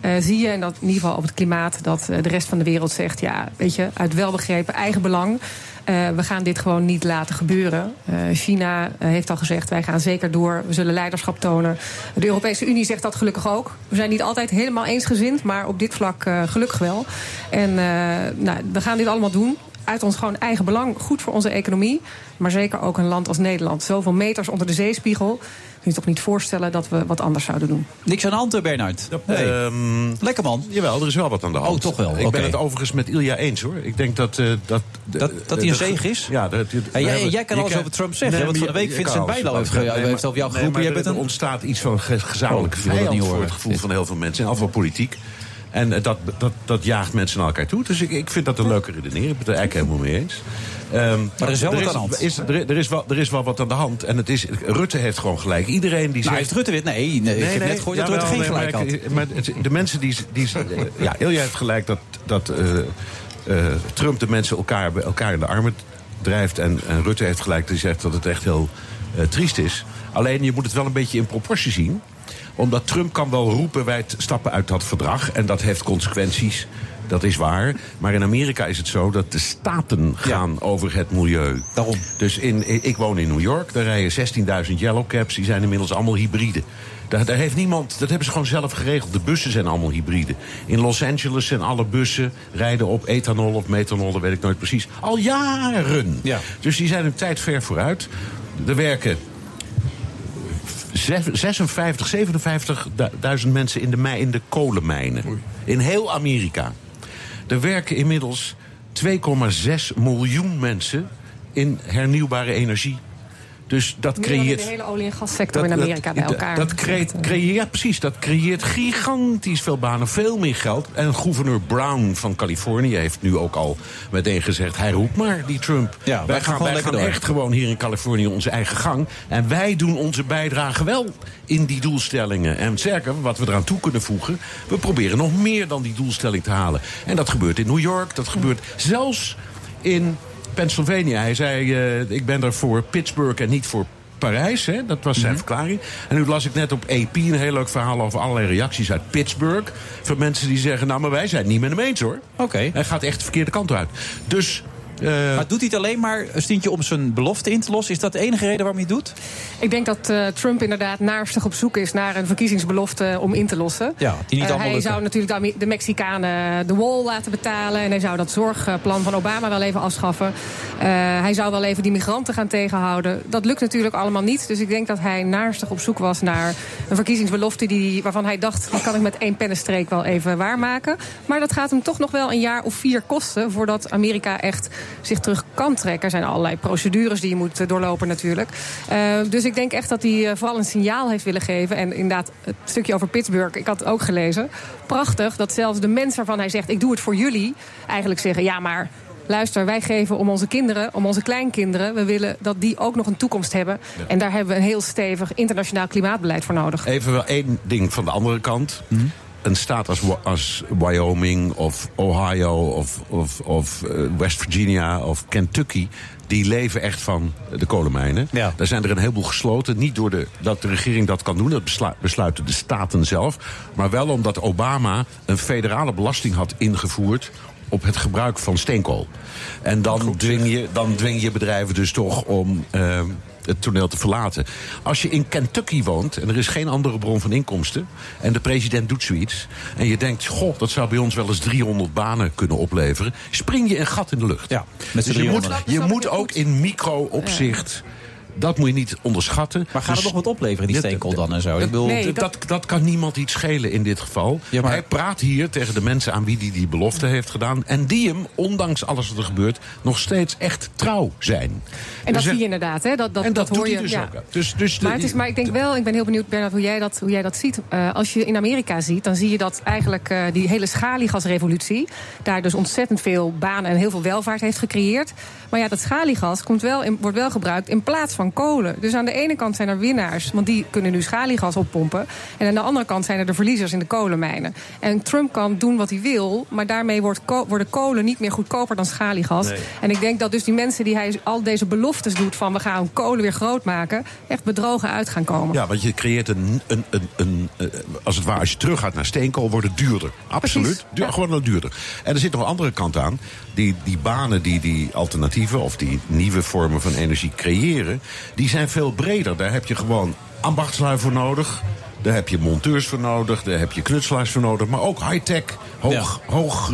Eh, zie je, en dat in ieder geval op het klimaat, dat eh, de rest van de wereld zegt: ja, weet je, uit welbegrepen eigen belang. eh, we gaan dit gewoon niet laten gebeuren. China heeft al gezegd: wij gaan zeker door. We zullen leiderschap tonen. De Europese Unie zegt dat gelukkig ook. We zijn niet altijd helemaal eensgezind, maar op dit vlak gelukkig wel. En nou, we gaan dit allemaal doen uit ons gewoon eigen belang. Goed voor onze economie. Maar zeker ook een land als Nederland. Zoveel meters onder de zeespiegel. Kun je toch niet voorstellen dat we wat anders zouden doen. Niks aan de hand, Bernard. Ehm, Lekker man. Jawel, er is wel wat aan de hand. Oh, toch wel, Ik ben het overigens met Ilja eens hoor. Ik denk dat... eh, dat, Dat, dat hij een zege is? Ja. Dat, Hey, jij- jij kan alles over Trump zeggen, want van de week Vincent Bijlo heeft ge- heeft over jou geroepen, jij bent Er een- ontstaat iets van ge- gezamenlijke Oh, vijand niet voor het gevoel van heel veel mensen. En afval politiek. En eh, dat, dat, dat jaagt mensen naar elkaar toe. Dus ik, ik vind dat een leuke redenering. Ik ben het er eigenlijk helemaal mee eens. Ehm, Maar er is wel wat aan de hand. Is, er, er is wel, er is wel wat aan de hand. En het is, Rutte heeft gewoon gelijk. Iedereen die Nou, zegt... heeft Rutte weer... Nee, nee, ik heb net gehoord dat Rutte geen nee, gelijk maar had. Maar het- de mensen die... die ja, Ilja heeft gelijk dat, dat eh, eh, Trump de mensen elkaar, elkaar in de armen drijft. En, en Rutte heeft gelijk die zegt dat het echt heel eh, triest is. Alleen je moet het wel een beetje in proportie zien omdat Trump kan wel roepen, wij stappen uit dat verdrag. En dat heeft consequenties. Dat is waar. Maar in Amerika is het zo dat de staten gaan over het milieu. Daarom. Dus in, ik woon in New York. Daar rijden 16.000 yellow cabs. Die zijn inmiddels allemaal hybride. Daar, daar heeft niemand, dat hebben ze gewoon zelf geregeld. De bussen zijn allemaal hybride. In Los Angeles zijn alle bussen rijden op ethanol of methanol. Dat weet ik nooit precies. Al jaren. Ja. Dus die zijn hun tijd ver vooruit. Er werken zes- 56, 57.000 mensen in de, in de kolenmijnen. In heel Amerika. Er werken inmiddels 2,6 miljoen mensen in hernieuwbare energie. Dus dat Meer dan in creëert. de hele olie- en gassector in Amerika bij elkaar. Dat, creëert, creëert, precies. Dat creëert gigantisch veel banen, veel meer geld. En gouverneur Brown van Californië heeft nu ook al meteen gezegd: hij roept maar, die Trump. Ja, wij wij gaan gaan, gewoon wij lekker gaan door. echt gewoon hier in Californië onze eigen gang. En wij doen onze bijdrage wel in die doelstellingen. En sterker, wat we eraan toe kunnen voegen, we proberen nog meer dan die doelstelling te halen. En dat gebeurt in New York, dat gebeurt zelfs in Pennsylvania. Hij zei: eh, ik ben er voor Pittsburgh en niet voor Parijs, hè? dat was zijn verklaring. En nu las ik net op AP een heel leuk verhaal over allerlei reacties uit Pittsburgh. Van mensen die zeggen, nou maar wij zijn het niet met hem eens hoor. Oké. Hij gaat echt de verkeerde kant uit. Dus... eh, Maar doet hij het alleen maar, Stientje, om zijn belofte in te lossen? Is dat de enige reden waarom hij het doet? Ik denk dat eh, Trump inderdaad naarstig op zoek is naar een verkiezingsbelofte om in te lossen. Ja, die niet Eh, allemaal hij lukken. zou natuurlijk de, Mexicanen de wall laten betalen. En hij zou dat zorgplan van Obama wel even afschaffen. Eh, hij zou wel even die migranten gaan tegenhouden. Dat lukt natuurlijk allemaal niet. Dus ik denk dat hij naarstig op zoek was naar een verkiezingsbelofte die, waarvan hij dacht, die kan ik met één pennenstreek wel even waarmaken. Maar dat gaat hem toch nog wel een jaar of vier kosten voordat Amerika echt zich terug kan trekken. Er zijn allerlei procedures die je moet eh, doorlopen natuurlijk. Eh, dus ik denk echt dat hij eh, vooral een signaal heeft willen geven. En inderdaad, het stukje over Pittsburgh, ik had het ook gelezen. Prachtig dat zelfs de mensen waarvan hij zegt, ik doe het voor jullie, eigenlijk zeggen, ja maar... Luister, wij geven om onze kinderen, om onze kleinkinderen. We willen dat die ook nog een toekomst hebben. En daar hebben we een heel stevig internationaal klimaatbeleid voor nodig. Even wel één ding van de andere kant. Een staat als, Wyoming of Ohio of, of, of eh, West Virginia of Kentucky... die leven echt van de kolenmijnen. Ja. Daar zijn er een heleboel gesloten. Niet door de, dat de regering dat kan doen, dat beslu- besluiten de staten zelf. Maar wel omdat Obama een federale belasting had ingevoerd op het gebruik van steenkool. En dan, dwing, je, dan dwing je bedrijven dus toch om eh, het toneel te verlaten. Als je in Kentucky woont en er is geen andere bron van inkomsten... en de president doet zoiets... en je denkt, goh, dat zou bij ons wel eens 300 banen kunnen opleveren... spring je een gat in de lucht. Ja, met dus je moet, 300. je moet ook in micro-opzicht... Dat moet je niet onderschatten. Maar gaat het Dus- nog wat opleveren, die steenkool dan en zo? Ik bedoel, Nee, dat, dat, kan niemand iets schelen in dit geval. Ja, maar- Hij praat hier tegen de mensen aan wie hij die belofte heeft gedaan. En die hem, ondanks alles wat er gebeurt, nog steeds echt trouw zijn. En dat Dus, zie je inderdaad, hè? Dat, dat, en dat, hoor je. dus ja. ook. Dus, dus Maar, het is, maar ik denk wel, ik ben heel benieuwd, Bernard, hoe jij dat, hoe jij dat ziet. Eh, als je in Amerika ziet, dan zie je dat eigenlijk eh, die hele schaliegasrevolutie... daar dus ontzettend veel banen en heel veel welvaart heeft gecreëerd. Maar ja, dat schaliegas komt wel in, wordt wel gebruikt in plaats van kolen. Dus aan de ene kant zijn er winnaars, want die kunnen nu schaliegas oppompen. En aan de andere kant zijn er de verliezers in de kolenmijnen. En Trump kan doen wat hij wil, maar daarmee wordt ko- worden kolen niet meer goedkoper dan schaliegas. Nee. En ik denk dat dus die mensen die hij al deze beloftes doet van we gaan kolen weer groot maken, echt bedrogen uit gaan komen. Ja, want je creëert een, een, een, een, eh, als het ware, als je teruggaat naar steenkool, wordt het duurder. Absoluut. Duur, Gewoon wat duurder. En er zit nog een andere kant aan. Die, die banen die die alternatieven of die nieuwe vormen van energie creëren, die zijn veel breder. Daar heb je gewoon ambachtslui voor nodig. Daar heb je monteurs voor nodig, daar heb je knutselaars voor nodig. Maar ook high-tech, hoog, hoog,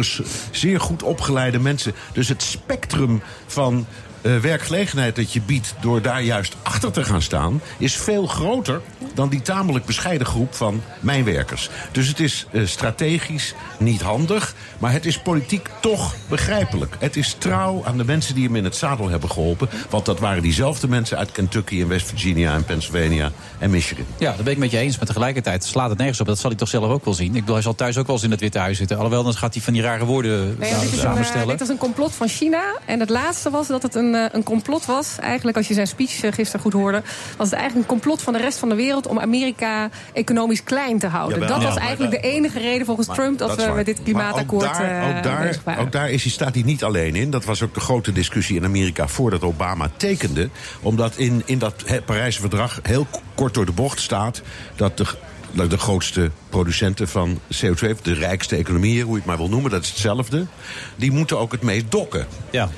zeer goed opgeleide mensen. Dus het spectrum van eh, werkgelegenheid dat je biedt door daar juist achter te gaan staan, is veel groter dan die tamelijk bescheiden groep van mijnwerkers. Dus het is eh, strategisch niet handig, maar het is politiek toch begrijpelijk. Het is trouw aan de mensen die hem in het zadel hebben geholpen. Want dat waren diezelfde mensen uit Kentucky en West Virginia en Pennsylvania en Michigan. Ja, dat ben ik met je eens. Maar tegelijkertijd slaat het nergens op. Dat zal hij toch zelf ook wel zien. Ik bedoel, hij zal thuis ook wel eens in het Witte Huis zitten. Alhoewel, dan gaat hij van die rare woorden Nee, eh, dit, is een, samenstellen. dit was een complot van China. En het laatste was dat het een, eh, een complot was. Eigenlijk, als je zijn speech eh, gisteren goed hoorde... was het eigenlijk een complot van de rest van de wereld... om Amerika economisch klein te houden. Jawel. dat was Ja, eigenlijk de enige reden volgens Maar Trump... dat, we met dit klimaatakkoord Maar ook daar, eh, ook daar, ook daar is hij, staat hij niet alleen in. Dat was ook de grote discussie in Amerika voordat Obama tekende. Omdat in, in dat Parijse verdrag heel kort door de bocht staat... dat de, dat de grootste producenten van CO2, de rijkste economieën, hoe je het maar wil noemen, dat is hetzelfde. Die moeten ook het meest dokken. Ja.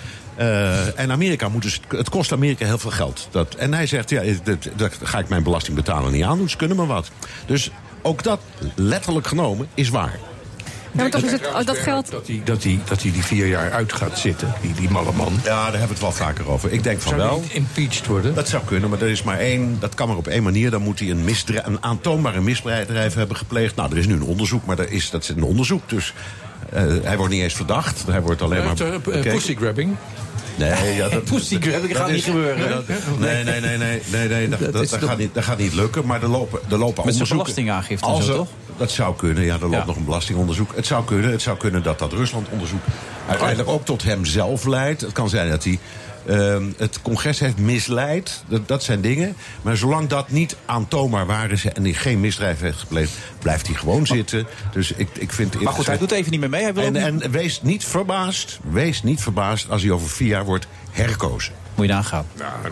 Eh, en Amerika moet dus, het kost Amerika heel veel geld. Dat, en hij zegt, ja, dat, dat ga ik mijn belastingbetaler niet aandoen, ze kunnen maar wat. Dus ook dat, letterlijk genomen, is waar. Ja, maar toch is het, oh, dat geldt... Dat hij, dat, hij, dat hij die vier jaar uit gaat zitten, die, die malle man. Ja, daar hebben we het wel vaker over. Ik denk van Zou wel. niet impeached worden? Dat zou kunnen, maar er is maar één. Dat kan maar op één manier. Dan moet hij een, misdrijf, een aantoonbare misdrijf hebben gepleegd. Nou, er is nu een onderzoek, maar er is, dat is een onderzoek. Dus hij wordt niet eens verdacht. Hij wordt alleen maar. Eh, bekeken. pussy grabbing. Nee, ja, dat, Pussy grabbing gaat niet gebeuren. nee, nee, nee, nee, nee, nee dat, dat, gaat niet, dat gaat niet lukken. Maar er lopen, er lopen Met onderzoeken. belastingaangifte en zo, toch? Dat zou kunnen, ja. Er loopt nog een belastingonderzoek. Het zou kunnen. Het zou kunnen dat dat Rusland-onderzoek uiteindelijk ook tot hem zelf leidt. Het kan zijn dat hij ehm, het congres heeft misleid. Dat, dat zijn dingen. Maar zolang dat niet aantoonbaar waar is en hij geen misdrijf heeft gepleegd, blijft hij gewoon zitten. Dus ik, ik vind. Maar goed, hij doet even niet meer mee. Hij wil en, niet- en wees niet verbaasd. Wees niet verbaasd als hij over vier jaar wordt herkozen. Moet je nagaan.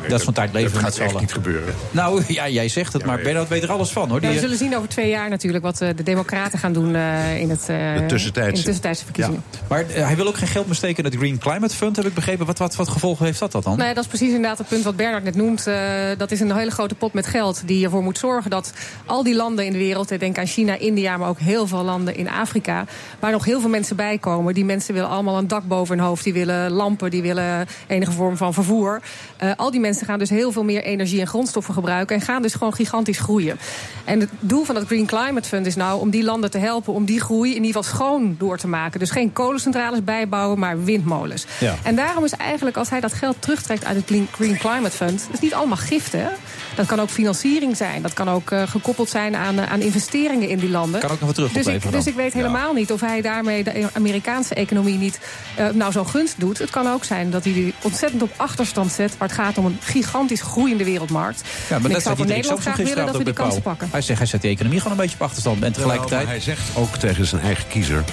dat is van tijd leven dat met gaat echt allen. niet gebeuren. Nou, ja, jij zegt het, maar Bernard weet er alles van, hoor. Ja, we zullen zien over twee jaar natuurlijk wat eh, de Democraten gaan doen eh, in, het, eh, De tussentijdse. in de tussentijdse verkiezingen. Maar hij wil ook geen geld meer steken in het Green Climate Fund, heb ik begrepen. Wat, wat, wat gevolgen heeft dat, dat dan? Nou ja, dat is precies inderdaad het punt wat Bernard net noemt. Eh, dat is een hele grote pot met geld die ervoor moet zorgen dat al die landen in de wereld, ik denk aan China, India, maar ook heel veel landen in Afrika, waar nog heel veel mensen bij komen. Die mensen willen allemaal een dak boven hun hoofd, die willen lampen, die willen enige vorm van vervoer. Eh, al die mensen gaan dus heel veel meer energie en grondstoffen gebruiken en gaan dus gewoon gigantisch groeien. En het doel van dat Green Climate Fund is nou om die landen te helpen om die groei in ieder geval schoon door te maken. Dus geen kolencentrales bijbouwen, maar windmolens. Ja. En daarom is eigenlijk, als hij dat geld terugtrekt uit het Green- Climate Fund, dat is niet allemaal giften. hè. Dat kan ook financiering zijn. Dat kan ook eh, gekoppeld zijn aan, eh, aan investeringen in die landen. Kan ook nog wat terug dus ik, dus ik weet helemaal niet of hij daarmee de Amerikaanse economie niet eh, nou zo gunst doet. Het kan ook zijn dat hij die ontzettend op achterstand zet. Waar het gaat om een gigantisch groeiende wereldmarkt. Ja, en maar ik dat zou voor Nederland graag willen dat we die kansen pakken. Hij zegt, hij zet de economie gewoon een beetje op achterstand. En tegelijkertijd... maar hij zegt ook tegen zijn eigen kiezer...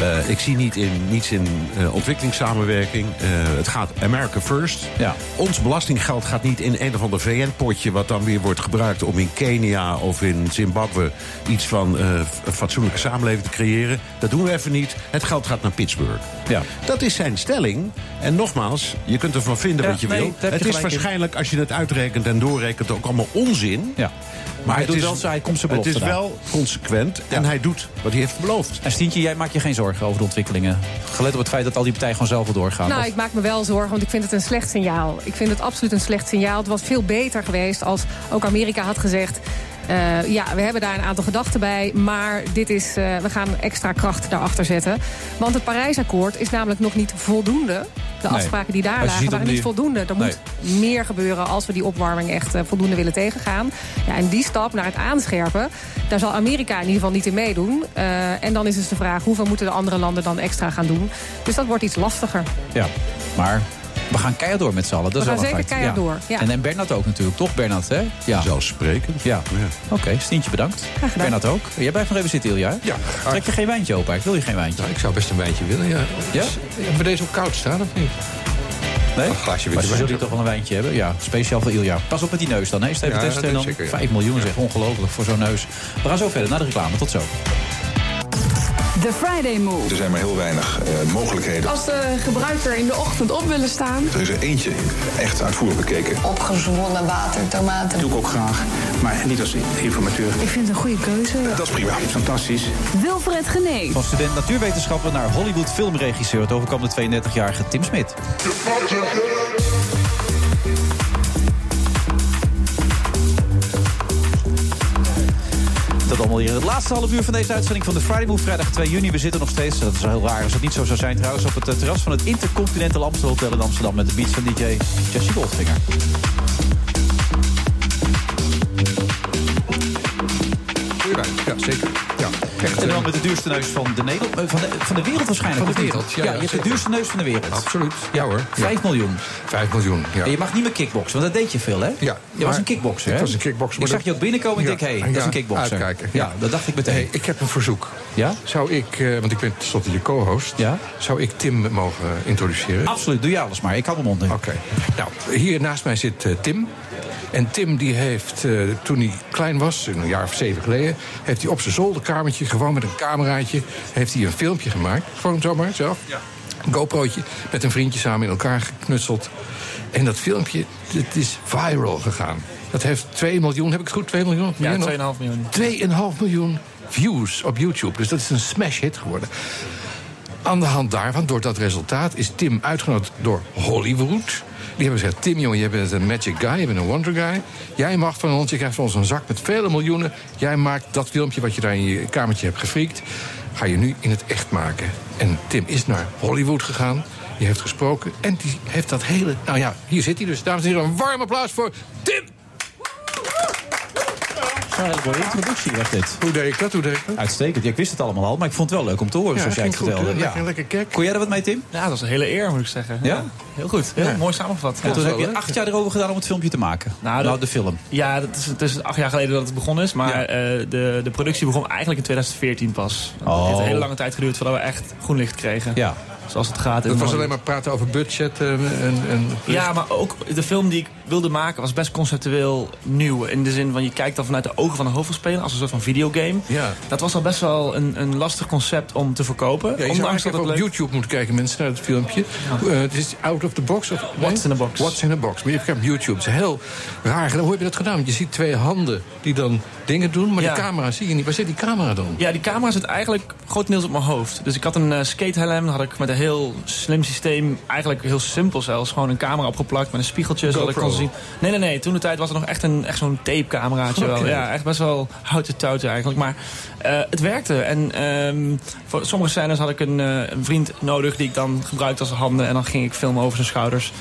eh, ik zie niet in, niets in eh, ontwikkelingssamenwerking. Eh, het gaat America first. Ja. Ons belastinggeld gaat niet in een of ander VN-potje... wat dan weer wordt gebruikt om in Kenia of in Zimbabwe... iets van eh, een fatsoenlijke samenleving te creëren. Dat doen we even niet. Het geld gaat naar Pittsburgh. Ja. Dat is zijn stelling. En nogmaals, je kunt ervan vinden Ja, wat je nee, wil. je Het is in. waarschijnlijk, als je het uitrekent en doorrekent... ook allemaal onzin. Ja. Maar hij het doet is- wel, hij komt zijn Het is wel consequent en hij doet wat hij heeft beloofd. En Stientje, jij maakt je geen zorgen over de ontwikkelingen. Gelet op het feit dat al die partijen gewoon zelf wel doorgaan. Nou, Of- ik maak me wel zorgen, want ik vind het een slecht signaal. Ik vind het absoluut een slecht signaal. Het was veel beter geweest als ook Amerika had gezegd... eh, ja, we hebben daar een aantal gedachten bij, maar dit is, eh, we gaan extra kracht daarachter zetten. Want het Parijsakkoord is namelijk nog niet voldoende. De Nee. afspraken die daar lagen waren niet voldoende. Er Nee. moet meer gebeuren als we die opwarming echt eh, voldoende willen tegengaan. Ja, en die stap naar het aanscherpen, daar zal Amerika in ieder geval niet in meedoen. En dan is dus de vraag, hoeveel moeten de andere landen dan extra gaan doen? Dus dat wordt iets lastiger. Ja, maar We gaan keihard door met z'n allen. Dat We is gaan wel een zeker feit. keihard door, ja. En, en Bernard ook natuurlijk, toch Bernard? Hè? Ja. Zelfsprekend. Ja. Oké, Stientje bedankt. Bernard ook. Jij blijft nog even zitten, Ilja. hè? Ja. Trek je geen wijntje open? eigenlijk? Wil je geen wijntje? Nou, ik zou best een wijntje willen, ja. Ja? Bij deze ook koud staan, of niet? Nee? Een glaasje Maar witte wijn. zullen toch wel een wijntje hebben? Ja, speciaal voor Ilja. Pas op met die neus dan, hè? Steven Ja, testen en dan zeker, ja. 5 miljoen, zeg. Ongelooflijk voor zo'n neus. We gaan zo verder naar de reclame. Tot zo. The Friday Move. Er zijn maar heel weinig eh, mogelijkheden. Als de gebruiker in de ochtend op willen staan. Er is er eentje echt uitvoerig bekeken. Opgezwollen water, tomaten. doe ik ook graag, maar niet als informateur. Ik vind het een goede keuze. Dat is prima. Fantastisch. Wilfred Genee. Van student natuurwetenschappen naar Hollywood filmregisseur. Het overkwam de 32-jarige Tim Smit. Dat allemaal hier het laatste half uur van deze uitzending van de Friday Move. Vrijdag 2 juni. We zitten nog steeds, dat is heel raar als het niet zo zou zijn trouwens... op het eh, terras van het Intercontinental Amstel Hotel in Amsterdam... met de beats van DJ Jesse Goldfinger. Ja, zeker. Echt, En dan met de duurste neus van de, Nederland, eh, van de, van de wereld waarschijnlijk. Van de wereld, ja, ja. ja, je hebt de duurste neus van de wereld. Absoluut, ja hoor. 5 miljoen. 5 miljoen, ja. En je mag niet meer kickboksen, want dat deed je veel, hè? Ja, Je was een kickbokser, hè? Ik was een kickbokser. Ik zag je ook binnenkomen en denk, hé, hey, dat is een kickbokser. Uitkijken, Ja, dat dacht ik meteen. Hey, ik heb een verzoek. Ja? Zou ik, eh, want ik ben tenslotte je co-host... Ja? zou ik Tim mogen introduceren? Absoluut, doe je alles maar. Ik mijn mond nu. Oké. Nou, hier naast mij zit eh, Tim. En Tim die heeft, toen hij klein was, een jaar of zeven geleden... heeft hij op zijn zolderkamertje, gewoon met een cameraatje... heeft hij een filmpje gemaakt. Gewoon zomaar, zelf. Ja. Een GoPro'tje met een vriendje samen in elkaar geknutseld. En dat filmpje, het is viral gegaan. Dat heeft 2 miljoen, heb ik het goed? 2 miljoen? Ja, Meer nog? 2,5 miljoen. 2,5 miljoen views op YouTube. Dus dat is een smash hit geworden. Aan de hand daarvan, door dat resultaat, is Tim uitgenodigd door Hollywood. Die hebben gezegd: Tim, jongen, jij bent een magic guy, je bent een wonder guy. Jij mag van ons, je krijgt van ons een zak met vele miljoenen. Jij maakt dat filmpje wat je daar in je kamertje hebt gefriekt. Ga je nu in het echt maken. En Tim is naar Hollywood gegaan. Die heeft gesproken en die heeft dat hele. Nou ja, hier zit hij dus. Dames en heren, een warm applaus voor Tim! Een hele mooie introductie was dit. Hoe deed ik dat? Hoe deed ik dat? Uitstekend. Ja, ik wist het allemaal al, maar ik vond het wel leuk om te horen, Ja, zoals jij het goed, vertelde. ja. Lekker- kek. Kon jij er wat mee, Tim? Ja, dat was een hele eer, moet ik zeggen. Ja? Heel goed. Heel Ja. mooi samengevat. En toen heb je acht jaar erover gedaan om het filmpje te maken. Nou, Nou, dat- de film. Ja, dat is, het is acht jaar geleden dat het begonnen is. Maar eh, de, de productie begon eigenlijk in 2014 pas. Het Oh. heeft een hele lange tijd geduurd voordat we echt groen licht kregen. Ja. Zoals het gaat. Dat was alleen maar praten over budget eh, en, en Ja, maar ook de film die ik wilde maken was best conceptueel nieuw. In de zin van je kijkt dan vanuit de ogen van een hoofdrolspeler als een soort van videogame. Ja. Dat was al best wel een, een lastig concept om te verkopen. Ja, je ondanks dat het op leuk YouTube moeten kijken, mensen, naar het filmpje. Eh, het is out of the box. Of, What's in a box. What's in a box. Maar je kijkt op YouTube. Het is heel raar. Hoe heb je dat gedaan? Want je ziet twee handen die dan dingen doen, maar Ja. de camera zie je niet. Waar zit die camera dan? Ja, die camera zit eigenlijk grotendeels op mijn hoofd. Dus ik had een uh, skatehelm, had ik met een heel slim systeem, eigenlijk heel simpel zelfs, gewoon een camera opgeplakt met een spiegeltje, zodat ik kon zien. Nee, nee, nee. Toen de tijd was het nog echt, een, echt zo'n tapecameraatje wel. Oké. Ja, echt best wel houten touwtje eigenlijk. Maar eh, het werkte. En ehm, voor sommige scènes had ik een, eh, een vriend nodig die ik dan gebruikte als handen. En dan ging ik filmen over zijn schouders.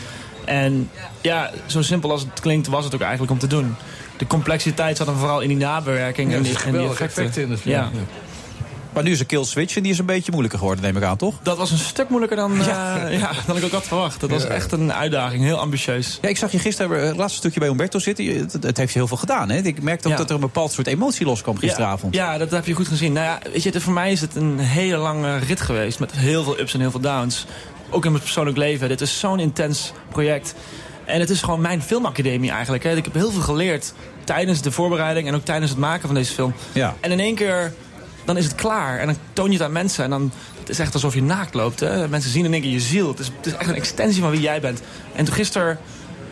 En ja, zo simpel als het klinkt was het ook eigenlijk om te doen. De complexiteit zat hem vooral in die nabewerking Ja, en er die, en effecten in het film. Ja. Ja. Maar nu is een kill switch en die is een beetje moeilijker geworden, neem ik aan, toch? Dat was een stuk moeilijker dan, eh, ja. dan ik ook had verwacht. Dat was Ja. echt een uitdaging, heel ambitieus. Ja, ik zag je gisteren eh, het laatste stukje bij Umberto zitten. Het, het heeft je heel veel gedaan, hè? Ik merkte ook Ja. dat er een bepaald soort emotie loskwam gisteravond. Ja, ja, dat heb je goed gezien. Nou ja, weet je, voor mij is het een hele lange rit geweest. Met heel veel ups en heel veel downs. Ook in mijn persoonlijk leven. Dit is zo'n intens project. En het is gewoon mijn filmacademie eigenlijk. Hè. Ik heb heel veel geleerd tijdens de voorbereiding en ook tijdens het maken van deze film. Ja. En in één keer, dan is het klaar. En dan toon je het aan mensen. En dan het is echt alsof je naakt loopt. Hè. Mensen zien in één keer je ziel. Het is, het is echt een extensie van wie jij bent. En toen gisteren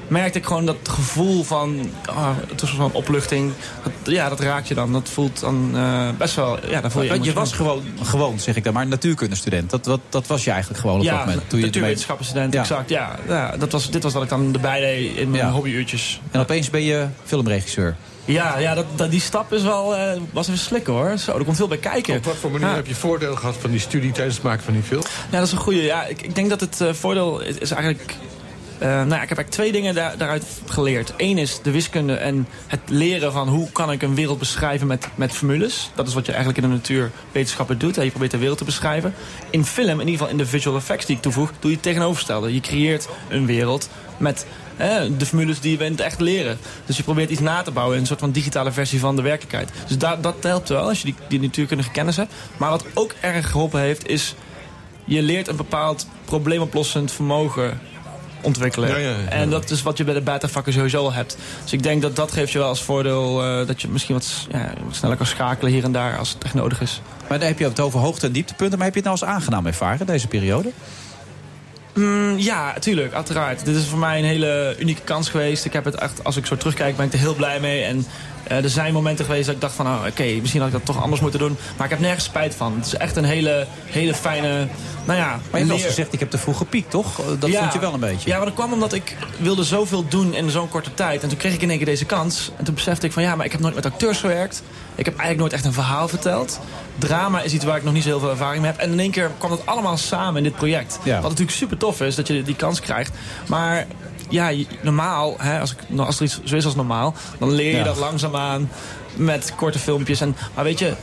merkte ik gewoon dat gevoel van... ah, het was van opluchting. Dat, ja, dat raakt je dan. Dat voelt dan eh, best wel... Ja, dan voel je, je was gewoon, gewoon, zeg ik dan, maar natuurkundestudent. Dat, dat, dat was je eigenlijk gewoon op dat moment. Toen je natuurwetenschappenstudent, Ja. exact. Ja, ja dat, was, dit was wat ik dan erbij deed in mijn hobbyuurtjes. En opeens ben je filmregisseur. Ja, ja dat, dat, die stap is wel, eh, was even slikken hoor. Zo, er komt veel bij kijken. Op wat voor manier Ja. heb je voordeel gehad van die studie tijdens het maken van die film? Ja, dat is een goede. Ja, ik, ik denk dat het eh, voordeel is, is eigenlijk nou ja, ik heb eigenlijk twee dingen daar, daaruit geleerd. Eén is de wiskunde en het leren van hoe kan ik een wereld beschrijven met, met formules. Dat is wat je eigenlijk in de natuurwetenschappen doet. Hè. Je probeert de wereld te beschrijven. In film, in ieder geval in de visual effects die ik toevoeg, doe je het tegenovergestelde. Je creëert een wereld met hè, de formules die we in het echt leren. Dus je probeert iets na te bouwen in een soort van digitale versie van de werkelijkheid. Dus dat, dat helpt wel als je die, die natuurkundige kennis hebt. Maar wat ook erg geholpen heeft is... je leert een bepaald probleemoplossend vermogen ontwikkelen. Ja, ja, ja. En dat is wat je bij de beta-vakken sowieso al hebt. Dus ik denk dat dat geeft je wel als voordeel... eh, dat je misschien wat, ja, wat sneller kan schakelen hier en daar als het echt nodig is. Maar dan heb je het over hoogte- en dieptepunten. Maar heb je het nou als aangenaam ervaren, deze periode? Mm, ja, tuurlijk, uiteraard. Dit is voor mij een hele unieke kans geweest. Ik heb het echt, als ik zo terugkijk, ben ik er heel blij mee. En er zijn momenten geweest dat ik dacht van, oh, oké, misschien had ik dat toch anders moeten doen. Maar ik heb nergens spijt van. Het is echt een hele, hele fijne, nou ja... Maar je hebt wel eens gezegd, ik heb te vroeg gepiekt, toch? Dat Ja. vond je wel een beetje. Ja, maar dat kwam omdat ik wilde zoveel doen in zo'n korte tijd. En toen kreeg ik in één keer deze kans. En toen besefte ik van ja, maar ik heb nooit met acteurs gewerkt. Ik heb eigenlijk nooit echt een verhaal verteld. Drama is iets waar ik nog niet zo heel veel ervaring mee heb. En in één keer kwam het allemaal samen in dit project. Ja. Wat natuurlijk super tof is, dat je die kans krijgt. Maar ja, normaal, hè, als, ik, nou, als er iets zo is als normaal... dan leer je Ja. dat langzaamaan met korte filmpjes. En, maar weet je...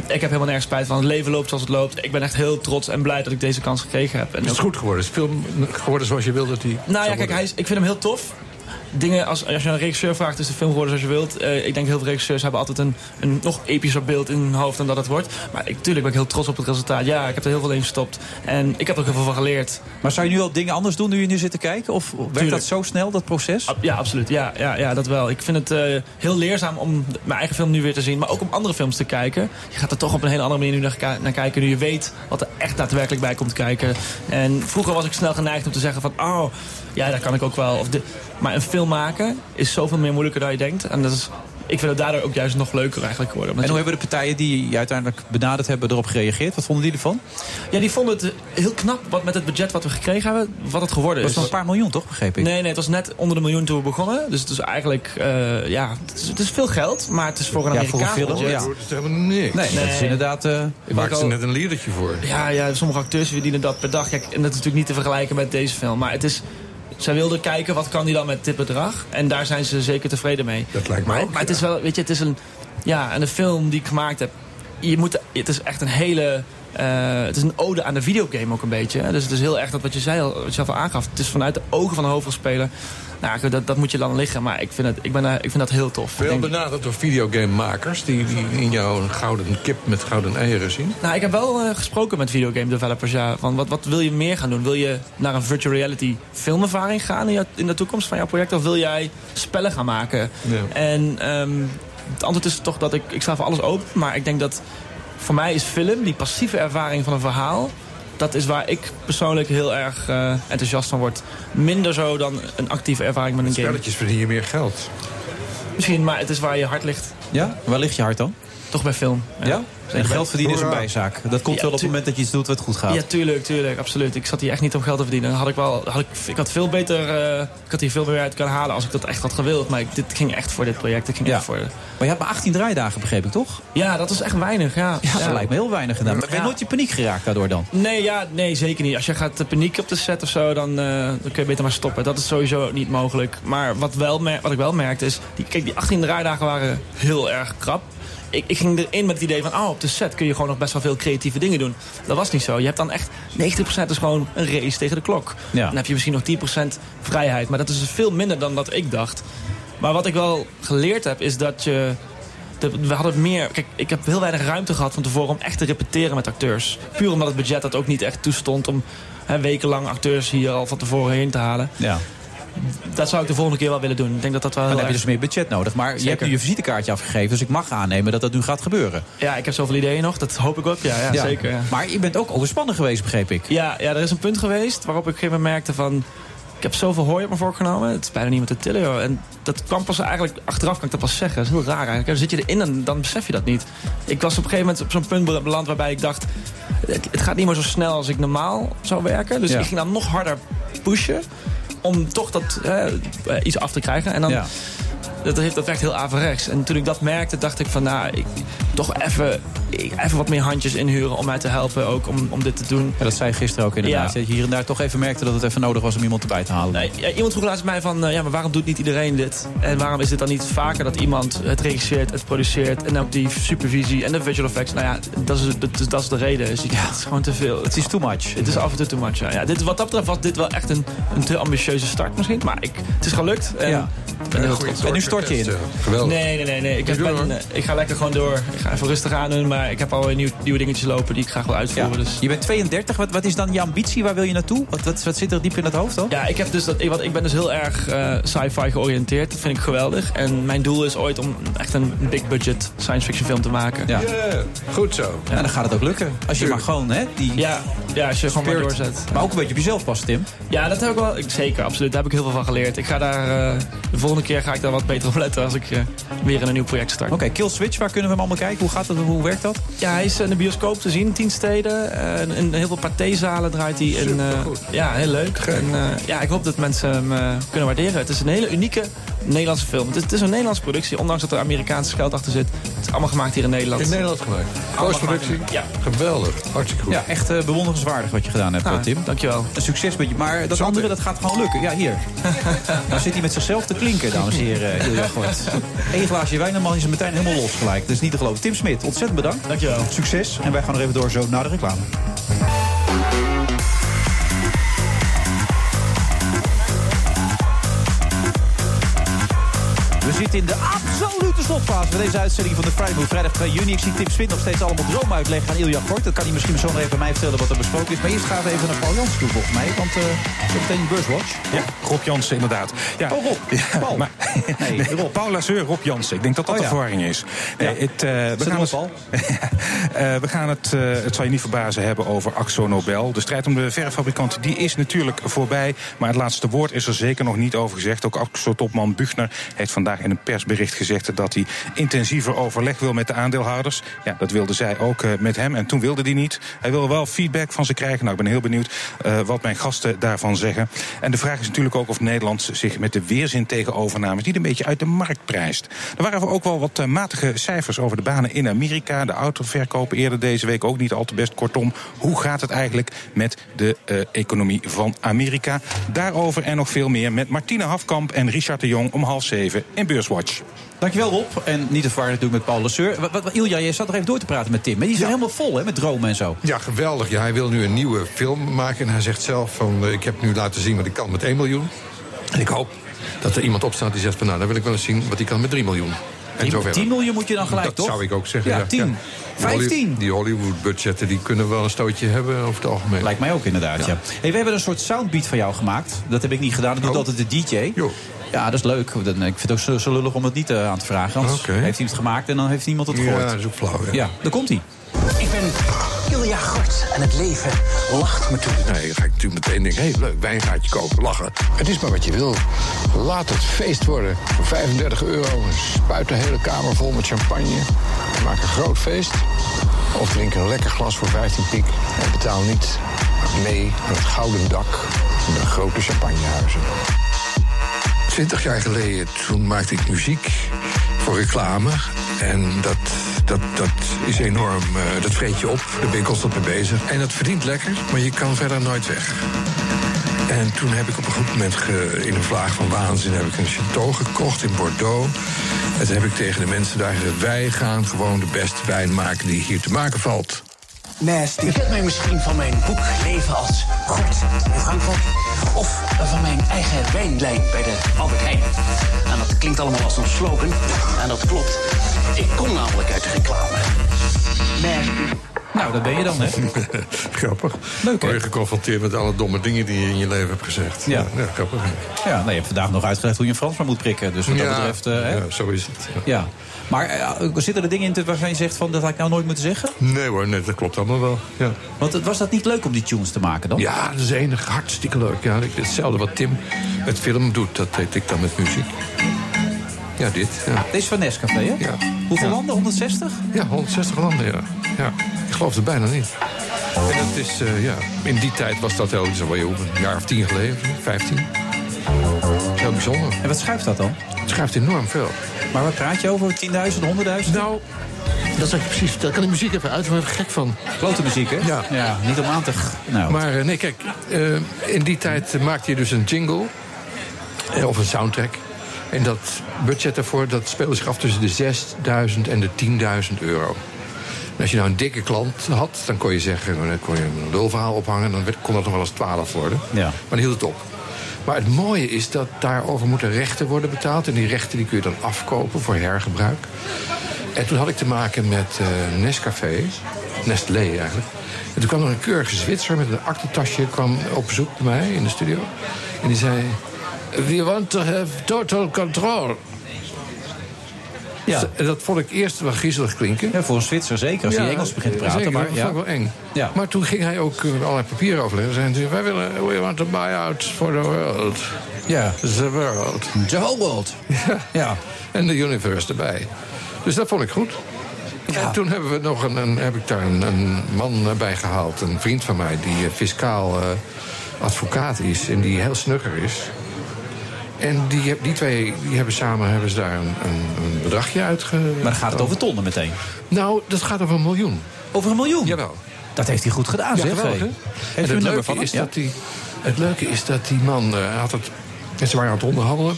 Ik heb helemaal nergens spijt van. Het leven loopt zoals het loopt. Ik ben echt heel trots en blij dat ik deze kans gekregen heb. En Het is goed geworden. Het is film geworden zoals je wilde dat die nou ja, kijk, hij is, ik vind hem heel tof. Dingen als, als je een regisseur vraagt, is de film geworden zoals je wilt. Eh, ik denk heel veel regisseurs hebben altijd een, een nog epischer beeld in hun hoofd dan dat het wordt. Maar ik, tuurlijk ben ik heel trots op het resultaat. Ja, ik heb er heel veel in gestopt. En ik heb er ook heel veel van geleerd. Maar zou je nu al dingen anders doen nu je nu zit te kijken? Of werkt Tuurlijk. dat zo snel, dat proces? Ab- Ja, absoluut. Ja, ja, ja, dat wel. Ik vind het eh, heel leerzaam om mijn eigen film nu weer te zien. Maar ook om andere films te kijken. Je gaat er toch op een hele andere manier nu naar, naar kijken. Nu je weet wat er echt daadwerkelijk bij komt kijken. En vroeger was ik snel geneigd om te zeggen van... Oh, ja, dat kan ik ook wel. Of de, maar een film maken is zoveel meer moeilijker dan je denkt. En dat is, ik vind het daardoor ook juist nog leuker eigenlijk geworden. En hoe hebben de partijen die je uiteindelijk benaderd hebben erop gereageerd? Wat vonden die ervan? Ja, die vonden het heel knap wat met het budget wat we gekregen hebben, wat het geworden is. was nog een paar miljoen, toch? Begreep ik. Nee, nee, het was net onder de miljoen toen we begonnen. Dus het is eigenlijk, eh, ja, het is, het is veel geld, maar het is voor een Ja, voor een Amerikaans film, budget. ja. Dat is helemaal niks. Nee, dat is Nee. inderdaad... eh, Ik maakte al- er net een liedertje voor. Ja, ja, sommige acteurs verdienen dat per dag. Kijk, en dat is natuurlijk niet te vergelijken met deze film. Maar het is, zij wilden kijken wat kan die dan met dit bedrag. En daar zijn ze zeker tevreden mee. Dat lijkt Maar, ook, maar het is wel, weet je, het is een, ja, en de film die ik gemaakt heb. Je moet, het is echt een hele, eh, het is een ode aan de videogame ook een beetje. Hè? Dus het is heel erg dat wat je zei, al- wat je zelf al aangaf. Het is vanuit de ogen van de hoofdrolspeler. Nou, dat, dat moet je dan liggen. Maar ik vind, het, ik ben, ik vind dat heel tof. Veel benaderd door videogamemakers die, die in jou een gouden kip met gouden eieren zien. Nou, ik heb wel eh, gesproken met videogame developers. Ja, van wat, wat wil je meer gaan doen? Wil je naar een virtual reality filmervaring gaan in, jou- in de toekomst van jouw project? Of wil jij spellen gaan maken? Ja. En ehm, het antwoord is toch dat ik, ik sta voor alles open. Maar ik denk dat voor mij is film, die passieve ervaring van een verhaal... dat is waar ik persoonlijk heel erg eh, enthousiast van word. Minder zo dan een actieve ervaring met een game. Spelletjes verdien je meer geld. Misschien, maar het is waar je hart ligt. Ja? Waar ligt je hart dan? Toch bij film. Ja? En geld verdienen is een bijzaak. Dat komt Ja, wel op het moment dat je iets doet wat goed gaat. Ja, tuurlijk, tuurlijk, absoluut. Ik zat hier echt niet om geld te verdienen. Had ik, wel, had ik, ik had veel beter, eh, ik had hier veel meer uit kunnen halen als ik dat echt had gewild. Maar ik, dit ging echt voor dit project. Ik ging Ja. echt voor. Maar je hebt maar 18 draaidagen, begreep ik toch? Ja, dat is echt weinig. Ja, Ja, dat lijkt me heel weinig gedaan. Maar ben je nooit in paniek geraakt daardoor dan? Nee, ja, nee, zeker niet. Als je gaat panieken op de set of zo, dan, eh, dan kun je beter maar stoppen. Dat is sowieso niet mogelijk. Maar wat, wel wat ik wel merkte is... Die, kijk, die 18 draaidagen waren heel erg krap. Ik, ik ging erin met het idee van... oh, op de set kun je gewoon nog best wel veel creatieve dingen doen. Dat was niet zo. Je hebt dan echt... 90% is gewoon een race tegen de klok. Ja. Dan heb je misschien nog 10% vrijheid. Maar dat is dus veel minder dan dat ik dacht. Maar wat ik wel geleerd heb, is dat je... we hadden meer... Kijk, ik heb heel weinig ruimte gehad van tevoren om echt te repeteren met acteurs. Puur omdat het budget dat ook niet echt toestond om hè, wekenlang acteurs hier al van tevoren heen te halen. Ja. Dat zou ik de volgende keer wel willen doen. Ik denk dat dat wel Dan heel heb je dus meer budget nodig. Maar je hebt nu je visitekaartje afgegeven. Dus ik mag aannemen dat dat nu gaat gebeuren. Ja, ik heb zoveel ideeën nog. Dat hoop ik ook. Ja, ja, Ja. zeker. Ja. Maar je bent ook overspannen geweest, begreep ik. Ja, ja, er is een punt geweest waarop ik op een gegeven moment merkte van... Ik heb zoveel hooi op me voorgenomen. Het is bijna niet meer te tillen, joh. En dat kwam pas eigenlijk... Achteraf kan ik dat pas zeggen. Dat is heel raar eigenlijk. Dan zit je erin en dan besef je dat niet. Ik was op een gegeven moment op zo'n punt beland waarbij ik dacht... Het, het gaat niet meer zo snel als ik normaal zou werken. Dus Ja. ik ging dan nog harder pushen... om toch dat eh, iets af te krijgen. En dan... Ja. Dat, heeft, dat werkt heel averechts. En toen ik dat merkte, dacht ik van... Nou, ik, toch even, even wat meer handjes inhuren om mij te helpen. Ook om, om dit te doen. Ja, dat zei je gisteren ook inderdaad. Dat je hier en daar toch even merkte dat het even nodig was om iemand erbij te halen. Nee, iemand vroeg laatst mij van, eh, ja, maar waarom doet niet iedereen dit? En waarom is het dan niet vaker dat iemand het regisseert, het produceert... en ook die supervisie en de visual effects? Nou ja, dat is, dat dat is de reden. Dus ja, het is gewoon te veel. Het is too much. Het is af en toe too much, ja. ja dit, wat dat betreft was dit wel echt een, een te ambitieuze start misschien. Maar ik, het is gelukt. En, Ja. Ben heel trots. En nu stort je in. Geweldig. Nee, nee, nee. nee. Ik, heb, ben, ik ga lekker gewoon door. Ik ga even rustig aan doen. Maar ik heb al nieuw, nieuwe dingetjes lopen die ik graag wil uitvoeren. Dus. Je bent 32. Wat, wat is dan je ambitie? Waar wil je naartoe? Wat, wat, wat zit er diep in het hoofd dan? Ja, ik, heb dus dat, ik, want ik ben dus heel erg eh, sci-fi georiënteerd. Dat vind ik geweldig. En mijn doel is ooit om echt een big budget science fiction film te maken. Ja. Goed zo. En dan gaat het ook lukken. Als je maar gewoon, hè? Die Ja, ja als je gewoon maar doorzet. Maar ook een beetje op jezelf passen, Tim. Ja, dat heb ik wel. ik- Zeker, absoluut. Daar heb ik heel veel van geleerd. Ik ga daar, eh, de volgende keer ga ik daar wat beter op letten als ik eh, weer in een nieuw project start. Oké, Kill Switch, waar kunnen we hem allemaal kijken? Hoe gaat dat? Hoe werkt dat? Ja, hij is in de bioscoop te zien tien steden. Eh, in, heel veel pathé-zalen draait hij. En, eh, ja, heel leuk. En, eh, ja, ik hoop dat mensen hem kunnen waarderen. Het is een hele unieke Nederlandse film. Het is, het is een Nederlandse productie, ondanks dat er Amerikaanse geld achter zit. Het is allemaal gemaakt hier in Nederland. In Nederland gemaakt. Postproductie. Ja. Geweldig. Hartstikke goed. Ja, echt eh, bewonderenswaardig wat je gedaan hebt, Ah, Tim. Dankjewel. Een succes met je. Maar dat andere, dat gaat gewoon lukken. Ja, hier. nou zit hij met zichzelf te klinken, dames en heren. eh, Ilja Gort. Eén glaasje wijn en man is er meteen helemaal los gelijk. Dat is niet te geloven. Tim Smit, ontzettend bedankt. Dankjewel. Succes. En wij gaan nog even door zo naar de reclame. We zitten in de absolute slotfase van deze uitzending van de Friday Move. Vrijdag 2 juni. Ik zie Tim Smit nog steeds allemaal dromen uitleggen aan Ilja Kort. Dat kan hij misschien zo nog even aan mij vertellen wat er besproken is. Maar eerst gaan we even naar Paul Jans toe volgens mij. Want eh zo meteen Burswatch. Ja, Rob Jansen inderdaad. Ja. Oh, Rob. Ja, Paul. Maar, nee, Rob. Paul Lasseur, Rob Jansen. Ik denk dat dat Oh, de verwarring is. Eh, we, gaan het, Eh, we gaan het, het zal je niet verbazen, hebben over Axo Nobel. De strijd om de verffabrikant die is natuurlijk voorbij. Maar het laatste woord is er zeker nog niet over gezegd. Ook Axo-topman Buchner heeft vandaag in een persbericht gezegd... dat hij intensiever overleg wil met de aandeelhouders. Ja, dat wilde zij ook eh, met hem. En toen wilde hij niet. Hij wil wel feedback van ze krijgen. Nou, ik ben heel benieuwd eh, wat mijn gasten daarvan zeggen. En de vraag is natuurlijk ook of Nederland zich met de weerzin tegen overnames... niet een beetje uit de markt prijst. Er waren ook wel wat eh, matige cijfers over de banen in Amerika. De autoverkopen eerder deze week ook niet al te best. Kortom, hoe gaat het eigenlijk met de economie van Amerika? Daarover en nog veel meer met Martine Hafkamp en Richard de Jong om half zeven in Beurswatch. Dankjewel Rob. En niet te verwarren natuurlijk met Paul wat, Ilja, je zat nog even door te praten met Tim. Maar die is helemaal vol hè, met dromen en zo. Ja, geweldig. Ja, hij wil nu een nieuwe film maken. En hij zegt zelf van, eh, ik heb nu laten zien wat ik kan met 1 miljoen. En ik hoop dat er iemand opstaat die zegt van... nou, dan wil ik wel eens zien wat hij kan met 3 miljoen. En zo verder. 10 miljoen moet je dan gelijk, dat toch? zou ik ook zeggen. Ja, Ja, 10. Ja. Die Holly- 15. Die Hollywood-budgetten die kunnen wel een stootje hebben over het algemeen. Lijkt mij ook inderdaad, ja. Hey, we hebben een soort soundbeat van jou gemaakt. Dat heb ik niet gedaan. Dat doet Oh. altijd de DJ. Ja, dat is leuk. Dan- Ik vind het ook zo, lullig om het niet eh, aan te vragen. Anders heeft hij het gemaakt en dan heeft niemand het Ja, gehoord. dat is ook flauw, ja. Ja, daar komt hij. En het leven lacht me toe. Nee, dan ga ik natuurlijk meteen denken, hé, leuk, wijngaatje kopen, lachen. Het is maar wat je wil. Laat het feest worden. Voor 35 euro spuit de hele kamer vol met champagne. Maak een groot feest. Of drink een lekker glas voor 15 piek. En betaal niet mee aan het gouden dak van de grote champagnehuizen. Twintig jaar geleden, toen maakte ik muziek voor reclame. En dat, dat, dat is enorm, eh, dat vreet je op. Daar ben ik mee bezig. En dat verdient lekker, maar je kan verder nooit weg. En toen heb ik op een goed moment in een vlaag van waanzin heb ik een chateau gekocht in Bordeaux. En toen heb ik tegen de mensen daar gezegd: wij gaan gewoon de beste wijn maken die hier te maken valt. Nasty. U kent mij misschien van mijn boek Leven als Gort in Frankrijk. Of van mijn eigen wijnlijn bij de Albert Heijn. En dat klinkt allemaal als een slogan. En dat klopt. Ik kom namelijk uit de reclame. Nasty. Nou, dat ben je dan, hè? grappig. Leuk, hè? Word je geconfronteerd met alle domme dingen die je in je leven hebt gezegd. Ja. ja grappig. Ja, nou, je hebt vandaag nog uitgelegd hoe je een Fransman moet prikken. Dus wat dat Ja, betreft... eh, hè? ja, zo is het. Ja. Maar eh, zitten er dingen in te- waarvan je zegt van dat had ik nou nooit moeten zeggen? Nee hoor, nee, dat klopt allemaal wel. Ja. Want het- was dat niet leuk om die tunes te maken dan? Ja, dat is enig. Hartstikke leuk. Ja, hetzelfde wat Tim met film doet, dat deed ik dan met muziek. Ja, dit. Ja. Deze is van Nescafé, hè? Ja. Hoeveel Ja. landen? 160? Ja, 160 landen, ja. ja. Ik geloof het bijna niet. En dat is, eh, ja, in die tijd was dat heel, een jaar of tien geleden, 15. Heel bijzonder. En wat schuift dat dan? Het schuift enorm veel. Maar wat praat je over? 10.000, 100.000? Nou, Dat is eigenlijk precies. Daar kan de muziek even uit. Ik er even gek van. Grote muziek, hè? Ja. ja niet om aan te... Nou, Maar eh, nee, kijk, eh, in die tijd maakte je dus een jingle. eh, of een soundtrack. En dat budget daarvoor, dat speelde zich af tussen de 6000 en de 10.000 euro. En als je nou een dikke klant had, dan kon je zeggen, dan kon je een lulverhaal ophangen, dan kon dat nog wel eens 12 worden. Ja. Maar dan hield het op. Maar het mooie is dat daarover moeten rechten worden betaald. En die rechten die kun je dan afkopen voor hergebruik. En toen had ik te maken met Nescafé, Nestlé eigenlijk. En toen kwam er een keurige Zwitser met een aktentasje kwam op bezoek bij mij in de studio. En die zei, we want to have total control. Ja. En dat vond ik eerst wel griezelig klinken. Ja, voor een Zwitser zeker, als hij Engels begint te praten. Zeker, maar, dat vond ik wel eng. Ja. Maar toen ging hij ook eh, allerlei papieren overleggen. Zei hij, wij willen, we want to buy out for the world. Ja. The world. The whole world. Ja. En de universe erbij. Dus dat vond ik goed. En toen hebben we nog een, een, heb ik daar een, een man eh, bij gehaald. Een vriend van mij die eh, fiscaal eh, advocaat is. En die heel snugger is. En die, die twee die hebben samen hebben ze daar een, een, een bedragje uitge... Maar dan gaat het over tonnen meteen. Nou, dat gaat over een miljoen. Over een miljoen? Jawel. Dat heeft hij goed gedaan, Ja, zeg. geweldig, een het leuke, van is Ja. dat die, het leuke is dat die man eh, had het... En ze waren aan het onderhandelen.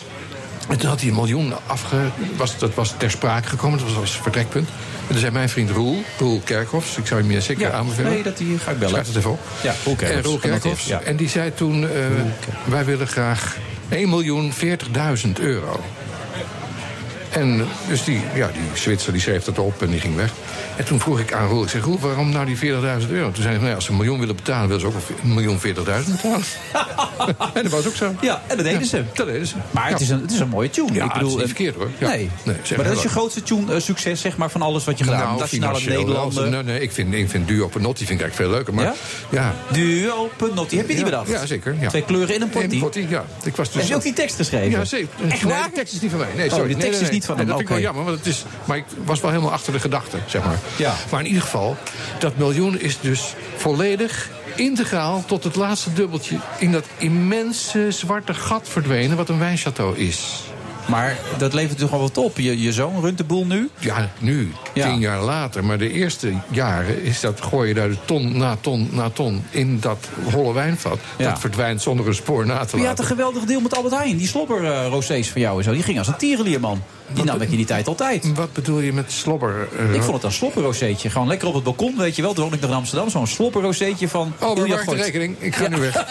En toen had hij een miljoen afge... Was, dat was ter sprake gekomen, dat was als vertrekpunt. En toen zei mijn vriend Roel, Roel Kerkhoffs... ik zou hem je zeker Ja, aanbevelen. nee, dat die ga ik bellen. Schrijf het even op. Ja, Roel Kerkhoffs, En Roel genoteerd, Kerkhoffs. ja. En die zei toen, eh, wij willen graag 1 miljoen 40.000 euro. En dus die, ja, die Zwitser die schreef dat op en die ging weg. En toen vroeg ik aan Roel, ik zeg, Roel, waarom nou die 40.000 euro? Toen zei hij, nou ja, als ze een miljoen willen betalen... willen ze ook een miljoen 40.000 betalen. en dat was ook zo. Ja, en dat deden ze. Dat deden ze. Maar het, is een, het is een mooie tune. Ja, ik bedoel, het is niet eh, verkeerd, hoor. Ja. Nee. Nee, zeg maar dat is je grootste tune-succes zeg maar, van alles wat je gedaan hebt. Nationale financieel wel. Nederlanden. Nee, nee, ik vind, ik vind Duo Penotti vind ik eigenlijk veel leuker. Maar, ja? Duo, Penotti. Heb je die bedacht? Ja, zeker. Ja. Twee kleuren in een potty? In een potty, ja. Ik was dus Heb je ook die tekst geschreven? Ja, zeker. Echt waar? de tekst is niet van mij. Nee, Oh, sorry. de Nee, tekst is niet van nee, Dat vind ik wel jammer, want het is, maar ik was wel helemaal achter de gedachte, zeg maar. Ja. Maar in ieder geval, dat miljoen is dus volledig integraal tot het laatste dubbeltje in dat immense zwarte gat verdwenen wat een wijnchateau is. Maar dat levert toch wel wat op. Je, je zoon runt de boel nu. Ja, nu, Ja. tien jaar later. Maar de eerste jaren is dat, gooi je daar de ton na ton na ton in dat holle wijnvat. Ja. Dat verdwijnt zonder een spoor na te Maar je had laten. een geweldig deel met Albert Heijn. Die slobber rozees van jou en zo. Die ging als een tierenlierman. Die nam ik in die tijd altijd. Wat bedoel je met slobber? eh, Ik vond het een slopperrozeetje. Gewoon lekker op het balkon, weet je wel. Toen ik nog in Amsterdam. Zo'n slopperrozeetje van... Oh, Ilja bewaar de rekening. Ik ga Ja. nu weg.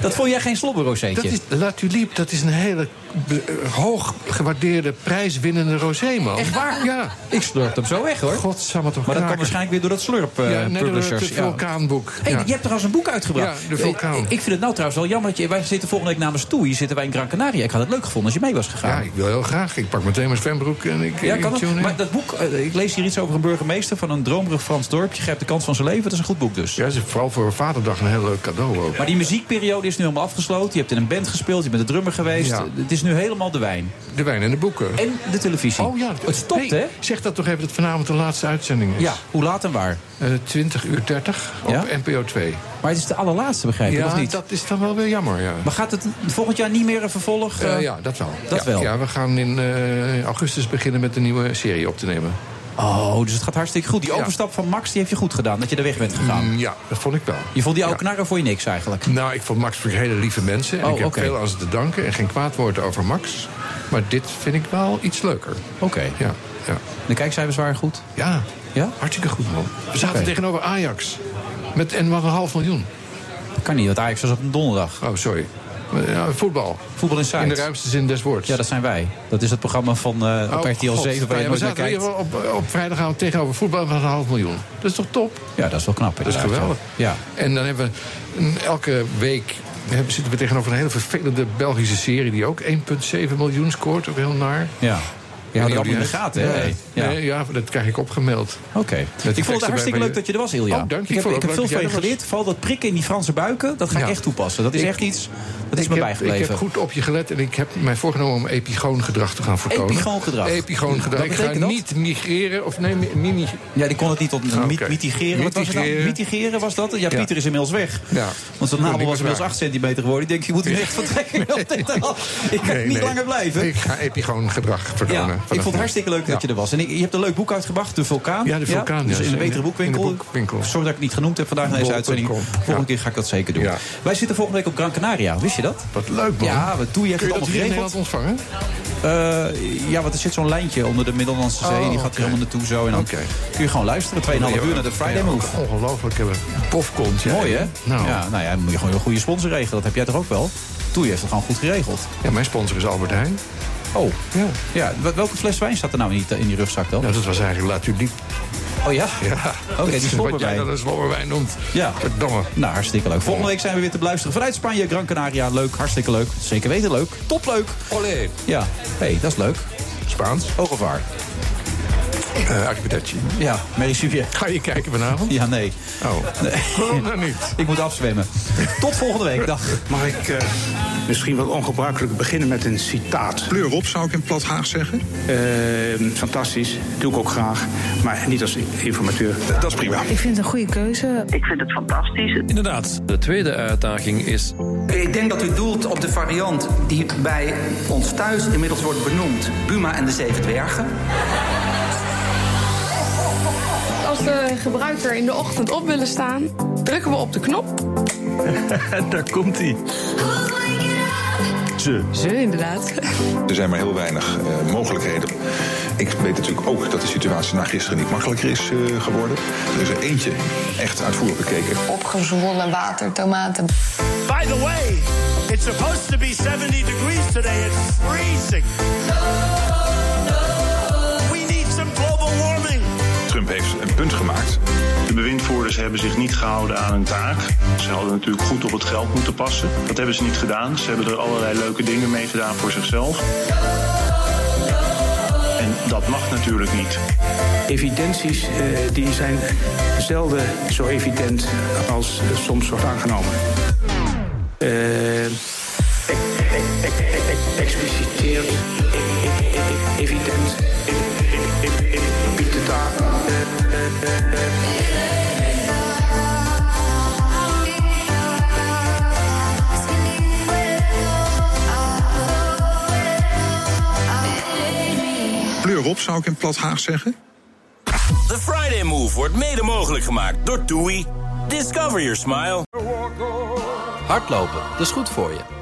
Dat vond jij geen slobberrozeetje? Dat is, La Tulipe, dat is een hele eh, hoog gewaardeerde, prijswinnende rosé, man. Echt waar? Ja. Ik slurp hem zo weg, hoor. Godsamme toch Maar dat komt waarschijnlijk weer door dat slurp eh Ja, nee, door het vulkaanboek. Hey. Je hebt trouwens een boek uitgebracht. Ja, de vulkaan. Ik, ik vind het nou trouwens wel jammer dat je... Wij zitten volgende week namens toe. Hier zitten wij in Gran Canaria. Ik had het leuk gevonden als je mee was gegaan. Ja, ik wil heel graag. Ik pak meteen mijn zwembroek en ik, Ja, kan het? Maar dat boek, eh, ik lees hier iets over een burgemeester van een dromerig Frans dorpje. Grijpt de kans van zijn leven. Dat is een goed boek dus. Ja, is vooral voor Vaderdag een heel leuk cadeau ook. Maar die muziekperiode is nu helemaal afgesloten. Je hebt in een band gespeeld, je bent de drummer geweest. Ja. Het is nu helemaal de wijn. De wijn en de boeken. En de televisie. Oh ja, Het stopt, Hey, hè? Zeg dat toch even dat vanavond de laatste uitzending is. Ja, hoe laat en waar? Eh, 20 uur 30 op Ja? NPO 2. Maar het is de allerlaatste, begrijp je, ja, of niet? dat is dan wel weer jammer, ja. Maar gaat het volgend jaar niet meer een vervolg? Eh, eh? ja, dat wel. Dat ja, wel. Ja, we gaan in eh, augustus beginnen met een nieuwe serie op te nemen. Oh, dus het gaat hartstikke goed. Die Ja. overstap van Max die heeft je goed gedaan, dat je er weg bent gegaan. Mm, ja, dat vond ik wel. Je vond die oude Ja. knarren voor je niks eigenlijk. Nou, ik vond Max voor hele lieve mensen. En Oh, ik heb veel aan ze te danken. En geen kwaad woord over Max. Maar dit vind ik wel iets leuker. Oké. Ja, ja. De kijkcijfers waren goed? ja, Ja? hartstikke goed, man. We zaten tegenover Ajax. Met en wat een half miljoen. Kan niet, want Ajax was op een donderdag. Oh, sorry. Maar, Ja, voetbal. Voetbal in In de ruimste zin des woords. Ja, dat zijn wij. Dat is het programma van eh op Oh, RTL 7 God. waar je ja, we nooit naar kijkt. op, op vrijdagavond tegenover voetbal van een half miljoen. Dat is toch top? Ja, dat is wel knap. Dat is geweldig. Ja. En dan hebben we elke week zitten we tegenover een hele vervelende Belgische serie... die ook 1,7 miljoen scoort. Ook heel naar. ja. Ja, het allemaal in de die gaten, hè? Ja, Nee. Ja. Dat krijg ik opgemeld. Oké. Ik vond het hartstikke leuk dat je er was, Ilja. Oh, dank je. Ik heb, ik heb veel van je er geleerd. Vooral dat prikken in die Franse buiken, dat ga ik echt toepassen. Dat is echt iets, dat is me bijgebleven. Ik heb goed op je gelet en ik heb mij voorgenomen om epigoon gedrag te gaan vertonen. Epigoon gedrag? Epigoon gedrag. Ik ga niet migreren of nee, mi- mini... Ja, die kon het niet op Ah, mitigeren. Wat was het nou? Mitigeren. Was dat? Ja. Pieter is inmiddels weg. Ja. Want zijn nabel die was inmiddels waar. 8 centimeter geworden. Ik denk, je moet hier echt vertrekken. Ik kan niet langer blijven. Ik ga epigoon gedrag vertonen. Ik vond het hartstikke leuk dat je er was. En ik- je hebt een leuk boek uitgebracht, De Vulkaan. Ja, De Vulkaan, Dus ja, in de betere boekwinkel. in de boekwinkel. Sorry dat ik het niet genoemd heb vandaag in deze uitzending. Volgende keer ga ik dat zeker doen. Wij zitten volgende week op Gran Canaria. Wist je dat? Wat leuk, man. Ja, we Toei heeft Kun je dat allemaal hier in geregeld. Nederland ontvangen? Eh, ja, want er zit zo'n lijntje onder de Middellandse Zee. Oh, die gaat er helemaal naartoe zo. En dan kun je gewoon luisteren. 2,5 uur naar de Friday Move. Ongelooflijke profkont. Ja. Mooi, hè? Nou. Ja, nou ja, dan moet je gewoon een goede sponsor regelen. Dat heb jij toch ook wel? Toei heeft het gewoon goed geregeld. Ja, mijn sponsor is Albert Heijn. Oh, Ja. ja. wel- Welke fles wijn staat er nou in die, in die rugzak dan? Nou, dat was eigenlijk La Tulipe. Oh ja? Ja. Oké, die Dat is slobberwijn. Wat jij dan een slobberwijn noemt. Ja. Verdomme. Nou, hartstikke leuk. Volgende week zijn we weer te beluisteren vanuit Spanje, Gran Canaria. Leuk, hartstikke leuk. Zeker weten leuk. Top leuk. Olé. Ja, hey, dat is leuk. Spaans. Ogevaar. Uh, Arrivederci. Ja, Mary Suvier. Ga je kijken vanavond? Ja, nee. Oh. nee. Waarom dan niet? Ik moet afzwemmen. Tot volgende week. Dag. Mag ik eh, misschien wat ongebruikelijk beginnen met een citaat? Kleur op, zou ik in plat Haag zeggen. Eh, fantastisch, doe ik ook graag. Maar niet als informateur. Dat is prima. Ik vind het een goede keuze. Ik vind het fantastisch. Inderdaad. De tweede uitdaging is Ik denk dat u doelt op de variant die bij ons thuis inmiddels wordt benoemd. Buma en de Zeven Dwergen. Als de gebruiker in de ochtend op willen staan, drukken we op de knop. Daar komt hij. Ze. Ze, inderdaad. Er zijn maar heel weinig eh, mogelijkheden. Ik weet natuurlijk ook dat de situatie na gisteren niet makkelijker is eh, geworden. Er is er eentje echt uitvoerig bekeken. Opgezwollen water, tomaten. By the way, it's supposed to be 70 degrees today. It's freezing. Trump heeft een punt gemaakt. De bewindvoerders hebben zich niet gehouden aan hun taak. Ze hadden natuurlijk goed op het geld moeten passen. Dat hebben ze niet gedaan. Ze hebben er allerlei leuke dingen mee gedaan voor zichzelf. En dat mag natuurlijk niet. Evidenties eh, die zijn zelden zo evident als eh, soms wordt aangenomen. Eh, ex- ex- ex- ex- Expliciteert, e- e- e- evident, e- e- e- e- biedt het aan. Eh, eh, eh, eh. Kleur op, zou ik in plat Haag zeggen. The Friday Move wordt mede mogelijk gemaakt door TUI. Discover your smile. Hardlopen, dat is goed voor je.